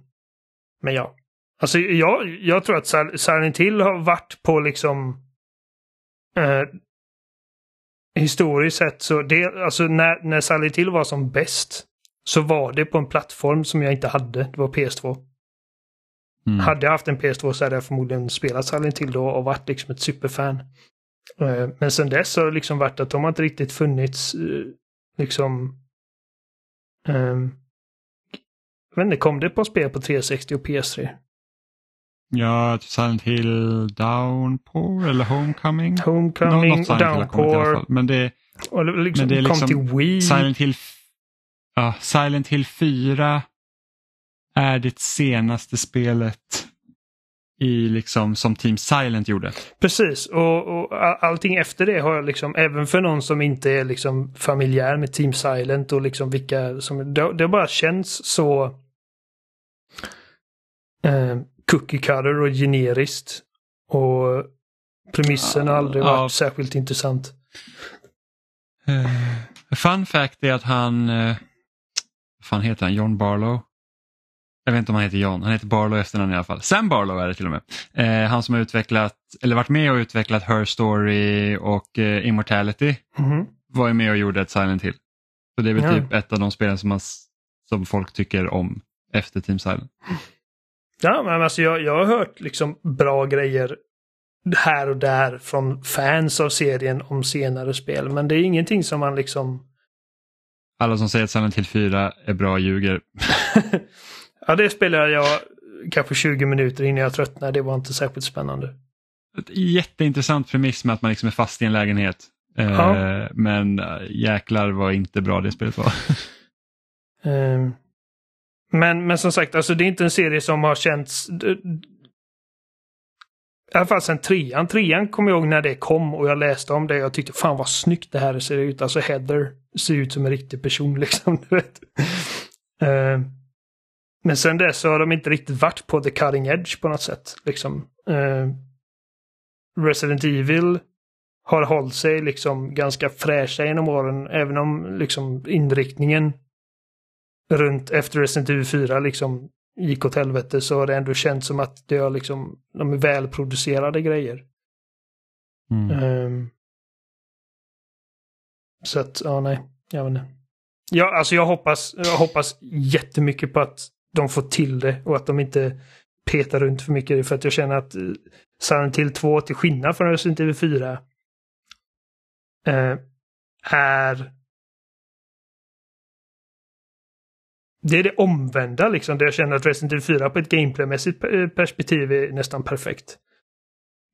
men ja. Alltså jag, jag tror att Silent Hill har varit på liksom eh, historiskt sett så det, alltså när, när Silent Hill var som bäst så var det på en plattform som jag inte hade. Det var PS2. Mm. Hade jag haft en PS2 så hade jag förmodligen spelat Silent Hill då och varit liksom ett superfan. Eh, men sen dess har det liksom varit att de har inte riktigt funnits eh, liksom um, jag vet inte, kom det på spel på 360 och PS3?
Ja, Silent Hill Downpour eller Homecoming.
Homecoming, Nå, Downpour.
Men det,
och liksom men det är liksom kom till Wii.
Silent Hill, ja, Silent Hill 4 är det senaste spelet i liksom som Team Silent gjorde.
Precis och, och allting efter det har jag liksom även för någon som inte är liksom familjär med Team Silent och liksom vilka som det, det bara känns så eh, cookie cutter och generiskt. Och premissen har aldrig varit ja. särskilt intressant.
Uh, fun fact är att han, uh, vad fan heter han, John Barlow? Jag vet inte om han heter John, han heter Barlow efternamn i alla fall. Sam Barlow är det till och med. Eh, han som har utvecklat, eller varit med och utvecklat Her Story och eh, Immortality.
Mm.
Var ju med och gjorde ett Silent Hill. Så det är väl ja. typ ett av de spelen som, man, som folk tycker om efter Team Silent.
Ja, men alltså jag, jag har hört liksom bra grejer här och där från fans av serien om senare spel. Men det är ingenting som man liksom...
Alla som säger att Silent Hill 4 är bra ljuger.
Ja, det spelade jag kanske 20 minuter innan jag tröttnade. Det var inte särskilt spännande.
Ett jätteintressant premiss med att man liksom är fast i en lägenhet. Eh, ja. Men eh, jäklar vad inte bra det spelet var.
Um, men, men som sagt, alltså det är inte en serie som har känts... I alla fall sen trean. Trean kommer jag ihåg när det kom och jag läste om det. Jag tyckte fan vad snyggt det här ser ut. Alltså Heather ser ut som en riktig person liksom. Du vet. Uh, men sen dess så har de inte riktigt varit på the cutting edge på något sätt. Liksom. Uh, Resident Evil har hållit sig liksom ganska fräscha genom åren. Även om liksom inriktningen runt efter Resident Evil 4 liksom gick åt helvete så har det ändå känts som att det har liksom, de är välproducerade grejer. Mm. Um, så att, ja nej, jag vet inte. Ja, alltså jag hoppas, jag hoppas jättemycket på att de får till det och att de inte petar runt för mycket. För att jag känner att eh, Silent Hill 2, till skillnad från Resident Evil 4, eh, är det är det omvända liksom. Där jag känner att Resident Evil 4 på ett gameplaymässigt eh, perspektiv är nästan perfekt.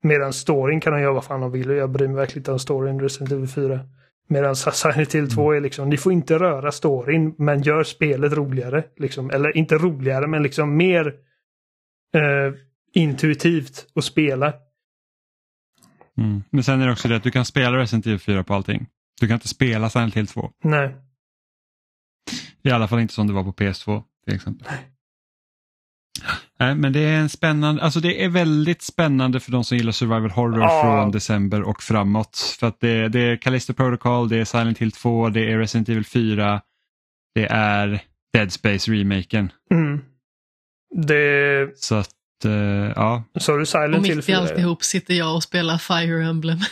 Medan storyn kan de göra vad fan de vill och jag bryr mig verkligen inte om storyn Resident Evil 4. Medan Silent Hill 2 är liksom, ni får inte röra storyn men gör spelet roligare. Liksom. Eller inte roligare men liksom mer eh, intuitivt att spela.
Mm. Men sen är det också det att du kan spela Resident Evil 4 på allting. Du kan inte spela Silent Hill 2.
Nej.
I alla fall inte som det var på PS2 till exempel. Nej, men det är en spännande, alltså det är väldigt spännande för de som gillar survival horror ja. från december och framåt. För att det, det är Callisto Protocol, det är Silent Hill 2, det är Resident Evil 4, det är Dead Space remaken.
Mm. Det...
Så att, uh, ja.
Så du Silent
Hill 4? Och mitt i alltihop sitter jag och spelar Fire Emblem.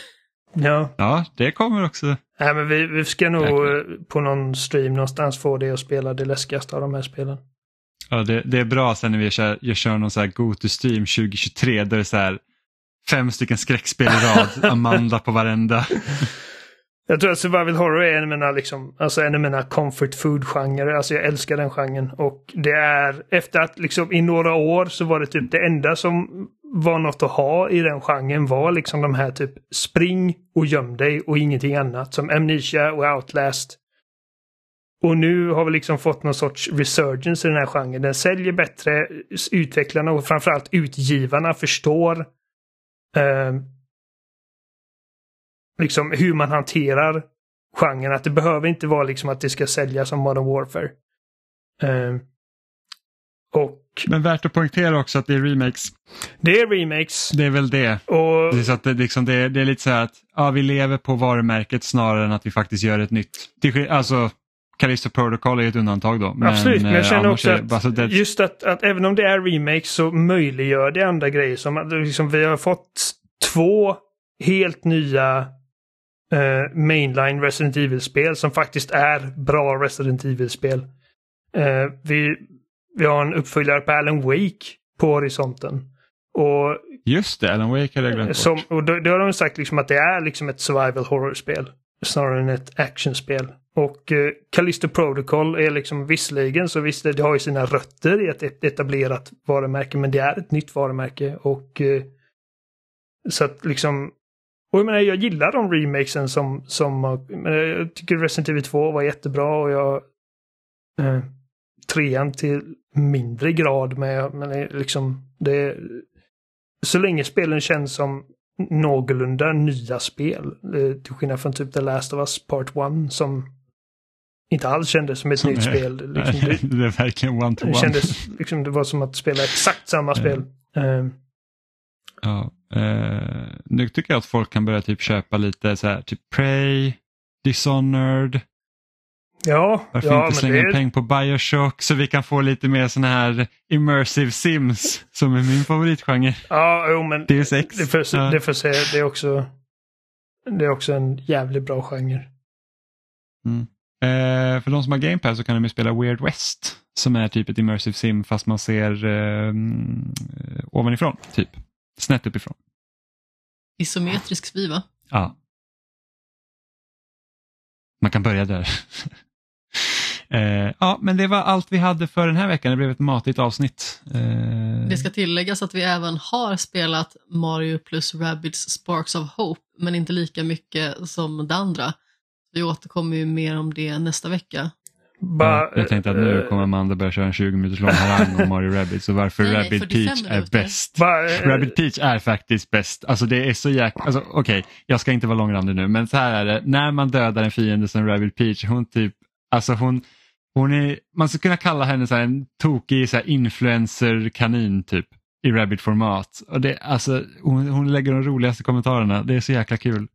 Ja.
ja, det kommer också.
Nej, men vi, vi ska nog Verkligen. på någon stream någonstans få det att spela det läskigaste av de här spelen.
Ja, det, det är bra sen när vi kör, jag kör någon så här Go-to-stream 2023 där det är så här fem stycken skräckspel i rad, Amanda på varenda.
Jag tror att survival horror är en av mina, liksom, alltså en av mina comfort food-genrer. Alltså jag älskar den genren. Och det är efter att liksom i några år så var det typ det enda som var något att ha i den genren var liksom de här typ spring och göm dig och ingenting annat. Som Amnesia och Outlast. Och nu har vi liksom fått någon sorts resurgence i den här genren. Den säljer bättre, utvecklarna och framförallt utgivarna förstår eh, liksom hur man hanterar genren. Att det behöver inte vara liksom att det ska säljas som Modern Warfare. Eh, och...
Men värt att poängtera också att det är remakes.
Det är remakes.
Det är väl det.
Och...
Det, är så att det, liksom, det, är, det är lite så här att ja, vi lever på varumärket snarare än att vi faktiskt gör ett nytt. Alltså, Callisto Protocol är ett undantag då.
Men, Absolut, men jag känner också att alltså, det... just att, att även om det är remakes så möjliggör det andra grejer. Som liksom, vi har fått två helt nya uh, mainline Resident Evil-spel som faktiskt är bra Resident Evil-spel. Uh, vi, vi har en uppföljare på Alan Wake på horisonten. Och,
Just det, Alan Wake hade jag glömt
som, bort. Och då, då har de sagt liksom att det är liksom ett survival horror-spel. Snarare än ett actionspel. Och eh, Callisto Protocol är liksom visserligen så visst det har ju sina rötter i ett e- etablerat varumärke men det är ett nytt varumärke och eh, så att liksom och jag menar jag gillar de remakesen som, som eh, jag tycker Resident Evil 2 var jättebra och jag eh, trean till mindre grad med, men liksom det så länge spelen känns som någorlunda nya spel. Eh, till skillnad från typ The Last of Us Part 1 som inte alls kändes som ett nytt spel. Liksom,
det, det, är verkligen one to one.
Det kändes liksom, det var som att spela exakt samma spel. Uh,
ja, uh, nu tycker jag att folk kan börja typ köpa lite så här, typ Prey, Dishonored,
Ja,
Varför
ja,
inte slänga det... pengar på Bioshock så vi kan få lite mer sådana här immersive sims som är min favoritgenre.
Ja, jo men
Ex.
Det får, ja. det får se, det är också det är också en jävligt bra genre.
Mm. Eh, för de som har Game Pass så kan de spela Weird West som är typ ett immersive sim fast man ser eh, ovanifrån, typ. Snett uppifrån.
Isometrisk vy va?
Ja. Man kan börja där. Eh, ja, men det var allt vi hade för den här veckan. Det blev ett matigt avsnitt.
Eh... Det ska tilläggas att vi även har spelat Mario plus Rabbids Sparks of Hope, men inte lika mycket som det andra. Vi återkommer ju mer om det nästa vecka.
Ba, ja,
jag tänkte att nu eh, kommer Amanda börja köra en 20 minuters lång harang om Mario Rabbids och varför nej, Rabbid Peach är bäst. Ba, äh, Rabbid Peach är faktiskt bäst. Alltså det är så jäkla, alltså, okej, okay, jag ska inte vara långrandig nu men så här är det, när man dödar en fiende som Rabbid Peach, hon typ, alltså hon, hon är, man skulle kunna kalla henne så en tokig så influencer-kanin typ i Rabbit-format. Och det, alltså, hon, hon lägger de roligaste kommentarerna, det är så jäkla kul.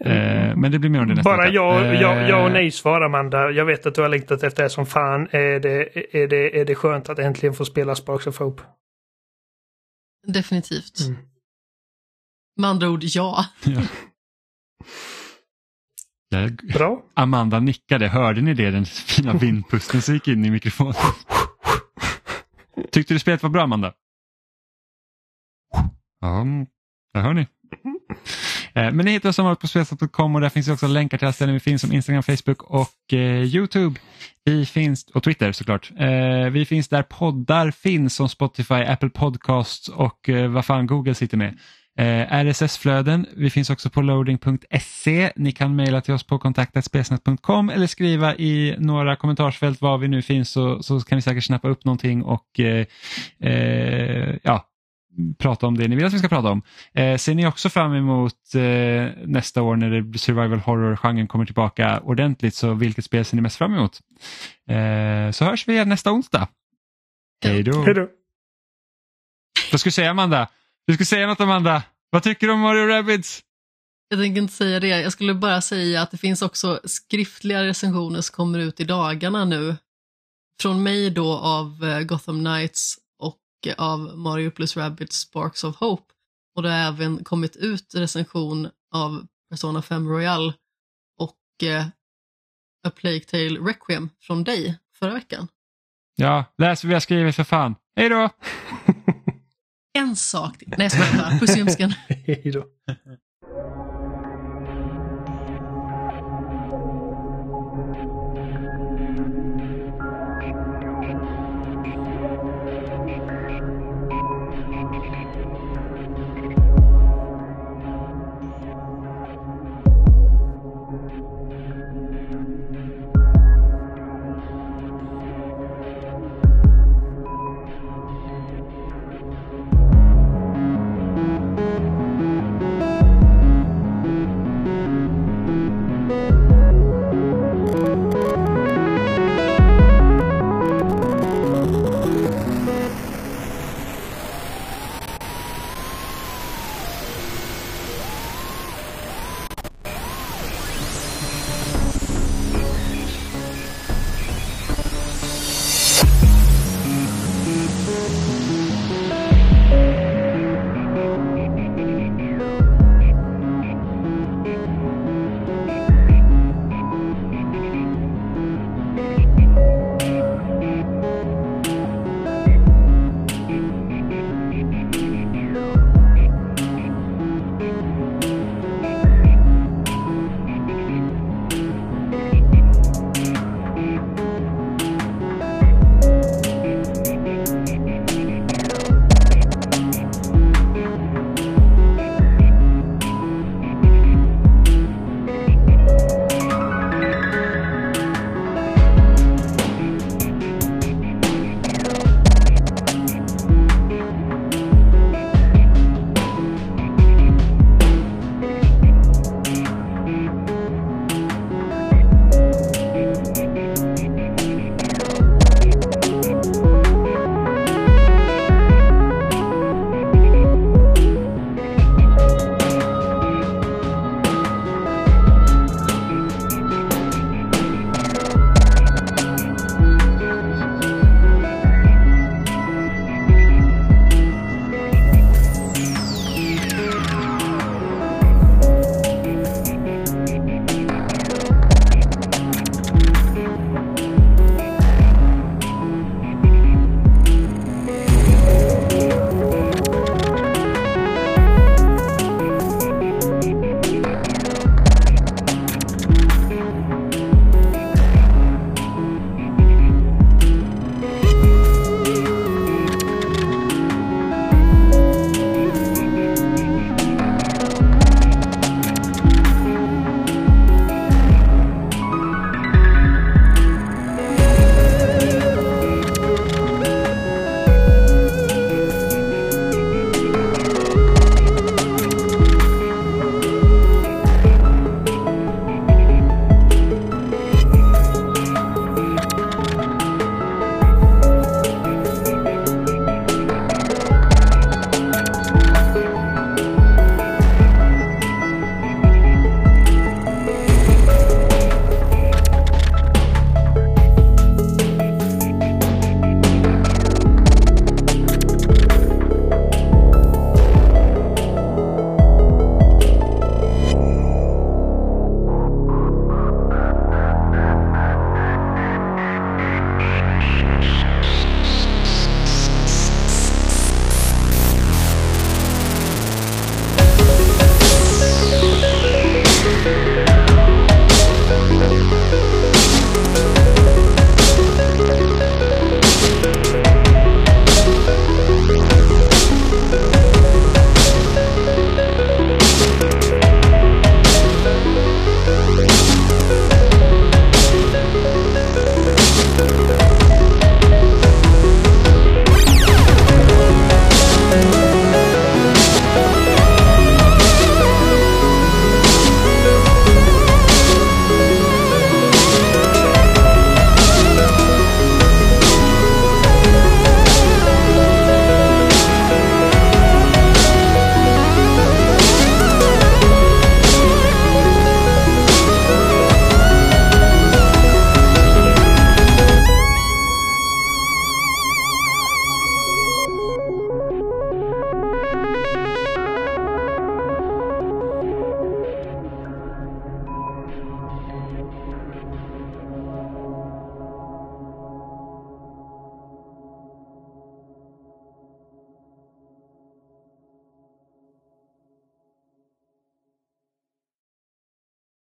Eh, men det blir mer om det nästa
Bara ja, ja, ja och eh, nej svar Amanda. Jag vet att du har längtat efter det som fan. Är det, är det, är det skönt att äntligen få spela Sparks of Hope?
Definitivt. Mm. Med andra ord, ja.
ja. Bra. Amanda nickade, hörde ni det? Den fina vindpusten som gick in i mikrofonen. Tyckte du spelet var bra Amanda? Ja, det hör ni. Eh, men ni hittar oss som på spelsnack.com och där finns också länkar till alla ställen vi finns som Instagram, Facebook och eh, Youtube. Vi finns, och Twitter såklart. Eh, vi finns där poddar finns som Spotify, Apple Podcasts och eh, vad fan Google sitter med. Eh, RSS-flöden, vi finns också på loading.se. Ni kan mejla till oss på kontaktetspesnet.com eller skriva i några kommentarsfält var vi nu finns så, så kan vi säkert snappa upp någonting och eh, eh, ja, prata om det ni vill att vi ska prata om. Eh, ser ni också fram emot eh, nästa år när det survival horror-genren kommer tillbaka ordentligt så vilket spel ser ni mest fram emot? Eh, så hörs vi igen nästa onsdag.
Hej då.
Vad ska du säga Amanda? Du ska säga något Amanda. Vad tycker du om Mario Rabbids?
Jag tänker inte säga det. Jag skulle bara säga att det finns också skriftliga recensioner som kommer ut i dagarna nu. Från mig då av eh, Gotham Knights av Mario plus Rabbids Sparks of Hope och det har även kommit ut recension av Persona 5 Royal och eh, A Plague Tale Requiem från dig förra veckan.
Ja, läs vad vi har skrivit för fan. Hej då!
en sak till. Nej, jag skojar bara. Puss i
Hej då.